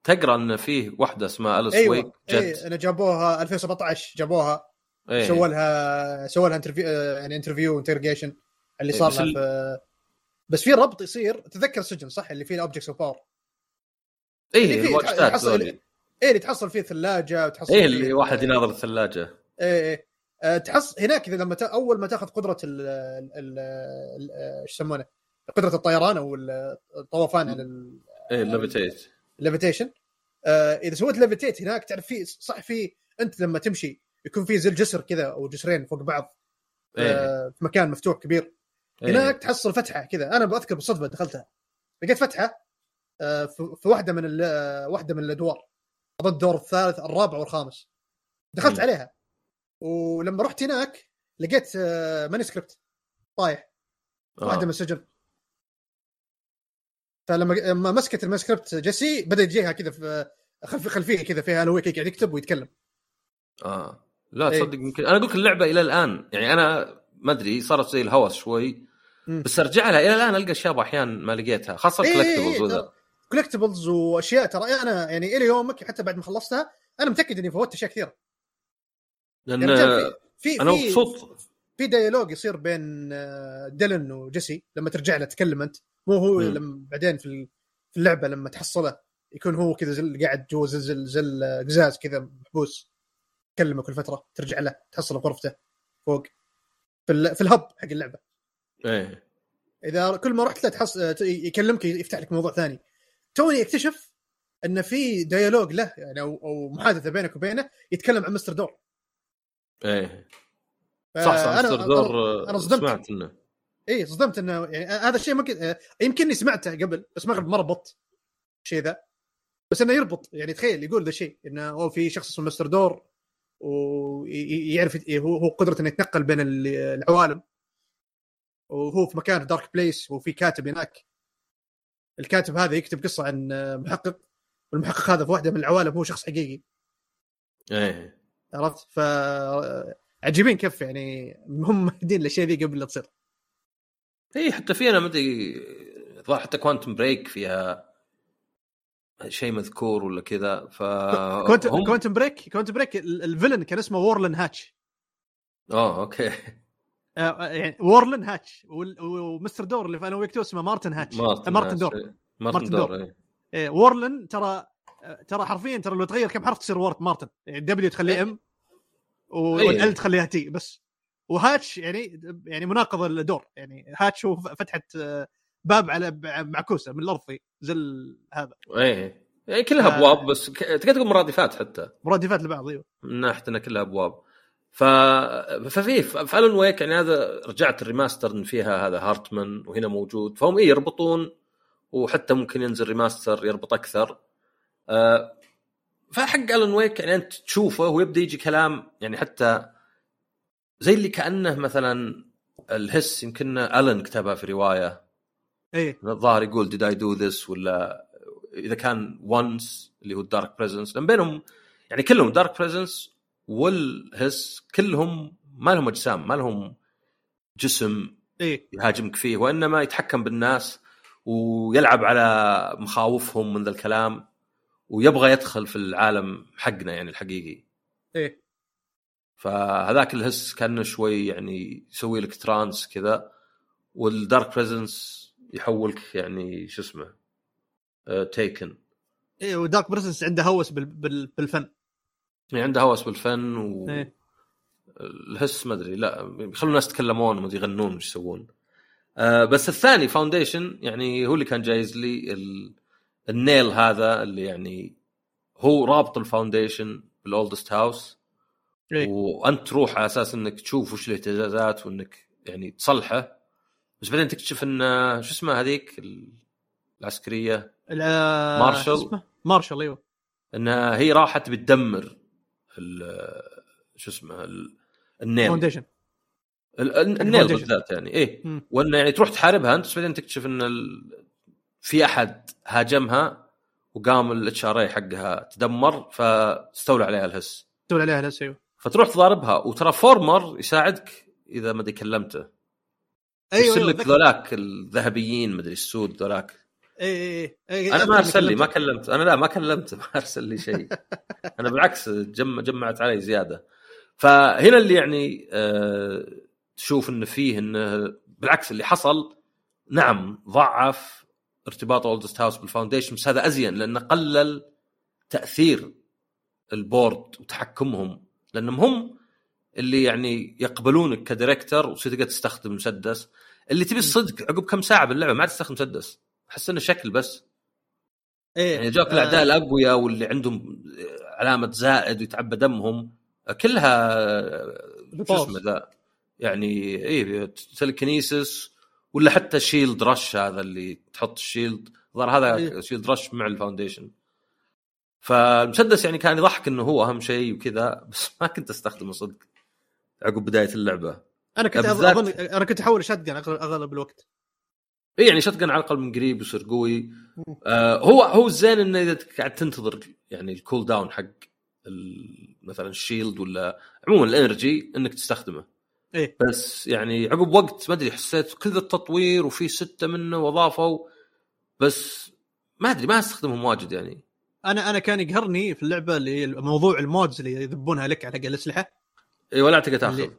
تقرأ إن فيه واحدة اسمها Alice أيوة. Wake جت إيه أنا جابوها 2017 جابوها. أيه. سووا لها سووا لها interview آه، يعني interview interrogation اللي صار لها في بس في ربط يصير تذكر السجن صح؟ اللي فيه ال Objects of Power إيه الواجهات إيه اللي تحصل فيه ثلاجة وتحصل إيه اللي واحد يناظر الثلاجة. إيه إيه. أه تحصل هناك إذا لما ت... أول ما تأخذ قدرة ال ال إيش يسمونه؟ قدرة الطيران أو الطوفان على ال... إيه ال levitate ال levitation آه إذا سويت levitate هناك تعرف في صح في أنت لما تمشي يكون في زي الجسر كذا أو جسرين فوق بعض آه إيه. في مكان مفتوح كبير إيه. هناك. تحصل فتحة كذا أنا بذكر بالصدفة دخلتها لقيت فتحة آه في واحدة من واحدة من الأدوار اظن الدور الثالث الرابع والخامس دخلت م. عليها ولما رحت هناك لقيت manuscript آه، طايح آه. واحدة من السجن فلما لما مسكت ال manuscript Jesse بدا يجيها كذا في خلف خلفية كذا فيها Alan Wake قاعد يكتب ويتكلم آه لا إيه. تصدق يمكن أنا أقول اللعبة إلى الآن يعني أنا ما أدري صارت زي الهوس شوي. بس أرجع لها إلى الآن ألقى اشياء احيان ما لقيتها خاصة إيه، ال collectibles وذا collectibles وأشياء ترى أنا يعني إلى يومك حتى بعد ما خلصتها أنا متأكد إني فوتت أشياء كثيرة لأن يعني في أنا مبسوط في dialogue يصير بين آه، Dylan و Jesse لما ترجع له تكلم أنت مو هو. لما بعدين في ال- في اللعبة لما تحصله يكون هو كذا زل قاعد جوا زل زل قزاز كذا محبوس تكلمه كل فترة ترجع له تحصله بغرفته فوق في ال- في ال hub حق اللعبة. إيه. إذا كل ما رحت له تحص ت- يكلمك يفتح لك موضوع ثاني. توني اكتشف إن في dialogue له يعني أو أو محادثة بينك وبينه يتكلم عن Mr. Door. إيه. صح صح Mr. Door آه، أنا صدمت. سمعت إنه. اي صدمت إنه يعني هذا الشيء ممكن آه، يمكنني سمعته قبل بس ما ما ربطت الشيء ذا. بس إنه يربط يعني تخيل يقول ذا الشيء إنه هو في شخص اسمه Mr. Door ويعرف هو هو قدرته إنه يتنقل بين ال- العوالم. وهو في مكان Dark Place وفي كاتب هناك. الكاتب هذا يكتب قصة عن محقق والمحقق هذا في واحدة من العوالم هو شخص حقيقي. إيه. عرفت؟ ف عجيبين كيف يعني هم مهدين الاشياء ذي قبل لا تصير. اي حتى في أنا مدري الظاهر حتى Quantum Break فيها شيء مذكور ولا كذا ف Quantum Break Quantum Break ال- ال villain كان اسمه وورلن هاتش آه أوكي آه، يعني وورلن هاتش ومستر دور اللي في أنا ويكتو اسمه مارتن هاتش مارتن مارتن هاتش، دور إيه. مارتن مارتن دور دور. إيه. إيه، وورلن ترى آه، ترى حرفيا ترى لو تغير كم حرف تصير وورد مارتن يعني دبليو تخليه ام إيه. والال تخليها تي بس وهاتش يعني يعني مناقض الدور يعني هاتش هو فتحة آه، باب على معكوسه من الأرض فيه زي هذا. إيه. يعني كلها آه. أبواب بس تقدر تقول مرادفات حتى. مرادفات لبعض أيوه. من ناحية انها كلها أبواب. ف ففي في Alan Wake يعني هذا رجعت ال remaster فيها هذا هارتمان وهنا موجود. فهم إيه يربطون وحتى ممكن ينزل remaster يربط أكثر. آه، فحق Alan Wake يعني أنت تشوفه ويبدا يجي كلام يعني حتى زي اللي كأنه مثلا ال Hiss يمكن الن كتبها في رواية. إيه. الظاهر يقول did I do this? ولا إذا كان once اللي هو ال Dark Presence لأن بينهم يعني كلهم Dark Presence وال Hiss كلهم ما لهم أجسام ما لهم جسم إيه. يهاجمك فيه وإنما يتحكم بالناس ويلعب على مخاوفهم من ذا الكلام ويبغى يدخل في العالم حقنا يعني الحقيقي. إيه. فهذاك ال Hiss كأنه شوي يعني يسوي لك trance كذا وال Dark Presence يحولك يعني شو اسمه Taken إيه و Dark Presence عنده هوس بال... بال... بالفن. يعني عنده هوس بالفن إيه. وال Hiss ما أدري لا يخلون الناس يتكلمون وما يغنون وش يسوون. آه بس الثاني Foundation يعني هو اللي كان جايز لي ال... ال nail هذا اللي يعني هو رابط ال Foundation بال Oldest House إيه. وأنت تروح على أساس إنك تشوف وش الاهتزازات وإنك يعني تصلحه. بس بعدين تكتشف إن شو اسمها هذيك؟ ال- العسكرية. ال- مارشال. اسمه؟ مارشال أيوه. انها هي راحت بتدمر شو اسمه ال- ال nail. Foundation ال- ال nail. بالذات يعني. إيه. وانه يعني تروح تحاربها أنت بس بعدين تكتشف إن ال... في أحد هاجمها وقام ال HRA حقها تدمر فاستولى عليها ال Hiss. تقول عليها ال Hiss أيوه. فتروح تضاربها وترى Former يساعدك إذا ما كلمته. أيوه يرسل أيوه لك ذولاك الذهبيين مدري السود ذولاك. اي اي اي أنا ما أرسل لي ما كلمت أنا لا ما كلمته ما (laughs) أرسل لي شيء. أنا بالعكس جم جمعت علي زيادة. فهنا اللي يعني آه تشوف انه فيه انه بالعكس اللي حصل نعم ضعف ارتباط Oldest House بال Foundation بس هذا أزين لأنه قلل تأثير ال Board وتحكمهم لأنهم هم اللي يعني يقبلونك ك director وتقدر تستخدم مسدس. اللي تبي الصدق عقب كم ساعة باللعبة ما عاد تستخدم مسدس. أحس إنه شكل بس. إيه. يعني جاك الأعداء الأقوياء واللي عندهم علامة زائد ويتعبى دمهم كلها شو. اسمه ذا. يعني إيه telekinesis ولا حتى shield rush هذا اللي تحط ال shield ظهر هذا إيه. shield rush مع ال Foundation فالمسدس يعني كان يضحك إنه هو أهم شيء وكذا بس ما كنت أستخدمه صدق. عقب بداية اللعبة. أنا كنت بالذات- اظن أنا كنت أحوله shotgun أغلب الوقت. إي يعني shotgun على الأقل من قريب يصير قوي. آه هو هو الزين إنه إذا قاعد تنتظر يعني ال cooldown حق ال- مثلا ال shield ولا عموما ال energy إنك تستخدمه. إيه بس يعني عقب وقت ما أدري حسيت كل التطوير وفي ستة منه وأضافوا بس ما أدري ما أستخدمهم واجد يعني. أنا أنا كان يقهرني في اللعبة اللي موضوع ال mods اللي يذبونها لك على الاسلحه اي ولا تقدر تاخذ. اللي-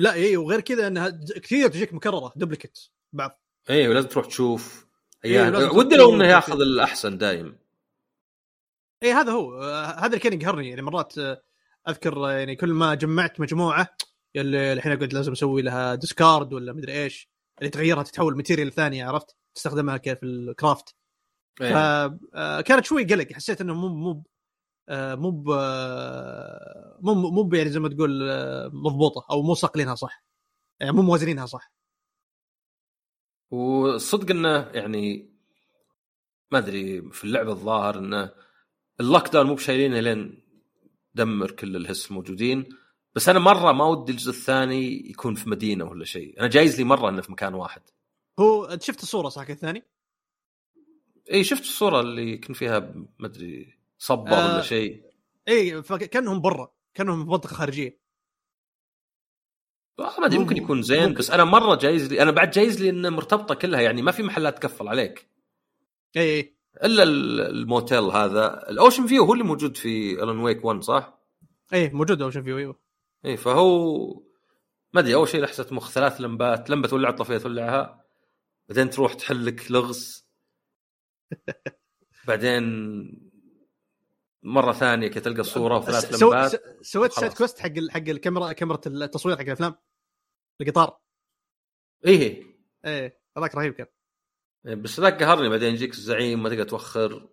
لا اي وغير كذا إنها كثير تجيك مكررة duplicate بعض. اي ولازم تروح تشوف. إيه،. ولازم تروح ودي لو إنه ياخذ. الأحسن دايم. اي هذا هو. آه، هذا اللي كان يقهرني. يعني مرات آه، أذكر آه، يعني كل ما جمعت مجموعة يلي الحين أقعد لازم أسوي لها discard ولا مدري إيش اللي تغيرها تتحول material ثانية عرفت؟ تستخدمها كيف ال craft إيه. فكانت شوي قلق. حسيت إنه مو مو مو آه، مو مو ب- يعني زي ما تقول آه، مضبوطة أو مو صقلينها صح. يعني مو موازنينها صح. والصدق إنه يعني ما أدري في اللعبه الظاهر إنه ال lockdown مو بشايلينه لين دمر كل ال Hiss الموجودين بس أنا مرة ما ودي الجزء الثاني يكون في مدينة ولا شيء. أنا جايز لي مرة إنه في مكان واحد. هو شفت الصورة صح الثاني إي شفت الصورة اللي كان فيها ما أدري صبر آه. ولا شيء إي فكأنهم برا كأنهم في منطقة خارجية ما أدري ممكن يكون زين ممكن. بس أنا مرة جايز لي أنا بعد جايز لي انه مرتبطة كلها يعني ما في محلات تقفل عليك إي إي إلا ال- الموتيل هذا ال Ocean View هو اللي موجود في Alan Wake 1 صح؟ إي موجود Ocean View إيوه إي فهو ما أدري أول شيء لحسه مخ ثلاث لمبات لمبة تولع طفية تولعها بعدين تروح تحلك لغز (laughs) بعدين مرة ثانية تلقى الصورة وثلاث سو... لمبات سويت. side quest حق حق الكاميرا كاميرا التصوير حق الأفلام القطار. إيه إيه. هذاك رهيب كان. إيه، بس ذاك قهرني بعدين يجيك الزعيم ما تقدر توخر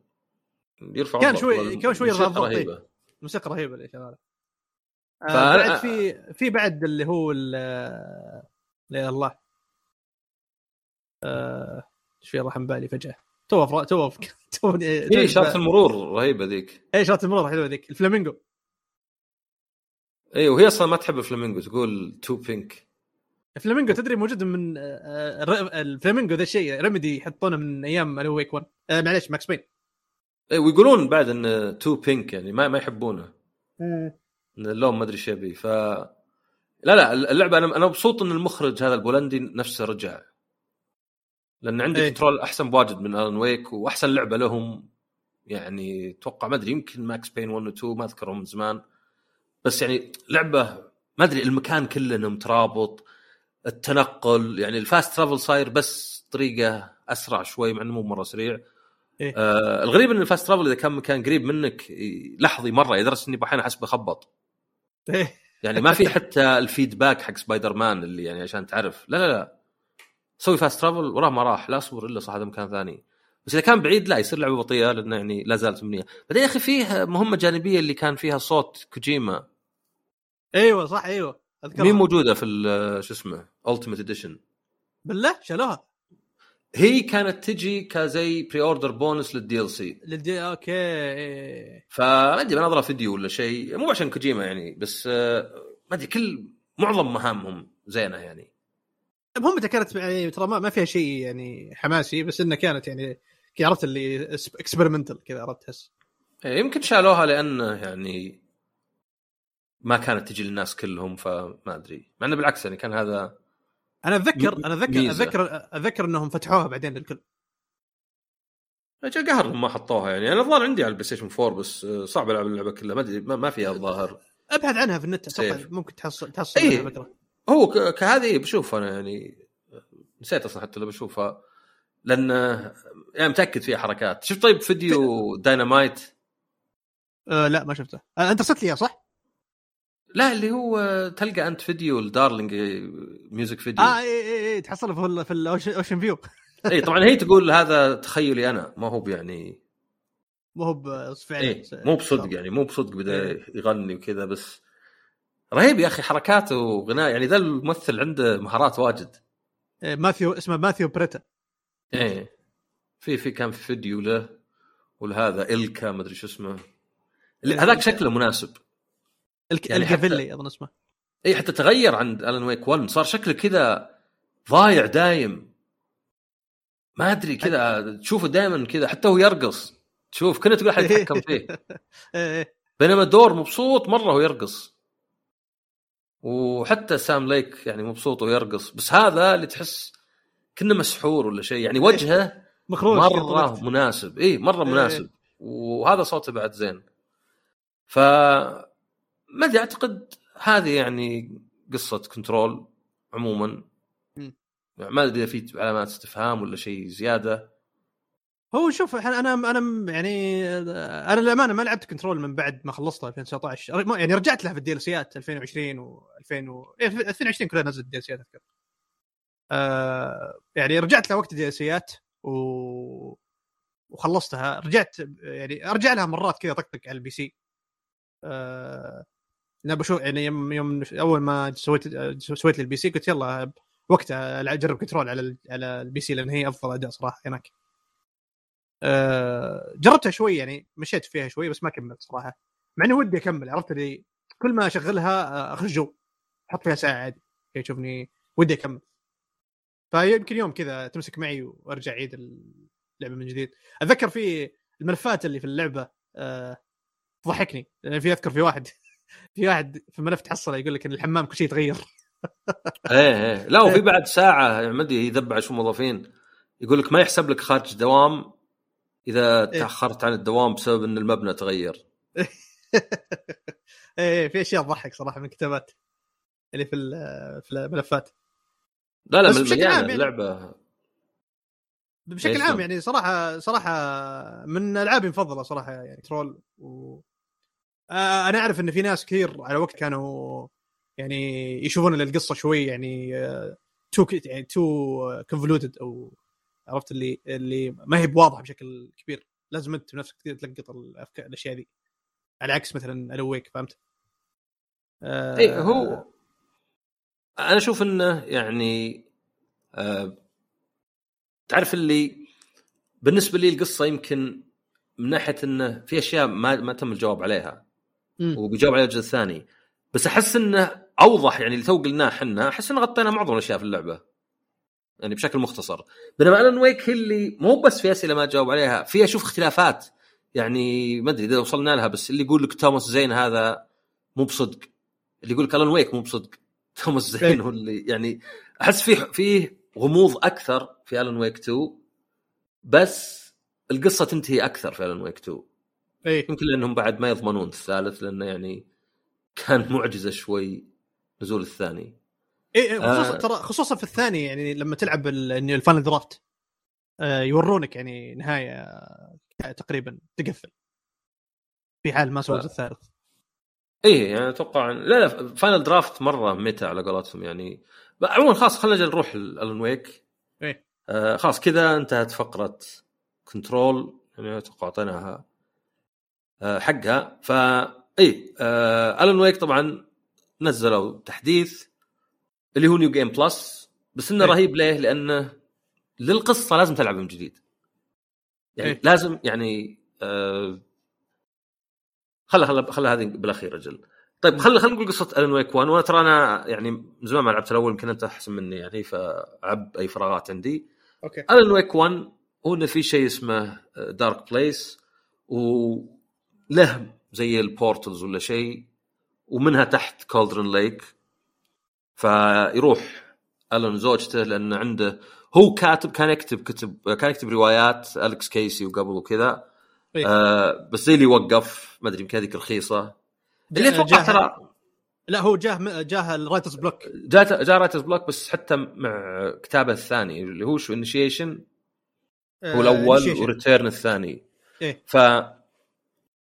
يرفع كان. شوي- كان شوي الموسيقى إيه. رهيبة. موسيقى رهيبة اللي شغاله آه فأنا- بعد في في بعد اللي هو ال- آه، يا الله. آه، إيش في راح بالي فجأة. تو تو تو اي اشاره المرور رهيبة ذيك. اي شات المرور حلوة ذيك. الفلامينجو اي وهي أصلا ما تحب الفلامينجو تقول تو بينك. الفلامينجو تدري موجود من آه، آه، الفلامينجو ذا الشيء ريميدي يحطونه من أيام ألو ويك 1 آه معليش Max Payne. اي ويقولون بعد إن too pink يعني ما ما يحبونه. إن اللون ما أدري إيش يبي. ف لا لا اللعبة أنا أنا مبسوط إن المخرج هذا البولندي نفسه رجع. لأن عندي إيه. Control أحسن بواجد من Alan Wake وأحسن لعبة لهم يعني أتوقع ما أدري يمكن Max Payne 1 و 2 ما أذكرهم من زمان بس يعني لعبة ما أدري المكان كله مترابط التنقل يعني ال fast travel صاير بس طريقة أسرع شوي مع إنه مو مرة سريع إيه. آه الغريب إن ال fast travel إذا كان مكان قريب منك لحظي مرة لدرجه إني أحيانا أحس بخبط إيه. يعني ما في حتى ال feedback حق سبايدر مان اللي يعني عشان تعرف لا لا لا سوي fast travel وراه ما راح لا أصبر إلا صح هذا مكان ثاني. بس إذا كان بعيد لا يصير لعبة بطيئة لأنه يعني لا زالت امنيه بعدين يا أخي فيه مهمة جانبية اللي كان فيها صوت كوجيما. أيوه صح أيوه. اذكر مين موجودة في شو اسمه Ultimate Edition بالله؟ شالوها. هي كانت تجي كذي pre-order bonus لل DLC لل D okay إيه. فما أدري بنظره فيديو ولا شيء مو عشان كوجيما يعني بس آه، ما أدري كل معظم مهامهم زينة يعني. مهمته كانت يعني ترى ما فيها شيء يعني حماسي بس إنها كانت يعني عرفت اللي experimental كذا عرفت تحس. إيه، يمكن شالوها لأنه يعني ما كانت تجي للناس كلهم فما أدري. مع إنه بالعكس يعني كان هذا أنا اتذكر أنا اتذكر ميزة. اتذكر أتذكر إنهم فتحوها بعدين للكل. أجل قهر ما حطوها يعني. أنا الظاهر عندي على ال PlayStation 4 بس صعب ألعب اللعبة كلها. ما أدري ما فيها الظاهر. أبحث عنها في النت أتوقع. ممكن تحصل تحصل إيه. على فكرة. هو كهذه بشوف أنا يعني نسيت أصلا حتى لو بشوفها لأن يعني متأكد فيها حركات. شفت طيب فيديو داينامايت آه لا ما شفته. أنت ارسلت لي إياه صح؟ لا اللي هو تلقى أنت فيديو ال Darling music video آه اي اي اي تحصله في ال- في ال Ocean View اي طبعا هي تقول هذا تخيلي أنا ما هو يعني مو هو ب- فعلا إيه مو بصدق يعني مو بصدق بدأ إيه. يغني وكذا بس رهيب يا أخي حركاته وغناء. يعني ذا الممثل عنده مهارات واجد. إيه، ماثيو اسمه ماثيو بوريتا. إيه. في في كان في فيديو له ولهذا إلكا ما أدري شو اسمه. إيه. هذاك شكله مناسب. الك... يعني حتى- إلكا فيلي أظن اسمه. اي حتى تغير عند Alan Wake 1 صار شكله كذا ضايع دايم. ما أدري كذا تشوفه دائما كذا حتى هو يرقص. تشوف كنه تقول احد يتحكم (laughs) فيه. إيه. إيه. بينما دور مبسوط مرة وهو يرقص. وحتى سام ليك يعني مبسوط ويرقص بس هذا اللي تحس كنه مسحور ولا شيء. يعني وجهه مخروج مرة مناسب. اي مرة إيه. مناسب. وهذا صوته بعد زين. ف ما أدري أعتقد هذه يعني قصة Control عموما. يعني ما أدري إذا في علامات استفهام ولا شيء زيادة. هو شوف أنا أنا يعني أنا للأمانة ما لعبت Control من بعد ما خلصتها 2019 ما- يعني رجعت لها في ال DLC ات 2020 و2000 و... إيه، في 2020 كلها نزلت DLC ات أذكر. آه يعني رجعت لها وقت ال DLC ات و... وخلصتها. رجعت يعني أرجع لها مرات كذا طقطق على ال PC آه أنا بشوف يعني يوم يوم أول ما سويت سويت لي ال PC قلت يلا وقتها أجرب Control على على ال PC لأن هي أفضل أداء صراحة هناك. جربتها شوي يعني مشيت فيها شوي بس ما كملت صراحة. مع اني ودي أكمل عرفت اللي كل ما أشغلها آه، أخش جو. أحط فيها ساعة عادي. كي تشوفني ودي أكمل. فيمكن يوم كذا تمسك معي وأرجع أعيد اللعبة من جديد. أتذكر في الملفات اللي في اللعبة آه، تضحكني. لأن في أذكر في واحد (laughs) في واحد في ملف تحصله يقول لك إن الحمام كل شيء تغير (laughs) إيه إيه. لا وفي بعد ساعة يعني ما أدري يذبع شو موظفين. يقول لك ما يحسب لك خارج دوام إذا إيه. تأخرت عن الدوام بسبب إن المبنى تغير (laughs) إيه في أشياء تضحك صراحة من الكتابات اللي في في الملفات لا لا بشكل عام يعني- اللعبة بشكل عام؟ يعني صراحة صراحة من ألعابي المفضلة صراحة يعني Control و... آه أنا أعرف إن في ناس كثير على وقت كانوا يعني يشوفون القصة شوي يعني too يعني too convoluted أو عرفت اللي اللي ما هي بواضحه بشكل كبير. لازم انت بنفسك تلقط الأفكار الأشياء ذي. على عكس مثلا Alan Wake فهمت؟ آه اي هو أنا أشوف إنه يعني آه تعرف اللي بالنسبة لي القصة يمكن من ناحية إنه في أشياء ما ما تم الجواب عليها. وبيجاوب عليها الجزء الثاني. بس أحس إنه أوضح يعني اللي تو قلناه إحنا أحس انه غطينا معظم الأشياء في اللعبة. يعني بشكل مختصر. بينما Alan Wake هي اللي مو بس في أسئلة ما تجاوب عليها في أشوف اختلافات. يعني ما أدري إذا وصلنا لها بس اللي يقول لك Thomas Zane هذا مو بصدق. اللي يقول لك Alan Wake مو بصدق. (laughs) Thomas Zane هو اللي يعني أحس فيه فيه غموض أكثر في Alan Wake 2 بس القصة تنتهي أكثر في Alan Wake 2 اي يمكن لأنهم بعد ما يضمنون الثالث لأنه يعني كان معجزة شوي نزول الثاني. اي خصوصا آه. ترى خصوصا في الثاني يعني لما تلعب ال Final Draft آه، يورونك يعني نهاية آه، تقريبا تقفل. في حال ما. الجزء الثالث. إيه يعني أتوقع لا لا Final Draft مرة meta على قولتهم يعني. عموما خلاص خلينا نروح Alan Wake إيه. آه خلاص كذا انتهت فقرة Control يعني أتوقع أعطيناها آه حقها. فا اي آه Alan Wake طبعا نزلوا تحديث اللي هو New Game Plus بس إنه إيه. رهيب ليه؟ لأنه للقصة لازم تلعب من جديد. يعني إيه. لازم يعني آه خلى خلى خلى هذه بالأخير أجل. طيب خلي خلينا نقول قصة Alan Wake 1 وأنا ترى أنا يعني من زمان ما لعبت الأول يمكن أنت أحسن مني يعني فعبي أي فراغات عندي. Okay. Alan Wake 1 هو إنه في شيء اسمه Dark Place وله زي ال portals ولا شيء ومنها تحت Cauldron Lake فيروح الون زوجته لأن عنده هو كاتب كان يكتب كتب كان يكتب روايات Alex Casey وقبل وكذا. إيه. آه بس زي اللي وقف ما أدري يمكن هذيك رخيصه اللي أتوقع جاه- ترى لا هو جاه جاه ال writer's block. جات جاء writer's block بس حتى مع كتابه الثاني اللي هو شو انيشيشن هو الأول و Return الثاني. إيه. ف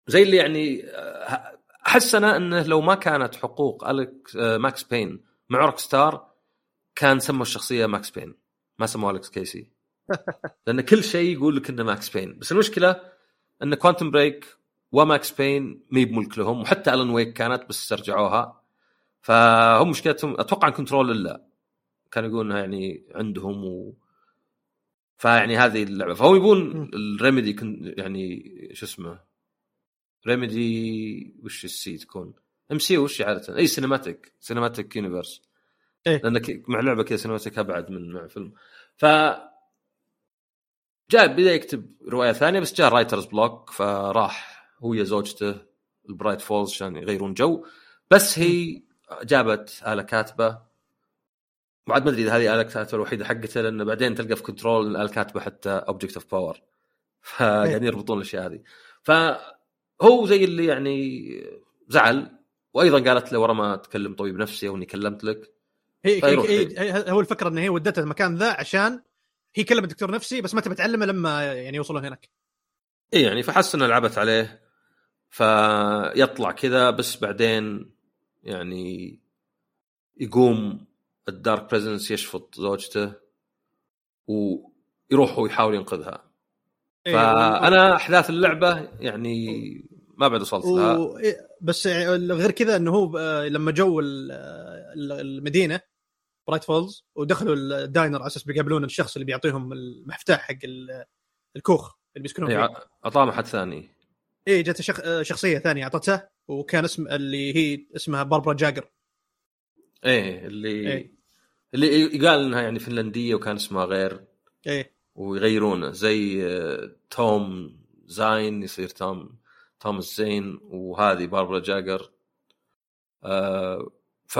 زي اللي يعني آه، أحس أنا إنه لو ما كانت حقوق اليك آه، Max Payne مع Rockstar كان سموا الشخصية Max Payne ما سموه Alex Casey (laughs) لأن كل شيء يقول لك إنه Max Payne بس المشكلة إن Quantum Break و Max Payne مي بملك لهم وحتى Alan Wake كانت بس استرجعوها. فهم مشكلتهم أتوقع Control إلا. كانوا يقولون يعني عندهم و فيعني هذه اللعبة. فهم يبون. ال Remedy كن يعني شو اسمه؟ Remedy وش ال C تكون؟ MC وش عادة؟ اي cinematic cinematic universe إيه. لأنك مع لعبة كذا cinematic ابعد من مع فيلم. ف جاء بدأ يكتب رواية ثانية بس جاء writer's block فراح هو يا زوجته ال Bright Falls عشان يغيرون جو. بس هي جابت آلة كاتبة. بعد ما أدري إذا هذه آلة كاتبة الوحيدة حقته لأن بعدين تلقى في Control الاله كاتبة حتى Object of Power فقاعدين يربطون الأشياء هذه. فهو زي اللي يعني زعل. وأيضا قالت له ورا ما تكلم طبيب نفسي أو إني كلمت لك هي, هي, هي هو الفكرة إن هي ودتها المكان ذا عشان هي كلمت دكتور نفسي بس ما تبي تعلمه لما يعني يوصلون هناك. إي يعني فحس انها لعبت عليه. فيطلع كذا بس بعدين يعني يقوم ال Dark Presence يشفط زوجته ويروح هو يحاول ينقذها فأنا أحداث اللعبة يعني ما بعد وصلت لها. و... إيه، بس غير كذا إنه هو آه، لما جو ال- المدينة Bright Falls ودخلوا ال diner على أساس بيقابلون الشخص اللي بيعطيهم المفتاح حق ال- الكوخ اللي بيسكنون إيه، فيه. اعطاه محد ثاني. اي جت شخ... آه، شخصية ثانية اعطته وكان اسم اللي هي اسمها Barbara Jagger. إيه اللي إيه. اللي يقال إنها يعني فنلندية وكان اسمها غير. إيه. ويغيرونه زي آه، Tom Zane يصير توم Thomas Zane وهذه Barbara Jagger. آه ف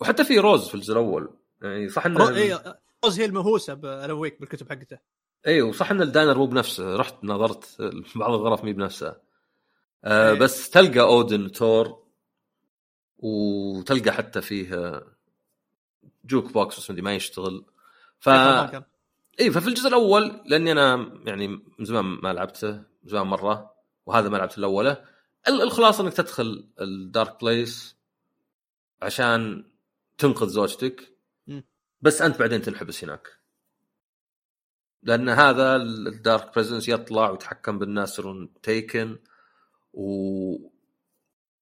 وحتى في Rose في الجزء الأول. يعني صح رو... انه إيه Rose هي المهووسة ب Alan Wake بالكتب حقته. اي وصح إن ال diner مو بنفسه. رحت نظرت (laughs) بعض الغرف مي بنفسها آه إيه. بس تلقى Odin Tor وتلقى حتى فيه jukebox بس ما يشتغل. ف. اي ففي الجزء الأول لأني أنا يعني من زمان ما لعبته من زمان مرة. وهذا ما لعبت الاولى ال- الخلاصة إنك تدخل ال Dark Place عشان تنقذ زوجتك. بس أنت بعدين تنحبس هناك. لأن هذا ال- ال Dark Presence يطلع ويتحكم بالناس يصيرون Taken و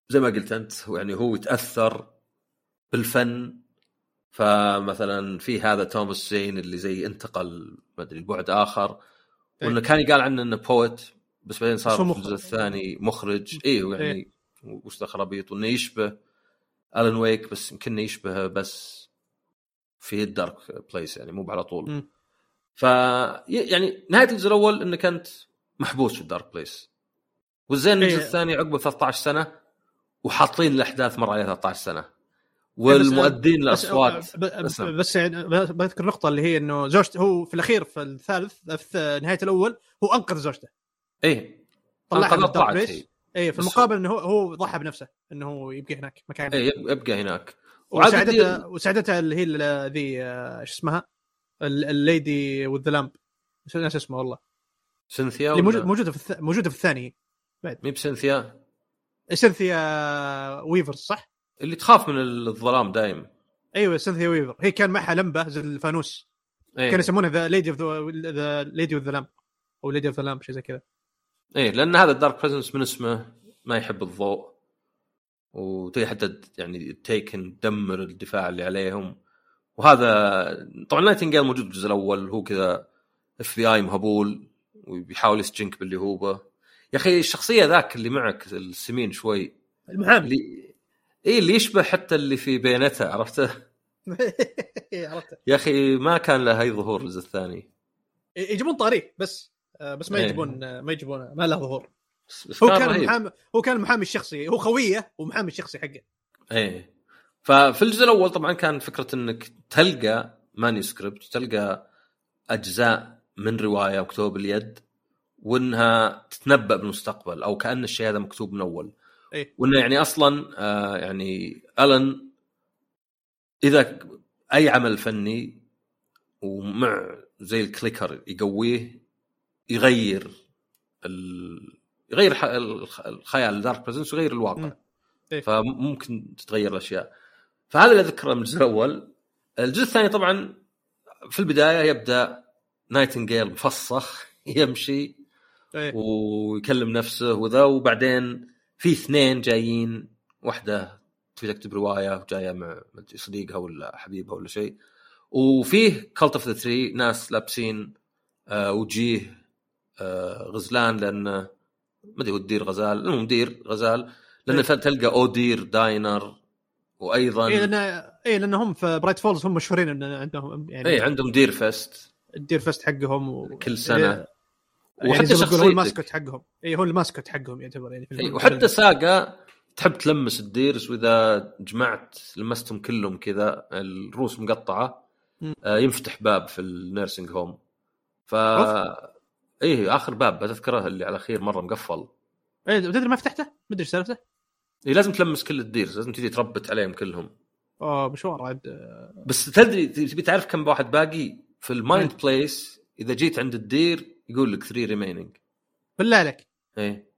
زي ما قلت أنت يعني هو يتأثر بالفن. فمثلا في هذا Thomas Zane اللي زي انتقل ما أدري لبعد آخر. وإنه كان يقال عنه إنه poet بس بعدين صار في الجزء. الثاني مخرج اي يعني وش ذا خرابيط وإنه يشبه الن ويك بس يمكن يشبهه بس في الدارك بليس يعني مو على طول. ف يعني نهاية الجزء الأول انك انت محبوس في الدارك بليس والزين الجزء إيه. الثاني عقبه 13 سنة وحاطين الأحداث مر عليها 13 سنة والمؤدين بس- الأصوات بس. بس يعني بذكر نقطه اللي هي إنه زوجته هو في الأخير في الثالث في نهاية الأول هو أنقذ زوجته إيه. طلعها طلعت أليس هي. اي في المقابل إنه هو ضحى بنفسه إنه هو يبقى هناك مكان. إيه يب- يبقى هناك. وساعدتها وساعدتها اللي هي ذي آه، شو اسمها؟ ال- ال lady with lamp ناسي اسمه والله. سينثيا اللي موجود موجودة في الث... موجودة في الثاني. مي بسينثيا سينثيا ويفرز صح؟ اللي تخاف من الظلام دايم. أيوه سينثيا ويفر هي كان معها لمبة زي الفانوس. إيه. كانوا يسمونها the lady of the lady of the lamp أو lady of the lamp شيء زي كذا. إيه لأن هذا ال dark presence من اسمه ما يحب الضوء. وتي حتى يعني Taken تدمر الدفاع اللي عليهم. وهذا طبعا نايتنجيل موجود في الجزء الأول هو كذا FBI مهبول وبيحاول يسجنك باللي هو يا أخي الشخصية ذاك اللي معك السمين شوي. المحامي. اللي اي اللي يشبه حتى اللي في بينته عرفته؟ (laughs) عرفت يا أخي ما كان له أي ظهور الجزء الثاني. يجيبون طاريه بس. بس ما إيه. يجيبون آه، ما يجيبون ما له ظهور هو كان رهيب. المحامي هو كان المحامي الشخصي هو خوية ومحامي الشخصي حقه إيه ففي الجزء الأول طبعا كان فكرة إنك تلقى مانيسكريبت تلقى أجزاء من رواية مكتوبة باليد وإنها تتنبأ بالمستقبل أو كأن الشيء هذا مكتوب من أول إيه. وإنه يعني أصلا آه يعني ألن إذا أي عمل فني ومع زي ال clicker يقويه يغير ال... يغير الخيال ال dark presence ويغير الواقع. إيه. فممكن تتغير الأشياء فهذا اللي اذكره من الجزء الأول الجزء الثاني طبعا في البداية يبدأ نايتنجيل مفصخ (laughs) يمشي إيه. ويكلم نفسه وذا وبعدين في اثنين جايين واحدة تبي تكتب رواية وجاية مع صديقها ولا حبيبها ولا شيء وفيه cult of the tree ناس لابسين آه وجيه غزلان لأنه ما أدري هو ال deer غزال المهم deer غزال لأن إيه. تلقى Oh Deer Diner وأيضا اي لأن اي لأن هم في برايت فولز هم مشهورين إن عندهم يعني اي عندهم Deer Fest ال Deer Fest حقهم و... كل سنة. يعني وحتى زي ما تقول هو ال mascot حقهم اي هو ال mascot حقهم يعتبر يعني في إي، الفيلم. وحتى ساقا تحب تلمس ال deers وإذا جمعت لمستهم كلهم كذا الروس مقطعة. آه، ينفتح باب في ال nursing home ف أوف. إيه آخر باب بتذكره اللي على الأخير مرة مقفل. إيه تدري ما فتحته؟ ما أدري إيش سالفته؟ إيه لازم تلمس كل ال deers لازم تجي تربت عليهم كلهم. اوه مشوار عاد. بس تدري تبي تعرف كم واحد باقي؟ في ال mind place. إذا جيت عند ال deer يقول لك 3 remaining بالله عليك. إيه.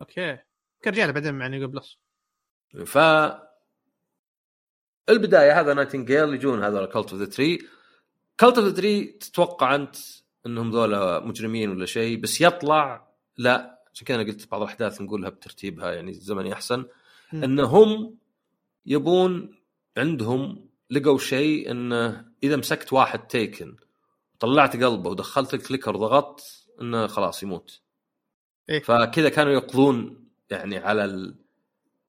okay. كرجع له بعدين مع new plus. ف البداية هذا نايتنجيل يجون هذول cult of the tree cult of the tree تتوقع أنت إنهم ذولا مجرمين ولا شيء بس يطلع لا عشان كذا أنا قلت بعض الأحداث نقولها بترتيبها يعني الزمني احسن. إنهم يبون عندهم لقوا شيء إنه إذا مسكت واحد Taken طلعت قلبه ودخلت ال clicker وضغطت إنه خلاص يموت إيه. فكذا كانوا يقضون يعني على ال-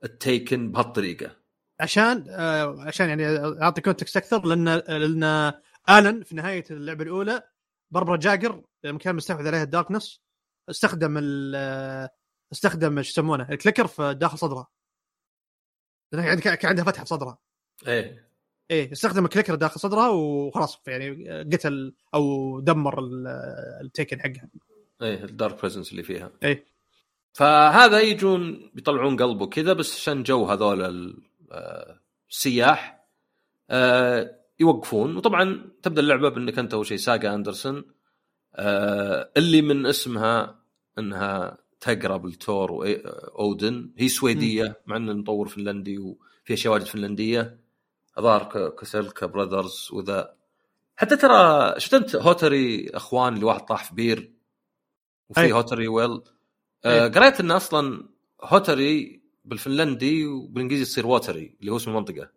ال Taken بهالطريقة عشان آه عشان يعني أعطي context أكثر لأن لأن آلن في نهاية اللعبة الأولى بربرا جاجر لما كان مستحوذ عليها ال darkness. استخدم ال استخدم إيش يسمونه ال clicker في داخل صدرها يعني كان عندها فتحة في صدرها. إيه. إيه استخدم ال clicker داخل صدرها وخلاص يعني قتل أو دمر ال- ال Taken حقها. إيه ال dark presence اللي فيها. إيه. فهذا يجون بيطلعون قلبه كذا بس عشان جو هذول ال- آه، السياح آه، يوقفون. وطبعا تبدأ اللعبة بإنك أنت أول شيء ساجا أندرسون. آه، اللي من اسمها إنها تقرب لتور واودن هي سويدية مع إن المطور فنلندي وفي اشياء واجد فنلندية. الظاهر كسكلا Brothers وذا. حتى ترى شفت أنت هوتري أخوان اللي واحد طاح في بير؟ وفي أي. هوتري well. آه قريت إن أصلا هوتري بالفنلندي وبالإنجليزي تصير ووتري اللي هو اسم المنطقة.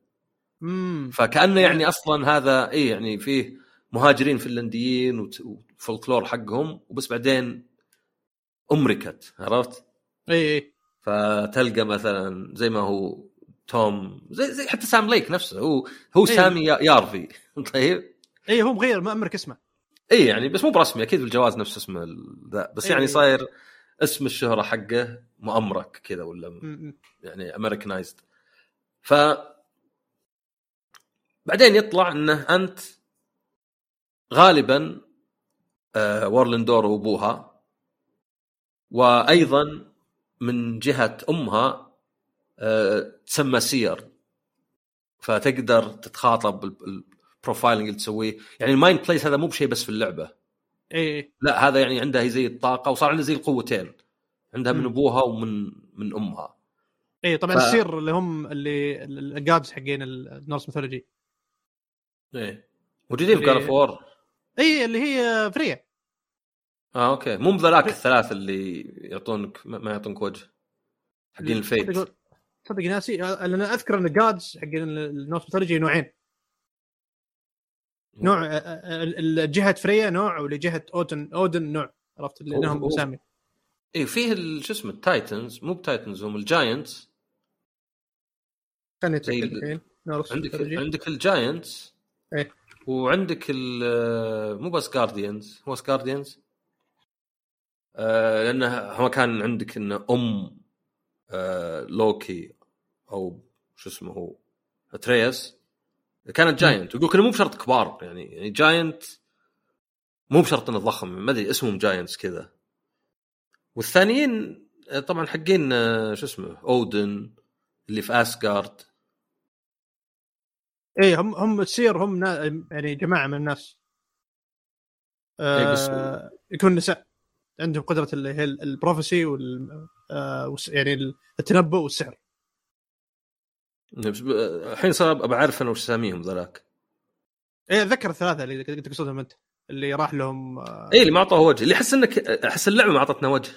فكأنه يعني أصلا هذا اي يعني فيه مهاجرين فنلنديين وفولكلور حقهم وبس بعدين أمركت عرفت؟ اي اي فتلقى مثلا زي ما هو توم زين, زي حتى سام ليك نفسه هو هو إيه. سامي يا- يارفي. (laughs) طيب؟ اي هو مغير ما أمرك اسمه. اي يعني بس مو برسمي أكيد بالجواز نفس اسمه ذا. بس إيه. يعني صاير اسم الشهرة حقه مؤمرك كذا ولا م- يعني Americanized ف بعدين يطلع إنه أنت غالبا آه وارلندور وأبوها وأيضا من جهة أمها آه تسمى سير. فتقدر تتخاطب البروفايلنج اللي تسويه. يعني المايند بليس هذا مو بشيء بس في اللعبة. اي اي لا هذا يعني عندها زي الطاقة وصار عندها زي القوتين. عندها من. أبوها ومن من أمها. اي طبعا ف- ال seer اللي هم اللي ال gods حقين ال Norse mythology إيه. موجودين في of War اي اللي هي فريا آه okay. مو بذلاك الثلاث اللي يعطونك ما يعطونك وجه. حقين ال fate تصدق- تصدق ناسي. لأن أذكر إن gods حقين ال Norse mythology نوعين. نوع ال- جهة فريا نوع ولجهة اودن أودن نوع. عرفت؟ اللي هو- لهم هو- مسامي. إيه فيه شو اسمه ال Titans. مو ب Titans هم ال giants. خليني الحين. عندك عندك ال giants. إيه. وعندك ال- مو بس guardians هو guardians آه لأنه هو كان عندك انه أم آه لوكي أو شو اسمه هو أتريوس كانت giant ويقول مو بشرط كبار يعني يعني giant مو بشرط إنه ضخم ما أدري اسمهم giants كذا. والثانيين آه، طبعا حقين آه، شو اسمه اودن اللي في اسقارد اي هم هم ال seer هم نا... يعني جماعة من الناس. إيه، بس- آه يكون نساء عندهم قدرة اللي هي ال- ال prophecy وال آه يعني التنبؤ والسحر. الحين صار ابى اعرف أنا وش اساميهم ذولاك. إيه أتذكر الثلاثة اللي كنت تقصدهم أنت اللي راح لهم آه اي اللي ما أعطوه وجه اللي احس إنك أحس اللعبة ما أعطتنا وجه.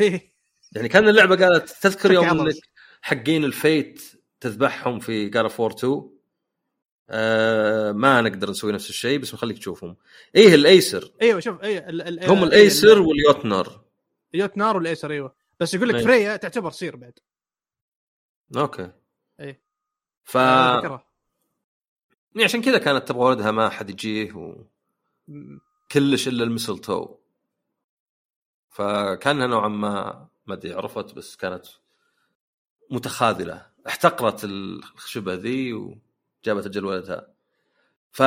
إيه. يعني كان اللعبة قالت تذكر يوم. إنك حقين الفيت تذبحهم في جار فور 2 آه ما نقدر نسوي نفس الشيء بس بنخليك تشوفهم. إيه الأيسر. أيوه شوف اي ال... ال... هم الأيسر ال- واليوتنر. يوت نار والأيسر إيوه. بس يقول لك إيه. فريا تعتبر سير بعد. أوكي. إيه. ف. يعني عشان كذا كانت تبغى ولدها ما حد يجيه م- وكلش إلا المسلتو فكانها نوعا ما ما أدري عرفت بس كانت متخاذلة. احتقرت الخشبه ذي وجابت أجل ولدها ف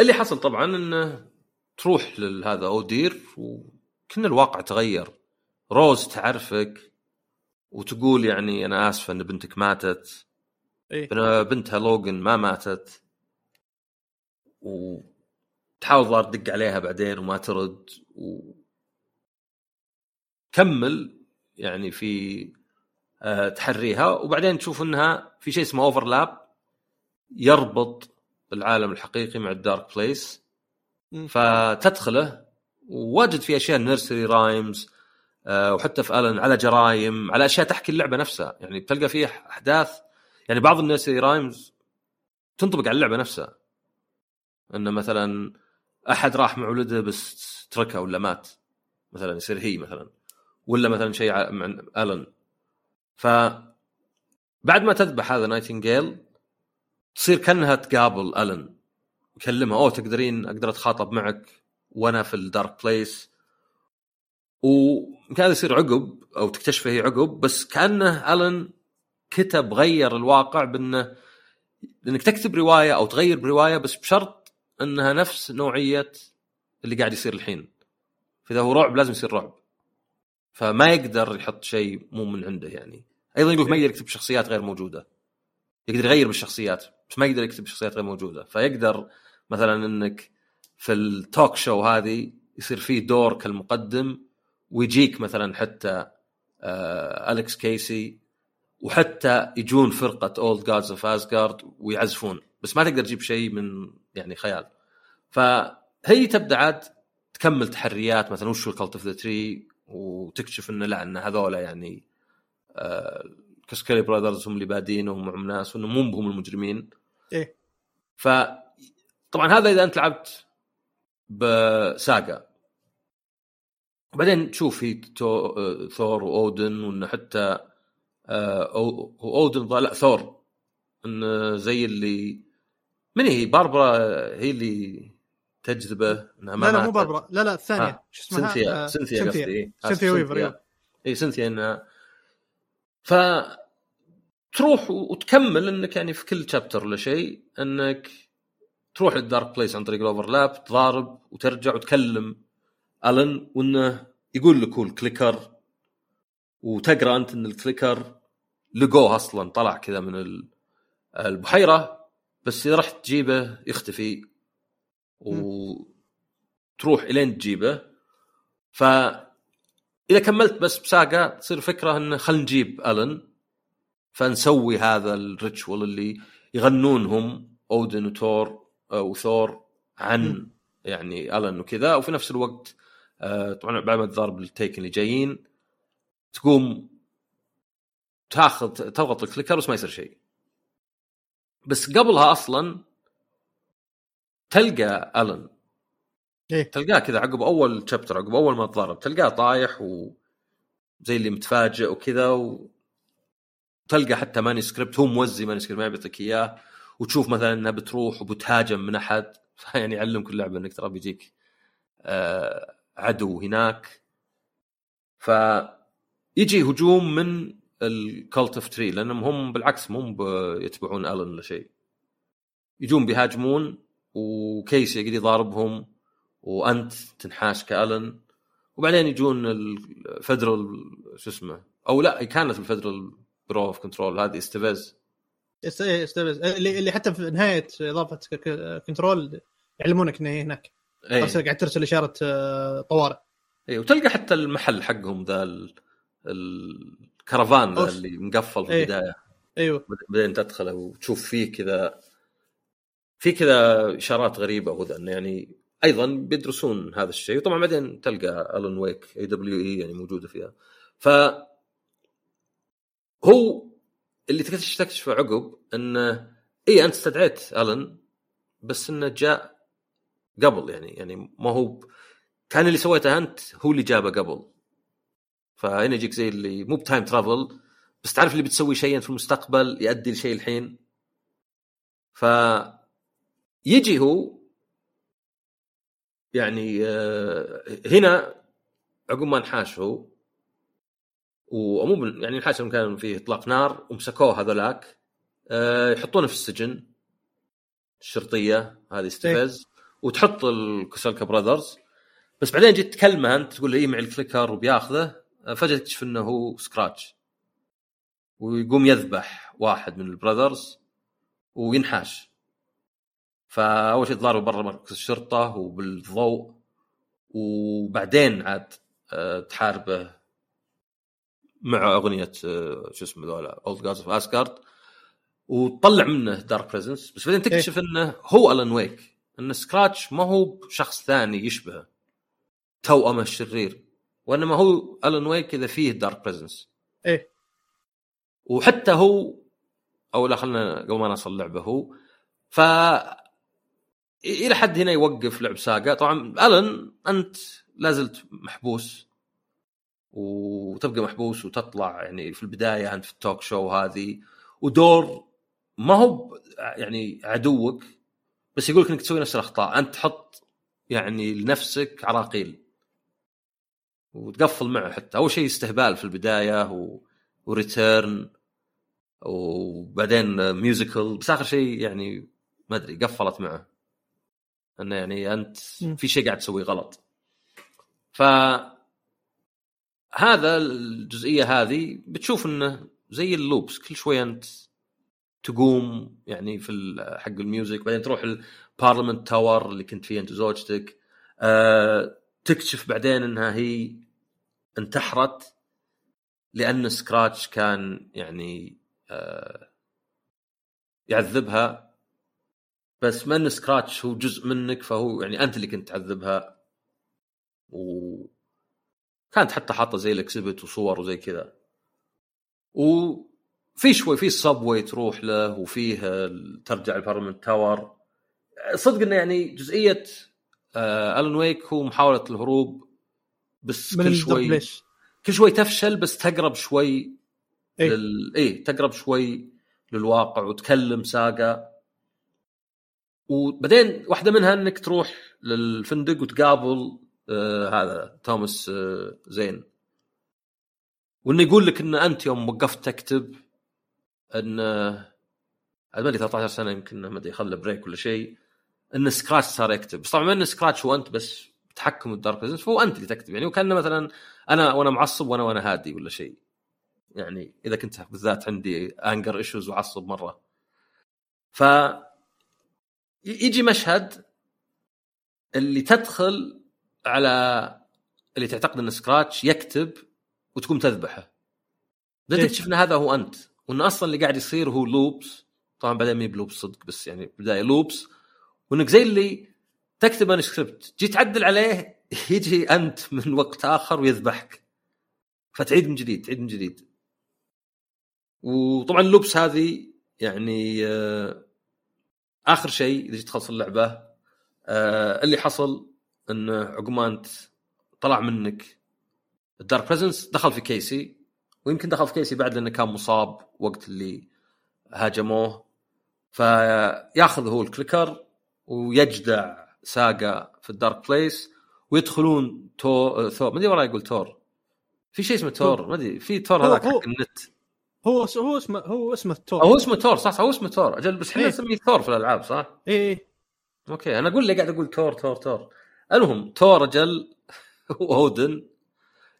اللي حصل طبعا إنه تروح لهذا أودير وكنا الواقع تغير. روز تعرفك وتقول يعني أنا آسفة إن بنتك ماتت. إيه؟ بنتها لوجن ما ماتت. وتحاول ظهر تدق عليها بعدين وما ترد. و كمل يعني في آه، تحريها. وبعدين تشوف إنها في شيء اسمه overlap يربط العالم الحقيقي مع ال Dark Place. فتدخله وواجد في أشياء nursery rhymes آه، وحتى في الن على جرايم على أشياء تحكي اللعبة نفسها. يعني بتلقى فيه أحداث يعني بعض ال nursery rhymes تنطبق على اللعبة نفسها. انه مثلا أحد راح مع ولده بس تركه ولا مات. مثلا يصير هي مثلا ولا مثلا شيء مع الن ف بعد ما تذبح هذا نايتنجيل تصير كأنها تقابل ألن. يكلمها أوه تقدرين أقدر أتخاطب معك وأنا في الدارك بليس وكان يصير عقب أو تكتشفه هي عقب بس كأنه ألن كتب غير الواقع بأنه انك تكتب رواية أو تغير برواية بس بشرط أنها نفس نوعية اللي قاعد يصير الحين. فإذا هو رعب لازم يصير رعب. فما يقدر يحط شيء مو من عنده يعني. أيضا يقول ما يقدر يكتب شخصيات غير موجودة. يقدر يغير بالشخصيات بس ما يقدر يكتب شخصيات غير موجودة. فيقدر مثلا إنك في ال talk show هذه يصير فيه دور كالمقدم ويجيك مثلا حتى آه أليكس كيسي وحتى يجون فرقة Old Gods of Asgard ويعزفون. بس ما تقدر تجيب شيء من يعني خيال. فهي تبدأ عاد تكمل تحريات مثلا وش ال Cult of the Tree وتكتشف انه لا إن هذولا يعني آه كوسكيلا brothers هم اللي بادين وهم معهم ناس وإنه مو هم المجرمين. إيه. ف طبعا هذا إذا أنت لعبت بساغا وبعدين تشوف في تو... ثور وأودن وإنه حتى آه اودن لا ثور. انه زي اللي من هي؟ باربرا هي اللي تجذبه إنها ما لا لا مو باربرا. لا لا الثانية آه. شو اسمها؟ سنثيا. آه سنثيا قصدي. سنثيا ويفر اي سنثيا انها ف تروح وتكمل إنك يعني في كل chapter ولا شيء إنك تروح لل Dark Place عن طريق ال overlap تضارب وترجع وتكلم الن وإنه يقول لك هو ال clicker وتقرأ أنت إن ال clicker لقوه أصلا طلع كذا من البحيرة بس إذا رحت تجيبه يختفي وتروح إلين تجيبه. ف اذا كملت بس بساغا تصير فكرة إنه خلينا نجيب الن فنسوي هذا ال ritual اللي يغنونهم أودن وثور آه، وثور عن. يعني ألن وكذا وفي نفس الوقت آه، طبعا بعد ما تضارب ال Taken اللي جايين تقوم تاخذ تضغط ال clicker بس ما يصير شيء بس قبلها أصلا تلقى ألن إيه؟ تلقاه كذا عقب أول chapter عقب أول ما تضارب تلقاه طايح و زي اللي متفاجئ وكذا و... تلقى حتى manuscript هو موزي manuscript ما بيعطيك إياه. وتشوف مثلا انها بتروح وبتهاجم من أحد (laughs) يعني يعلمك اللعبه إنك ترى بيجيك آه عدو هناك. ف يجي هجوم من ال Cult of Tree لأنهم هم بالعكس مو يتبعون الن ولا شيء. يجون بيهاجمون وكيسي يقدر يضاربهم وأنت تنحاش كالن وبعدين يجون ال Federal شو اسمه أو لا كانت ال Federal Bureau of Control هذه إستيفيز. إستيفيز. اللي اللي حتى في نهاية إضافة كنترول يعلمونك انه هناك. أيه. قاعد ترسل إشارة آه، طوارئ. اي وتلقى حتى المحل حقهم ذا الكرفان ذا اللي مقفل في أيه. البداية. أيوه. بعدين تدخله وتشوف فيه كذا في كذا إشارات غريبة وذا إنه يعني أيضا بيدرسون هذا الشيء. وطبعا بعدين تلقى ألن ويك AWE يعني موجودة فيها. ف هو اللي تكتشفه عقب إنه إي أنت استدعيت ألن بس إنه جاء قبل يعني يعني ما هو كان اللي سويته أنت هو اللي جابه قبل. فهنا يجيك زي اللي مو بتايم ترافل بس تعرف اللي بتسوي شيء في المستقبل يؤدي لشيء الحين. ف يجي هو يعني آه، هنا عقب ما انحاش هو ومو بال- يعني انحاش لما كان فيه اطلاق نار ومسكوه هذولاك. آه، يحطونه في السجن. الشرطية هذه ستيفز. وتحط الكوسكيلا brothers. بس بعدين جيت تكلمه أنت تقول له اي معي ال clicker وبياخذه. آه، فجأة تكتشف إنه هو سكراتش. ويقوم يذبح واحد من ال brothers وينحاش. فأول شيء ضربه برا مركز الشرطة وبالضوء. وبعدين عاد آه، تحاربه مع أغنية آه، شو اسمه ذولا Old Gods of Asgard وتطلع منه dark presence بس بعدين تكتشف إنه هو الان ويك ان سكراتش ما هو شخص ثاني يشبهه. توأمه الشرير. وإنما هو الان ويك إذا فيه dark presence إيه. وحتى هو أو لا خلينا قبل ما نصل اللعبه هو ف إلى حد هنا يوقف لعب ساقا. طبعا الن أنت لازلت محبوس. وتبقى محبوس وتطلع يعني في البداية أنت في ال talk show هذه ودور ما هو يعني عدوك بس يقول لك إنك تسوي نفس الأخطاء أنت تحط يعني لنفسك عراقيل. وتقفل معه حتى. أول شيء استهبال في البداية و... و return وبعدين musical بس آخر شيء يعني ما أدري قفلت معه. إنه يعني أنت. في شيء قاعد تسويه غلط. ف هذا الجزئية هذه بتشوف إنه زي ال loops كل شوي أنت تقوم يعني في حق ال music بعدين تروح ال Parliament Tower اللي كنت فيه أنت وزوجتك أه تكتشف بعدين إنها هي انتحرت لأن سكراتش كان يعني أه يعذبها. بس بما إن سكراتش هو جزء منك فهو يعني أنت اللي كنت تعذبها. و كانت حتى حاطة زي ال exhibit وصور وزي كذا. وفي شوي في ال subway تروح له وفيه ترجع ال Parliament Tower صدق إنه يعني جزئية آه الون ويك هو محاولة الهروب بس كل شوي كل شوي تفشل بس تقرب شوي إيه. لل... إيه تقرب شوي للواقع وتكلم ساقا وبعدين واحدة منها إنك تروح للفندق وتقابل آه هذا توماس آه زين. وإنه يقول لك إن أنت يوم وقفت تكتب إن آه، ما أدري 13 سنة يمكن ما أدري خذ له break ولا شيء. إن سكراتش صار يكتب. بس طبعا إن سكراتش هو أنت بس تحكم ال dark presence فهو أنت اللي تكتب. يعني وكأنه مثلا أنا وأنا معصب وأنا وأنا هادي ولا شيء. يعني إذا كنت بالذات عندي anger issues وعصب مرة. ف يجي مشهد اللي تدخل على اللي تعتقد إن سكراتش يكتب وتقوم تذبحه. بعدين إيه. تكتشف إن هذا هو أنت وإن أصلا اللي قاعد يصير هو loops. طبعا بعدين مب loops صدق بس يعني بداية loops. وإنك زي اللي تكتب manuscript جيت تعدل عليه يجي أنت من وقت آخر ويذبحك. فتعيد من جديد تعيد من جديد. وطبعا ال loops هذه يعني آه، آخر شيء إذا جيت تخلص اللعبة آه، اللي حصل انه عقب ما انت طلع منك. ال dark presence دخل في كيسي ويمكن دخل في كيسي بعد لأنه كان مصاب وقت اللي هاجموه. فياخذ هو ال clicker ويجدع ساقا في ال dark place ويدخلون تو ثور ما أدري والله يقول تور. في شيء اسمه تور ما أدري في تور هذاك هو- حق النت. هو هو اسمه هو اسمه أو هو اسمه تور صح صح هو اسمه تور. أجل بس إحنا إيه. نسميه ثور في الألعاب صح؟ إيه. okay أنا أقول لي قاعد أقول تور تور تور. المهم تور أجل (laughs) واودن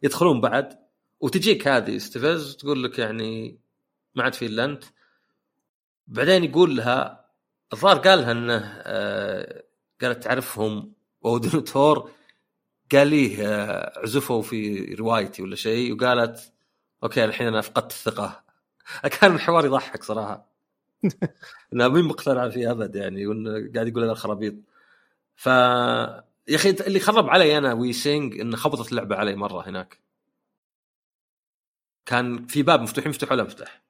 يدخلون بعد وتجيك هذه ستيفز تقول لك يعني ما عاد في إلا أنت. بعدين يقول لها الظاهر قال لها إنه آه، قالت تعرفهم اودن وتور. قال ليه آه، عزفوا في روايتي ولا شيء وقالت okay الحين أنا فقدت الثقة. (laughs) كان الحوار يضحك صراحة. (laughs) انها مين مقتنع فيه أبد يعني وإنه قاعد يقول هذا الخرابيط. ف يا أخي اللي خرب علي أنا We Sing انه خربطت اللعبة علي مرة هناك. كان في باب مفتوح مفتوح ولا مفتح؟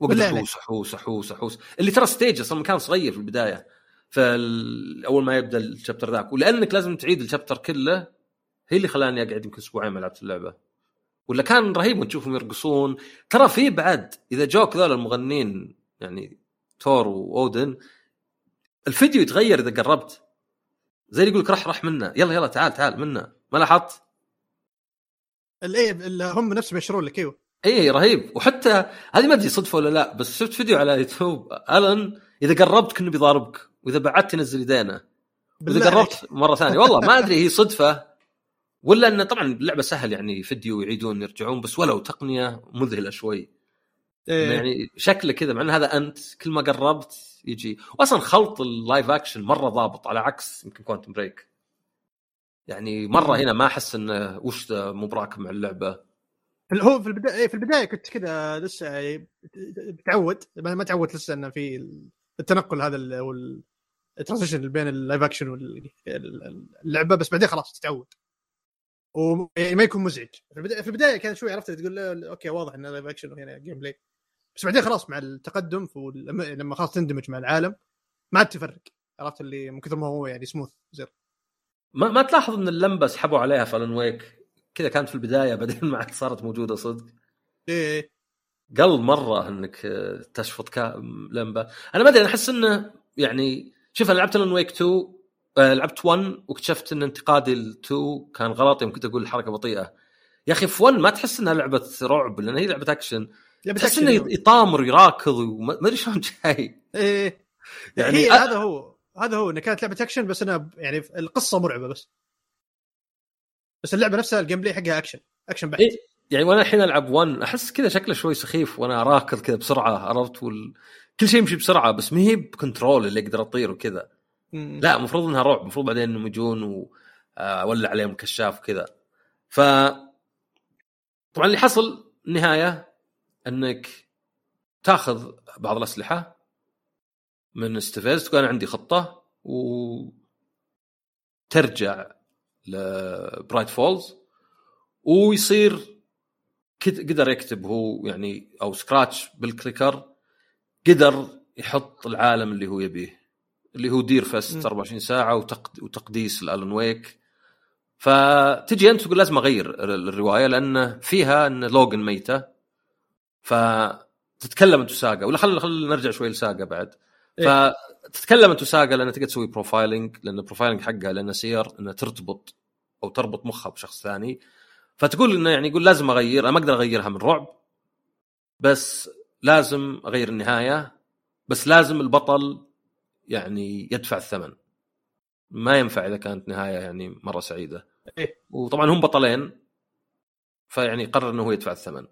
وقت. حوس حوس حوس حوس. اللي ترى stage أصلا كان صغير في البداية. فأول ما يبدأ ال chapter ذاك ولأنك لازم تعيد ال chapter كله هي اللي خلاني أقعد يمكن أسبوعين ما لعبت اللعبة. ولا كان رهيب وتشوفهم يرقصون. ترى في بعد إذا جوك ذول المغنين يعني تور وأودن الفيديو يتغير إذا قربت. زي اللي يقول لك رح رح منا يلا يلا تعال تعال منا ما لاحظت؟ الايه اللي هم نفسهم يأشرون لك إيوه. اي رهيب. وحتى هذه ما أدري صدفة ولا لا بس شفت فيديو على يوتيوب. الن إذا قربت كأنه بيضاربك وإذا بعدت ينزل يدينه. وإذا قربت مرة ثانية. والله ما أدري (laughs) هي صدفة ولا انه طبعا اللعبة سهل يعني فيديو يعيدون يرجعون بس ولو تقنية مذهلة شوي. إيه. يعني شكله كذا مع إن هذا أنت كل ما قربت يجي واصلا خلط ال live action مرة ضابط على عكس يمكن كوانتم بريك. يعني مرة هنا ما أحس إنه وش براكب مع اللعبة. هو في البدايه في البداية كنت كذا لسه يعني بتعود ما ما تعودت لسه إنه في التنقل هذا ال transition بين ال live action واللعبه بس بعدين خلاص تتعود. ويعني ما يكون مزعج. في البدايه في البداية كان شوي عرفت تقول okay واضح انه live action وهنا gameplay بس بعدين خلاص مع التقدم لما خلاص تندمج مع العالم ما عاد تفرق. عرفت اللي من كثر ما هو يعني سموث زر ما, ما تلاحظ إن اللمبة سحبوا عليها في Alan Wake كذا كانت في البداية (laughs) بعدين ما عاد صارت موجودة صدق. إيه قل مرة إنك آه، تشفط كا... لمبة. أنا ما أدري أنا أحس إنه يعني شوف أنا لعبت Alan Wake 2 آه، لعبت 1 واكتشفت إن انتقادي ل 2 كان غلط يوم كنت أقول الحركه بطيئة. يا أخي في 1 ما تحس إنها لعبة رعب لأن هي لعبة اكشن تحس إنه. يطامر ويراكض وما ما أدري شلون جاي. إيه. يعني يعني أ- هذا هو. هذا هو انها كانت لعبة اكشن بس أنا ب- يعني القصة مرعبة بس. بس اللعبة نفسها ال gameplay حقها action action بحت إيه. يعني وأنا الحين ألعب 1 أحس كذا شكله شوي سخيف وأنا راكض كذا بسرعة عرفت؟ وال... كل شيء يمشي بسرعة بس ما هي ب Control اللي أقدر أطير وكذا. لا المفروض إنها رعب المفروض بعدين إنهم يجون واولع عليهم كشاف وكذا. ف طبعا اللي حصل النهاية أنك تاخذ بعض الأسلحة من ستيفيز تقول أنا عندي خطة و ترجع لبرايت فولز ويصير قدر يكتب هو يعني أو سكراتش بالكليكر قدر يحط العالم اللي هو يبيه اللي هو دير فست م. 24 ساعة وتقد وتقديس الالون ويك فتجي أنت تقول لازم أغير ال- الرواية لأن فيها إن لوجن ميتة فتتكلم انت وساقا ولا خل خل نرجع شوي لساقا بعد. إيه. فتتكلم انت وساقا لأن تقدر تسوي profiling لأن ال profiling حقها لأن seer انها ترتبط أو تربط مخها بشخص ثاني. فتقول إنه يعني يقول لازم أغير أنا ما أقدر أغيرها من رعب بس لازم أغير النهاية بس لازم البطل يعني يدفع الثمن. ما ينفع إذا كانت نهاية يعني مرة سعيدة. إيه. وطبعا هم بطلين فيعني قرر إنه هو يدفع الثمن.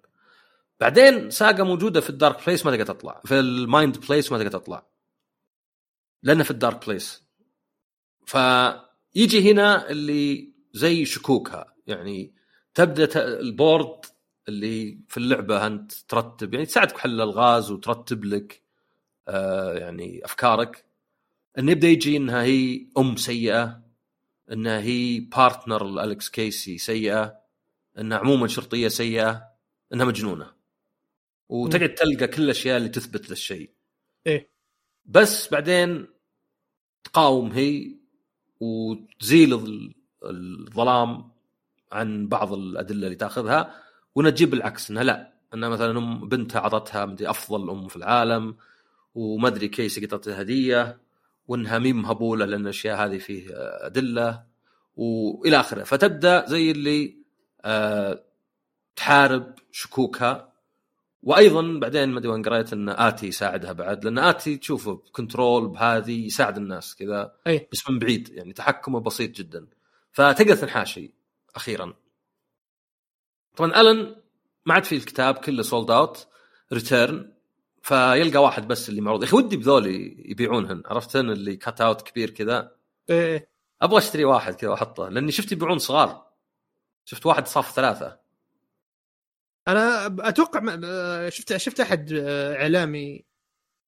بعدين ساقا موجودة في ال Dark Place ما تقدر تطلع. في ال Mind Place ما تقدر تطلع. لأنه في ال Dark Place فيجي هنا اللي زي شكوكها. يعني تبدأ ال board اللي في اللعبة أنت ترتب. يعني تساعدك بحل الألغاز وترتب لك آه يعني أفكارك. إنه يبدأ يجي إنها هي أم سيئة. إنها هي partner Alex Casey سيئة. إنها عموما شرطية سيئة. إنها مجنونة. وتقعد تلقى كل الأشياء اللي تثبت ذا الشيء إيه. بس بعدين تقاوم هي وتزيل ال- الظلام عن بعض الأدلة اللي تأخذها وانها تجيب العكس إنها لا إنها مثلا أم بنتها أعطتها مدري أفضل أم في العالم وما أدري كيس قطعتها هديه وإنها مي مهبولة لأن الأشياء هذه فيه آه، أدلة وإلى آخره. فتبدأ زي اللي آه، تحارب شكوكها وأيضا بعدين ما أدري وين قريت إن Ahti يساعدها بعد لأن Ahti تشوفه ب Control بهذه يساعد الناس كذا أي. بس من بعيد يعني تحكمه بسيط جدا. فتقدر تنحاش أخيرا. طبعا ألن ما عاد في الكتاب كله sold out Return فيلقى واحد بس اللي معروض. يا أخي ودي بذول يبيعونهن عرفتن؟ اللي cutout كبير كذا. إيه إيه. أبغى أشتري واحد كذا وأحطه لأني شفت يبيعون صغار. شفت واحد صاف ثلاثة. أنا أتوقع شفت شفت أحد إعلامي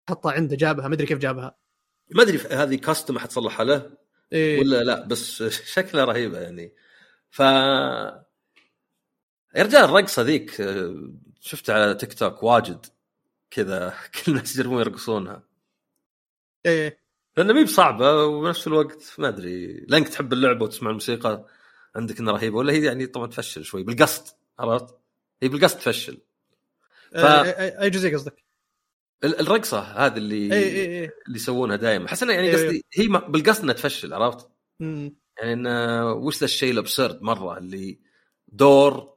حطها عنده جابها ما أدري كيف جابها. ما أدري هذه custom حتصلحها له؟ إيه. ولا لا؟ بس (laughs) شكلها رهيبة يعني. ف يا رجال الرقصه ذيك شفتها على تيك توك واجد كذا (laughs) كل الناس يجربون يرقصونها. إيه. لأن مي بصعبة وبنفس الوقت ما أدري. لأنك تحب اللعبة وتسمع الموسيقى عندك إنها رهيبة ولا هي يعني طبعا تفشل شوي بالقصد عرفت؟ هي بالقصد تفشل ف- آه، اي أي جزء قصدك؟ ال- الرقصة هذه اللي اي اي اي اللي يسوونها دائما احس يعني إيه. قصدي هي ما- بالقصد إنها تفشل عرفت؟ مم. يعني انه وش ذا الشيء ال absurd مرة اللي دور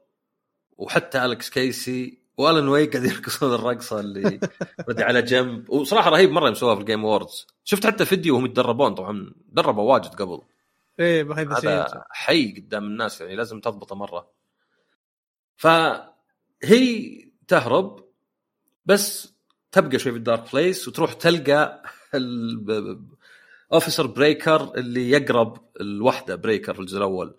وحتى Alex Casey و Alan Wake قاعد يرقصون الرقصة اللي (laughs) ردي على جنب وصراحة رهيب مرة مسووها في ال Game Awards شفت حتى فيديو وهم يتدربون طبعا دربوا واجد قبل إيه هذا حي قدام الناس يعني لازم تضبطه مرة فهي تهرب بس تبقى شوي في ال Dark Place وتروح تلقى اوفيسر بريكر اللي يقرب الوحدة بريكر في الجزء الأول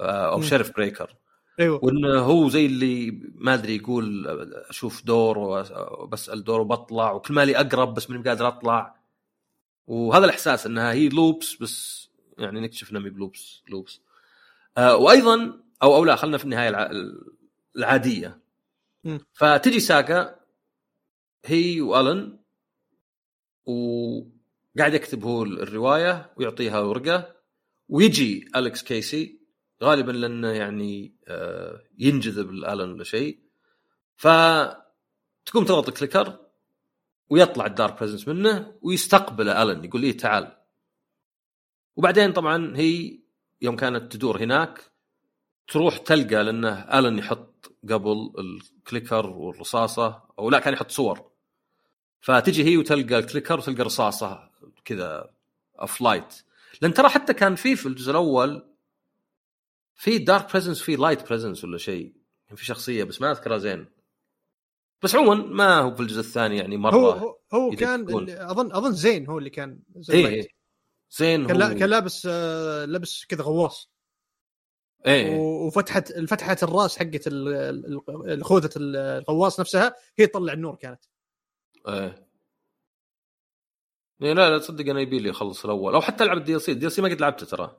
آه، أو مم. شيرف بريكر أيوه وإنه هو زي اللي ما أدري يقول أشوف دور وبسال دور وبطلع وكل مالي أقرب بس ماني قادر أطلع وهذا الإحساس إنها هي لوبس بس يعني نكتشف إنها مي بلوبس لوبس آه وأيضا أو أو لا خلينا في النهاية. العادية. مم. فتجي ساكا هي وألن وقاعد يكتب هو الرواية ويعطيها ورقة ويجي Alex Casey غالبا لأنه يعني آه، ينجذب الالن ولا شيء. فتقوم تضغط ال clicker ويطلع ال dark presence منه ويستقبل ألن يقول لي تعال. وبعدين طبعا هي يوم كانت تدور هناك تروح تلقى لأنه آلن يحط قبل ال clicker والرصاصة أو لا كان يحط صور. فتجي هي وتلقى ال clicker وتلقى رصاصة كذا ف light لأن ترى حتى كان في في الجزء الأول في dark presence في light presence ولا شيء. كان في شخصية بس ما أذكرها زين. بس عموما ما هو في الجزء الثاني يعني مرة هو هو, كان اظن أظن Zane هو اللي كان Zane light. إيه. Zane كان, هو. كان لابس آه، لبس كذا غواص. إيه. وفتحت فتحت الراس حقت خوذه الغواص نفسها هي تطلع النور كانت. إيه. إيه، لا لا تصدق أنا يبي لي أخلص الأول. أو حتى ألعب ال DLC ال DLC ما قد لعبته ترى.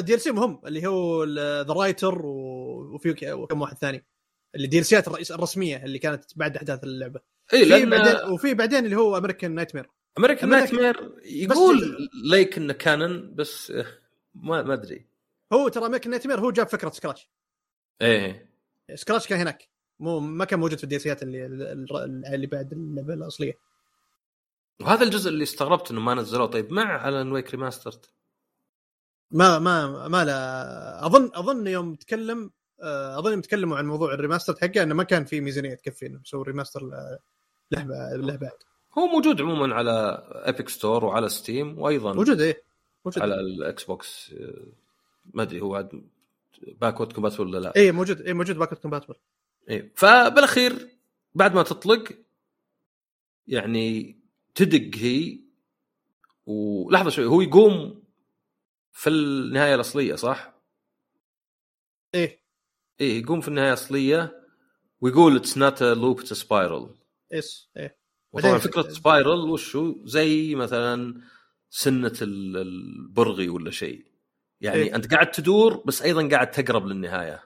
DLC مهم اللي هو The Writer وفي ك- وكم واحد ثاني. ال DLCات الرسمية اللي كانت بعد أحداث اللعبة. اي لأن بعدين وفي بعدين اللي هو American Nightmare American Nightmare يقول ليك إنه canon بس آه، ما ما أدري. هو ترى American Nightmare هو جاب فكرة Scratch إيه. Scratch كان هناك. مو ما كان موجود في ال DLCات اللي اللي بعد اللعبه الأصلية. وهذا الجزء اللي استغربت إنه ما نزلوه. طيب مع Alan Wake Remastered ما ما ما لا. اظن أظن يوم تكلم آه، أظن يوم تكلموا عن موضوع ال remaster حقه إنه ما كان في ميزانية تكفي إنه يسوي remaster ل- له له بعد. هو موجود عموما على Epic Store وعلى Steam وأيضا موجود إيه. موجود. على ال Xbox آه، ما أدري هو عاد backward compatible ولا لا. إيه موجود إيه موجود backward compatible. إيه فبالأخير بعد ما تطلق يعني تدق هي ولحظة شوي هو يقوم في النهاية الأصلية صح؟ إيه. إيه يقوم في النهاية الأصلية ويقول it's not a loop it's spiral اس إيه. وطبعا فكرة spiral وشو؟ زي مثلا سنة ال- البرغي ولا شيء. يعني إيه. إيه؟ أنت قاعد تدور بس أيضا قاعد تقرب للنهاية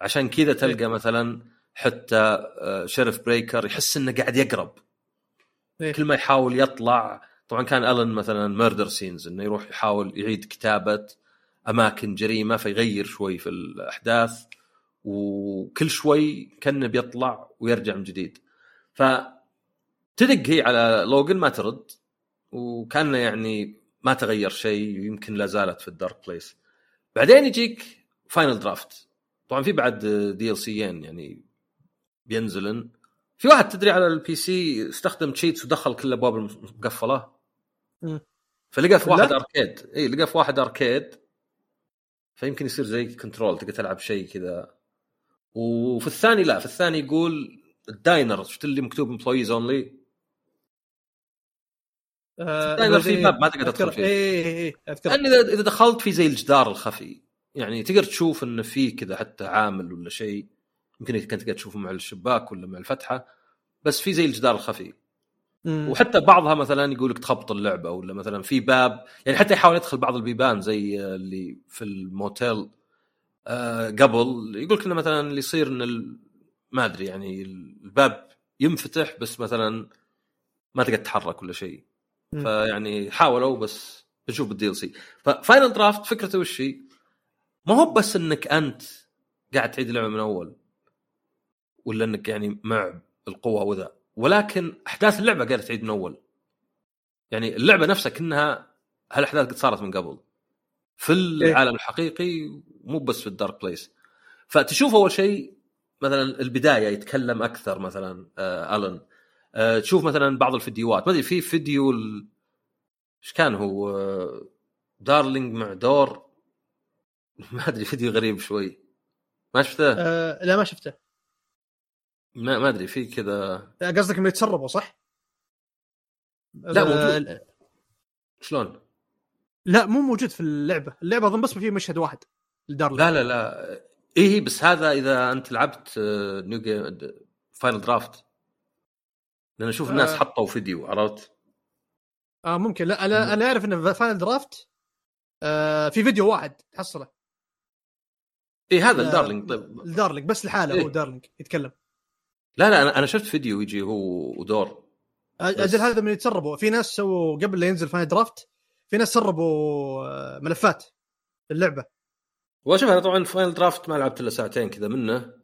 عشان كذا تلقى إيه. مثلا حتى آه، sheriff Breaker يحس إنه قاعد يقرب إيه. كل ما يحاول يطلع طبعا كان ألن مثلا murder scenes إنه يروح يحاول يعيد كتابة أماكن جريمة فيغير شوي في الأحداث وكل شوي كأنه بيطلع ويرجع من جديد ف تدق هي على Logan ما ترد وكأنه يعني ما تغير شيء يمكن لا زالت في ال Dark Place. بعدين يجيك Final Draft. طبعا في بعد DLCين يعني بينزلن. في واحد تدري على ال PC استخدم cheats ودخل كل الابواب المقفلة. فلقى في لا. واحد arcade. إي لقى في واحد arcade. فيمكن يصير زي Control تقدر تلعب شيء كذا. وفي الثاني لا في الثاني يقول ال diner شفت اللي مكتوب employees only دايما في باب ما تقدر تدخل فيه. إيه إيه إيه أذكر لأن إذا دخلت في زي الجدار الخفي يعني تقدر تشوف إنه في كذا حتى عامل ولا شيء يمكن كنت تقدر تشوفه مع الشباك ولا مع الفتحة بس في زي الجدار الخفي مم. وحتى بعضها مثلا يقول لك تخبط اللعبة ولا مثلا في باب يعني حتى يحاول يدخل بعض البيبان زي اللي في الموتيل آه قبل يقول لك إنه مثلا اللي يصير إن ال- ما أدري يعني الباب ينفتح بس مثلا ما تقدر تتحرك ولا شيء. فيعني حاولوا بس بنشوف بال DLC ف Final Draft فكرته وش هي؟ ما هو بس إنك أنت قاعد تعيد اللعبة من أول ولا إنك يعني مع القوة وذا ولكن أحداث اللعبة قاعدة تعيد من أول. يعني اللعبة نفسها كأنها هالأحداث قد صارت من قبل. في العالم الحقيقي مو بس في الدارك بليس فتشوف أول شيء مثلا البداية يتكلم أكثر مثلا آه الن آه تشوف مثلا بعض الفيديوهات. ما أدري في فيديو ال... إيش كان هو؟ آه دارلينج مع دور. (laughs) ما أدري فيديو غريب شوي. ما شفته؟ آه لا ما شفته. ما, ما أدري في كذا. آه، قصدك إنه يتسربوا صح؟ لا، آه، موجود. شلون؟ لا مو موجود في اللعبة، اللعبة أظن بس في مشهد واحد ل Darling. لا لا لا. إيه بس هذا إذا أنت لعبت آه، new game Final Draft لأن أشوف الناس آه. حطوا فيديو عرفت؟ آه ممكن لا أنا أنا أعرف انه Final Draft آه في فيديو واحد تحصله إيه هذا لا. ال Darling طيب ال Darling بس لحاله إيه. هو Darling يتكلم لا لا أنا أنا شفت فيديو يجي هو و Door أجل هذا من يتسربوا في ناس سووا قبل لا ينزل Final Draft في ناس سربوا آه، ملفات اللعبة وشوف أنا طبعا Final Draft ما لعبت إلا ساعتين كذا منه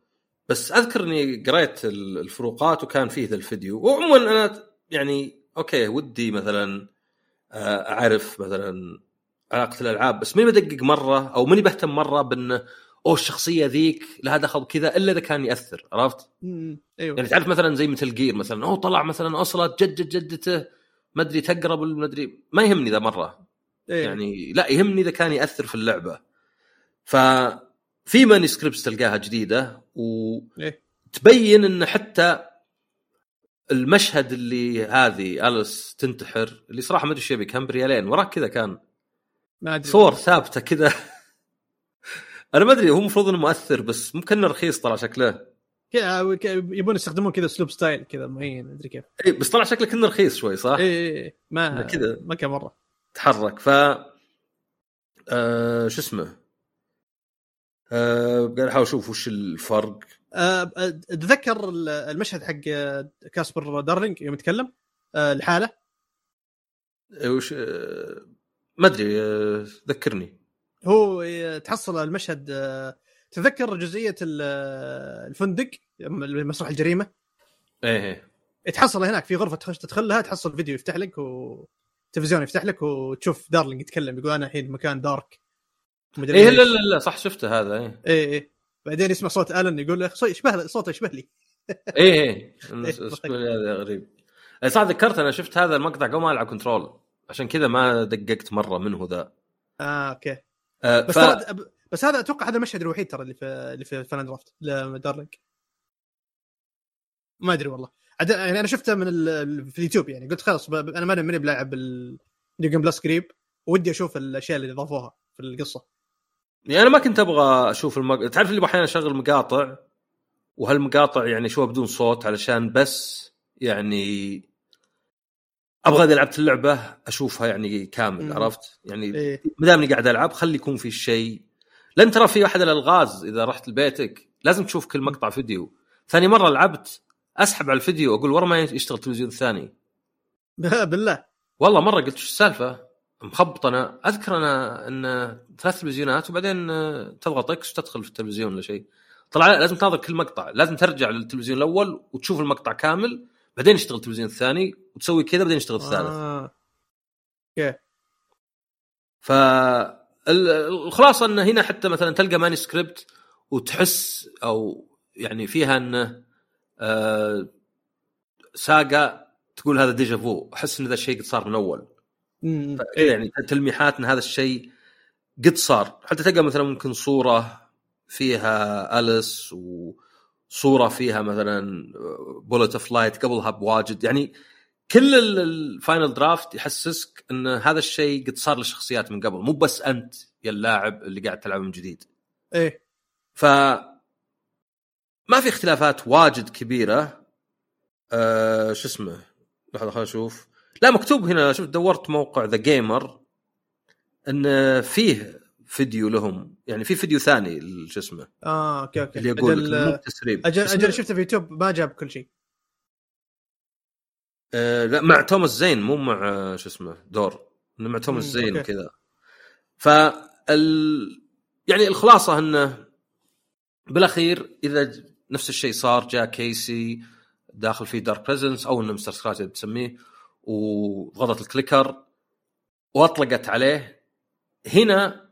بس أذكر إني قريت ال- الفروقات وكان فيه ذا الفيديو وعموما أنا يعني okay ودي مثلا آه، أعرف مثلا علاقة الألعاب بس ماني بدقق مرة أو ماني بهتم مرة بانه أوه الشخصية ذيك لها دخل كذا إلا إذا كان يأثر عرفت؟ أيوه يعني تعرف مثلا زي مثل جير مثلا أوه طلع مثلا اصلت جد جد جدته ما أدري تقرب ما أدري ما يهمني ذا مرة إيه. يعني لا يهمني إذا كان يأثر في اللعبة ففي ماني سكريبتس تلقاها جديدة. وتبين إن حتى المشهد اللي هذه آليس تنتحر اللي صراحة ما أدري إيش يبي كان بريالين وراك كذا كان ما أدري صور ثابتة كذا (laughs) أنا ما أدري هو المفروض إنه مؤثر بس ممكن رخيص طلع شكله كذا- يبون يستخدمون كذا أسلوب style كذا معين ما أدري كيف اي بس طلع شكله كأنه رخيص شوي صح؟ اي إيه، إيه. ما كذا. ما كان مرة تحرك ف آه شو اسمه قاعد أحاول أشوف وش الفرق. آه، أتذكر ال- المشهد حق كاسبر دارلينج يوم يتكلم الحالة. وش ما أدري ذكرني. هو تحصل المشهد تذكر جزئية ال- الفندق مسرح الجريمة؟ إيه إيه. تحصل هناك في غرفة تخش تدخل لها تحصل فيديو يفتح لك وتلفزيون يفتح لك وتشوف دارلينج يتكلم يقول أنا الحين مكان دارك. مدري إيه. لا لا لا صح شفته هذا إيه. إيه إيه. بعدين يسمع صوت آلن يقول له "صوت- يشبه صوته يشبه لي. (laughs) إيه إيه. (laughs) إيه، هذا غريب. إيه، صح ذكرت أنا شفت هذا المقطع قبل ما ألعب Control عشان كذا ما دققت مرة منه ذا. آه okay. آه بس ف... بس هذا أتوقع هذا المشهد الوحيد ترى اللي في اللي في Final Draft لدارلينج ما أدري والله. عد... يعني أنا شفته من ال... في اليوتيوب يعني. قلت خلاص ب... أنا ماني ماني بلاعب ال... New Game Plus قريب ودي أشوف الأشياء اللي إضافوها في القصة. يعني أنا ما كنت أبغى أشوف المق... تعرف اللي أحيانا أشغل مقاطع؟ وهالمقاطع يعني شوية بدون صوت علشان بس يعني أبغى إذا لعبت اللعبة أشوفها يعني كامل مم. عرفت؟ يعني إيه. ما دامني قاعد ألعب خلي يكون في شيء. لأن ترى في أحد الألغاز إذا رحت لبيتك لازم تشوف كل مقطع فيديو. ثاني مرة لعبت أسحب على الفيديو أقول ورا ما يشتغل التلفزيون الثاني (laughs) بالله. والله مرة قلت شو السالفة؟ مخبط أنا. أذكر أنا إن ثلاث تلفزيونات وبعدين آه، تضغط X وتدخل في التلفزيون ولا شيء. طلع لا لازم تناظر كل مقطع. لازم ترجع للتلفزيون الأول وتشوف المقطع كامل بعدين يشتغل التلفزيون الثاني وتسوي كذا بعدين يشتغل الثالث. آه. ف ال- الخلاصة انه هنا حتى مثلا تلقى manuscript وتحس أو يعني فيها انه آه ساقا تقول هذا déjà vu أحس إن ذا الشيء قد صار من أول. كذا يعني تلميحات إن هذا الشيء قد صار. حتى تلقى مثلا ممكن صورة فيها اليس وصورة فيها مثلا Bullet of Light قبلها بواجد. يعني كل ال- ال Final Draft يحسسك إن هذا الشيء قد صار للشخصيات من قبل. مو بس أنت يا اللاعب اللي قاعد تلعب من جديد. إيه. ف ما في اختلافات واجد كبيرة. أه شو اسمه؟ لحظة خليني أشوف لا مكتوب هنا شوف دورت موقع TheGamer إن فيه فيديو لهم. يعني في فيديو ثاني شو اسمه آه okay okay. اللي يقول أجل مو تسريب أجل, أجل شفته في يوتيوب ما جاب كل شيء. آه لا مع توماس زين مو مع شو اسمه دور مع توماس زين. وكذا. فال يعني الخلاصة إنه بالأخير إذا نفس الشيء صار جاء كيسي داخل في Dark Presence أو إنه Mr. سكراتش تسميه وضغطت ال clicker واطلقت عليه. هنا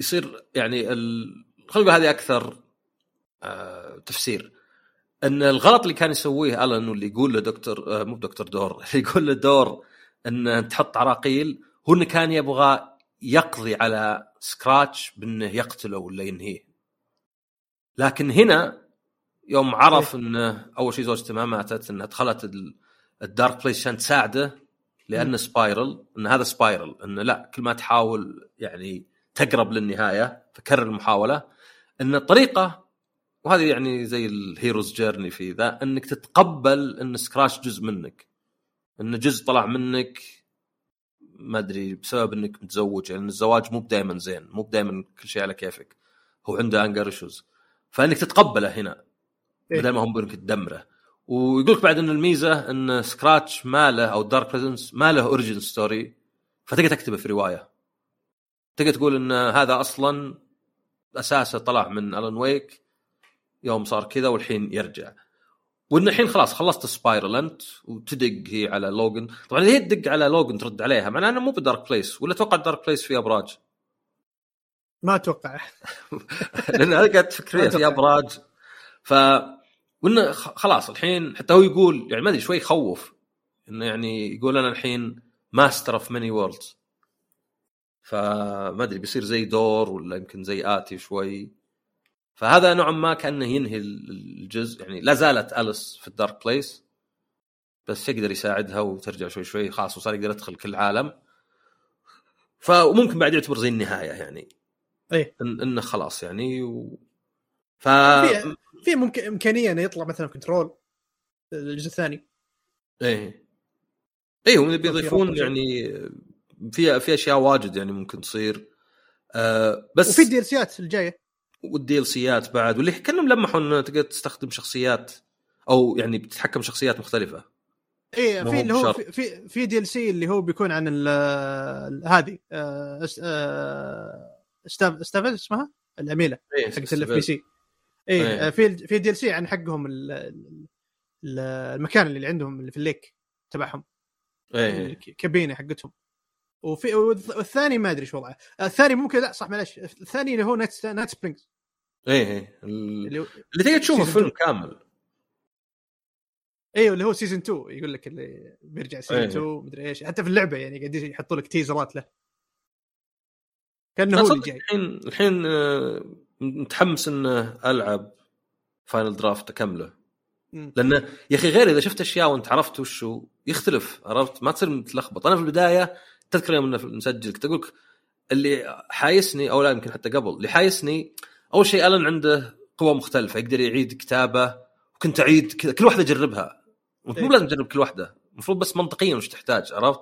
يصير يعني ال- خلينا نقول هذه أكثر آه تفسير. أن الغلط اللي كان يسويه الن واللي يقول له دكتور آه مو دكتور دور (laughs) اللي يقول له دور أن تحط عراقيل هو إنه كان يبغى يقضي على سكراتش بأنه يقتله ولا ينهيه. لكن هنا يوم عرف أنه أول شيء زوجته ما ماتت أنها دخلت ال Dark Place عشان تساعده لأنه spiral إن هذا spiral انه لا كل ما تحاول يعني تقرب للنهاية فكرر المحاولة. إن الطريقة وهذه يعني زي ال hero's journey في ذا إنك تتقبل إن سكراتش جزء منك. انه جزء طلع منك ما أدري بسبب إنك متزوج لأن يعني الزواج مو دائما زين مو دائما كل شيء على كيفك. هو عنده anger issues فإنك تتقبله هنا إيه؟ بدل ما هم إنك تدمره. ويقول لك بعد إن الميزة إن سكراتش ما له أو Dark Presence ما له origin story فتقدر تكتبه في رواية. تقدر تقول إن هذا أصلا أساسه طلع من الن ويك يوم صار كذا والحين يرجع. وإن الحين خلاص خلصت spiral انت وتدق هي على لوجن طبعا هي تدق على لوجن ترد عليها معناه إنه مو ب Dark Place ولا توقع Dark Place في إبراج. ما أتوقع. (laughs) لأن أنا قاعد تفكر في إبراج. ف وانه خلاص الحين حتى هو يقول يعني ما أدري شوي يخوف إنه يعني يقول أنا الحين master of many worlds فما أدري بيصير زي دور ولا يمكن زي آتي شوي. فهذا نوعا ما كأنه ينهي الجزء يعني لا زالت اليس في الدارك بليس بس يقدر يساعدها وترجع شوي شوي خلاص وصار يقدر يدخل كل عالم. فممكن بعد يعتبر زي النهاية يعني. إن إنه خلاص يعني و... ف في ممكن إمكانية إنه يطلع مثلا كنترول الجزء الثاني. إيه. هم بيضيفون يعني في في أشياء واجد يعني ممكن تصير. آه بس وفي ال DLC يات الجاية. وال DLC يات بعد واللي كانهم لمحوا إنه تقدر تستخدم شخصيات أو يعني بتتحكم شخصيات مختلفة. إيه في اللي هو في في DLC اللي هو بيكون عن هذه ستيف ستيفز اسمها؟ العميلة إيه حقت ال FBC إيه, إيه. في في DLC عن حقهم المكان اللي عندهم اللي في ال lake تبعهم. إيه الكابينه حقتهم. وفي والثاني ما أدري إيش وضعه. الثاني ممكن لا صح معلش الثاني اللي هو Night Night Springs إيه إيه. اللي, اللي تقدر تشوفه فيلم كامل. أيوه اللي هو season 2 يقول لك اللي بيرجع season 2 إيه. مدري إيش. حتى في اللعبة يعني قاعدين يحطوا لك teaser ات له. كأنه هو اللي جاي. الحين الحين آه، متحمس انه ألعب Final Draft أكمله. لأنه يا أخي غير إذا شفت أشياء وأنت عرفت وشو يختلف عرفت؟ ما تصير متلخبط. أنا في البداية تذكر يوم نسجل كنت أقول اللي حايسني أو لا يمكن حتى قبل اللي حايسني أول شيء الن عنده قوة مختلفة. يقدر يعيد كتابة وكنت أعيد كذا كل واحدة اجربها مو إيه. لازم تجرب كل واحدة. المفروض بس منطقيا وش تحتاج عرفت؟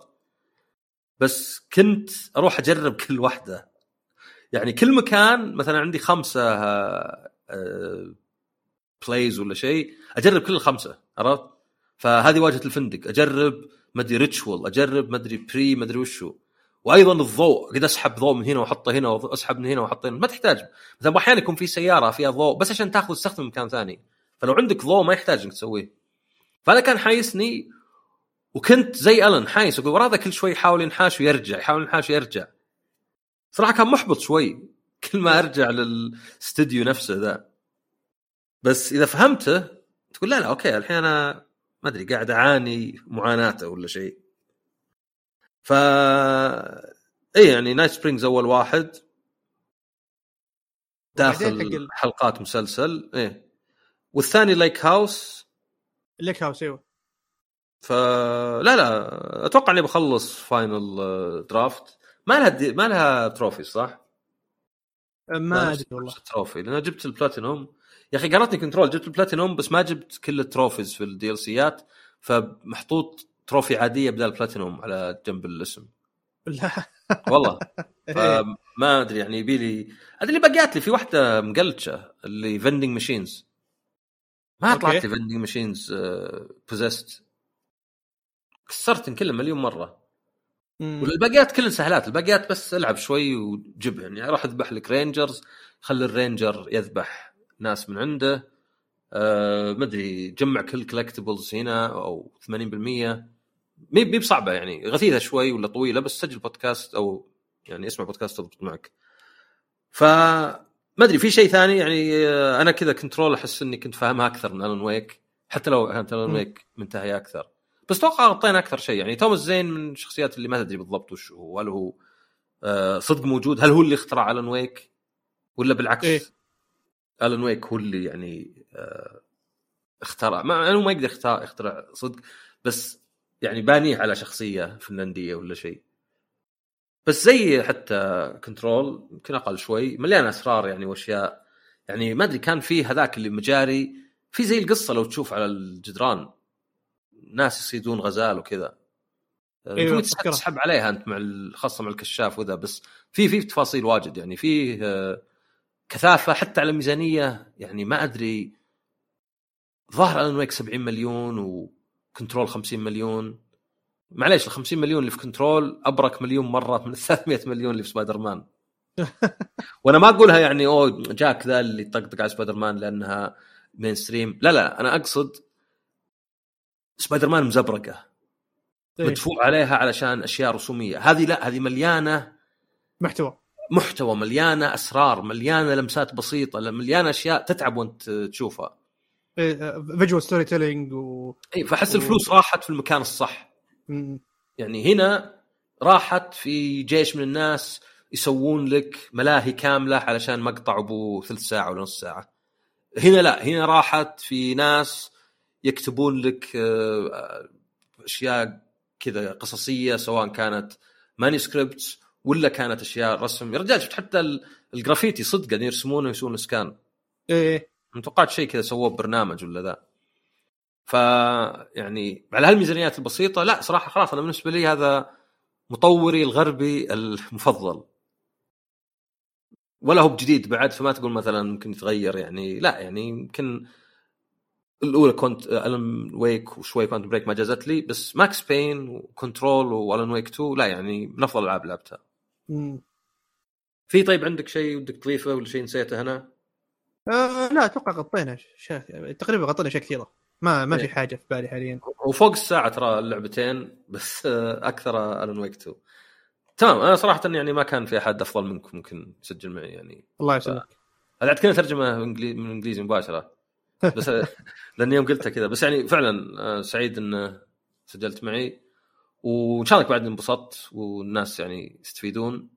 بس كنت أروح أجرب (laughs) كل واحدة. يعني كل مكان مثلا عندي خمسة بلايز آه، ولا شيء أجرب كل الخمسة عرفت؟ فهذه واجهة الفندق أجرب ما أدري ريتشوال أجرب ما أدري بري ما أدري وشو. وأيضا الضوء قد أسحب ضوء من هنا وأحطه هنا واسحب من هنا وأحطه هنا ما تحتاج. مثلا أحيانا يكون في سيارة فيها ضوء بس عشان تأخذ تستخدم مكان ثاني. فلو عندك ضوء ما يحتاج إنك تسويه. فأنا كان حايسني وكنت زي الن حايس أقول ورا كل شوي يحاول ينحاش ويرجع يحاول ينحاش ويرجع. صراحة كان محبط شوي كل ما أرجع للاستديو نفسه ذا. بس إذا فهمته تقول لا لا okay الحين أنا ما أدري قاعد أعاني معاناته ولا شيء. ف اي يعني Night Springs أول واحد. داخل حلقات مسلسل إيه. والثاني ليك هاوس ليك هاوس أيوه. فلا لا أتوقع إني بخلص final draft ما لها دي... ما لها trophy صح؟ ما أدري والله. trophy لأن جبت البلاتينوم يا أخي قهرتني Control جبت البلاتينوم بس ما جبت كل ال trophies في ال DLC ات فمحطوط trophy عادية بدل البلاتينوم على جنب الاسم. لا والله. (laughs) فما أدري يعني يبي لي أدري اللي بقيت لي في واحدة مقلتشة اللي vending machines ما طلعت لي vending machines possessed كسرت كلهم مليون مرة. والباقيات كلها سهلات. الباقيات بس ألعب شوي وجبهن يعني راح أذبح لك rangers. خلي ال ranger يذبح ناس من عنده. أه ما أدري جمع كل collectibles هنا أو 80% مهي بصعبة يعني. غثيثة شوي ولا طويلة بس سجل بودكاست أو يعني اسمع بودكاست تضبط معك. ف ما أدري في شيء ثاني؟ يعني آه، أنا كذا Control أحس إني كنت فاهمها أكثر من Alan Wake حتى لو كانت Alan Wake منتهية أكثر. بس أتوقع غطينا أكثر شيء. يعني Thomas Zane من الشخصيات اللي ما تدري بالضبط وش هو. هل هو آه، صدق موجود؟ هل هو اللي اخترع Alan Wake؟ ولا بالعكس؟ إيه. Alan Wake هو اللي يعني آه، اخترع. ما هو ما يقدر يخترع, يخترع صدق بس يعني بانيه على شخصية فنلندية ولا شيء. بس زي حتى Control يمكن أقل شوي مليان أسرار يعني وأشياء. يعني ما أدري كان في هذاك اللي مجاري. في زي القصة لو تشوف على الجدران. ناس يصيدون غزال وكذا. أيوة،. تسحب عليها أنت مع خاصة مع الكشاف وذا بس في في تفاصيل واجد. يعني في آه، كثافة حتى على ميزانيه يعني ما أدري ظاهر Alan Wake 70 مليون و Control 50 مليون. معليش ال 50 مليون اللي في Control أبرك مليون مرة من ال (laughs) 300 مليون اللي في سبايدر مان (laughs) وأنا ما أقولها يعني أوه جاك ذا اللي طقطق على سبايدر مان لأنها mainstream لا لا أنا أقصد سبايدر مان مزبرقة. إيه. مدفوع عليها علشان أشياء رسومية. هذه لا هذه مليانة محتوى. محتوى مليانة أسرار مليانة لمسات بسيطة مليانة أشياء تتعب وأنت تشوفها. visual storytelling و اي فاحس و- الفلوس راحت في المكان الصح. مم. يعني هنا راحت في جيش من الناس يسوون لك ملاهي كاملة علشان مقطع أبو ثلث ساعة ولا نص ساعة. هنا لا هنا راحت في ناس يكتبون لك آه، أشياء كذا قصصية سواء كانت manuscripts ولا كانت أشياء رسم. يا رجال شفت حتى ال- الجرافيتي صدق قاعدين يرسمونه ويسوون scan إيه. ما توقعت شيء كذا سووه ببرنامج ولا ذا. ف يعني على هالميزانيات البسيطة لا صراحة خلاص أنا بالنسبة لي هذا مطوري الغربي المفضل. ولا هو بجديد بعد فما تقول مثلا ممكن يتغير يعني لا يعني يمكن الأولى كنت Alan Wake وشوي Quantum Break ما جازت لي. بس Max Payne و Control و Alan Wake 2 لا يعني من افضل الالعاب لعبتها مم. في طيب عندك شيء ودك تضيفه ولا شيء نسيته هنا؟ آه لا أتوقع غطينا اشياء تقريبا غطينا اشياء كثيرة. ما ما في إيه. حاجة في بالي حاليا. وفوق الساعة ترى اللعبتين بس آه، أكثر الن ويك 2 تمام أنا صراحة يعني ما كان في أحد أفضل منكم ممكن يسجل معي يعني. الله يسلمك. هذا عاد كنا ترجمة من إنجليزي مباشرة؟ بس لاني يوم قلتها كذا. بس يعني فعلا سعيد إن سجلت معي. وإن شاء الله بعد انبسطت والناس يعني يستفيدون.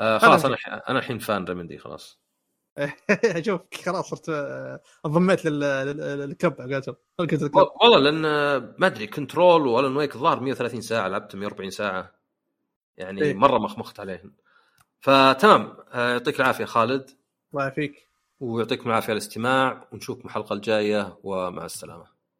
آه خلاص. أنا أنا الحين fan Remedy خلاص. (laughs) شوف خلاص صرت انضميت لل- لل- لل club قالتهم كنت ال club و- والله لأن ما أدري Control و Alan Wake الظاهر 130 ساعة لعبت 140 ساعة. يعني إيه. مرة مخمخت عليهم فتمام. يعطيك العافية خالد. الله يعافيك. ويعطيكم العافية على الاستماع ونشوفكم الحلقة الجاية ومع السلامة.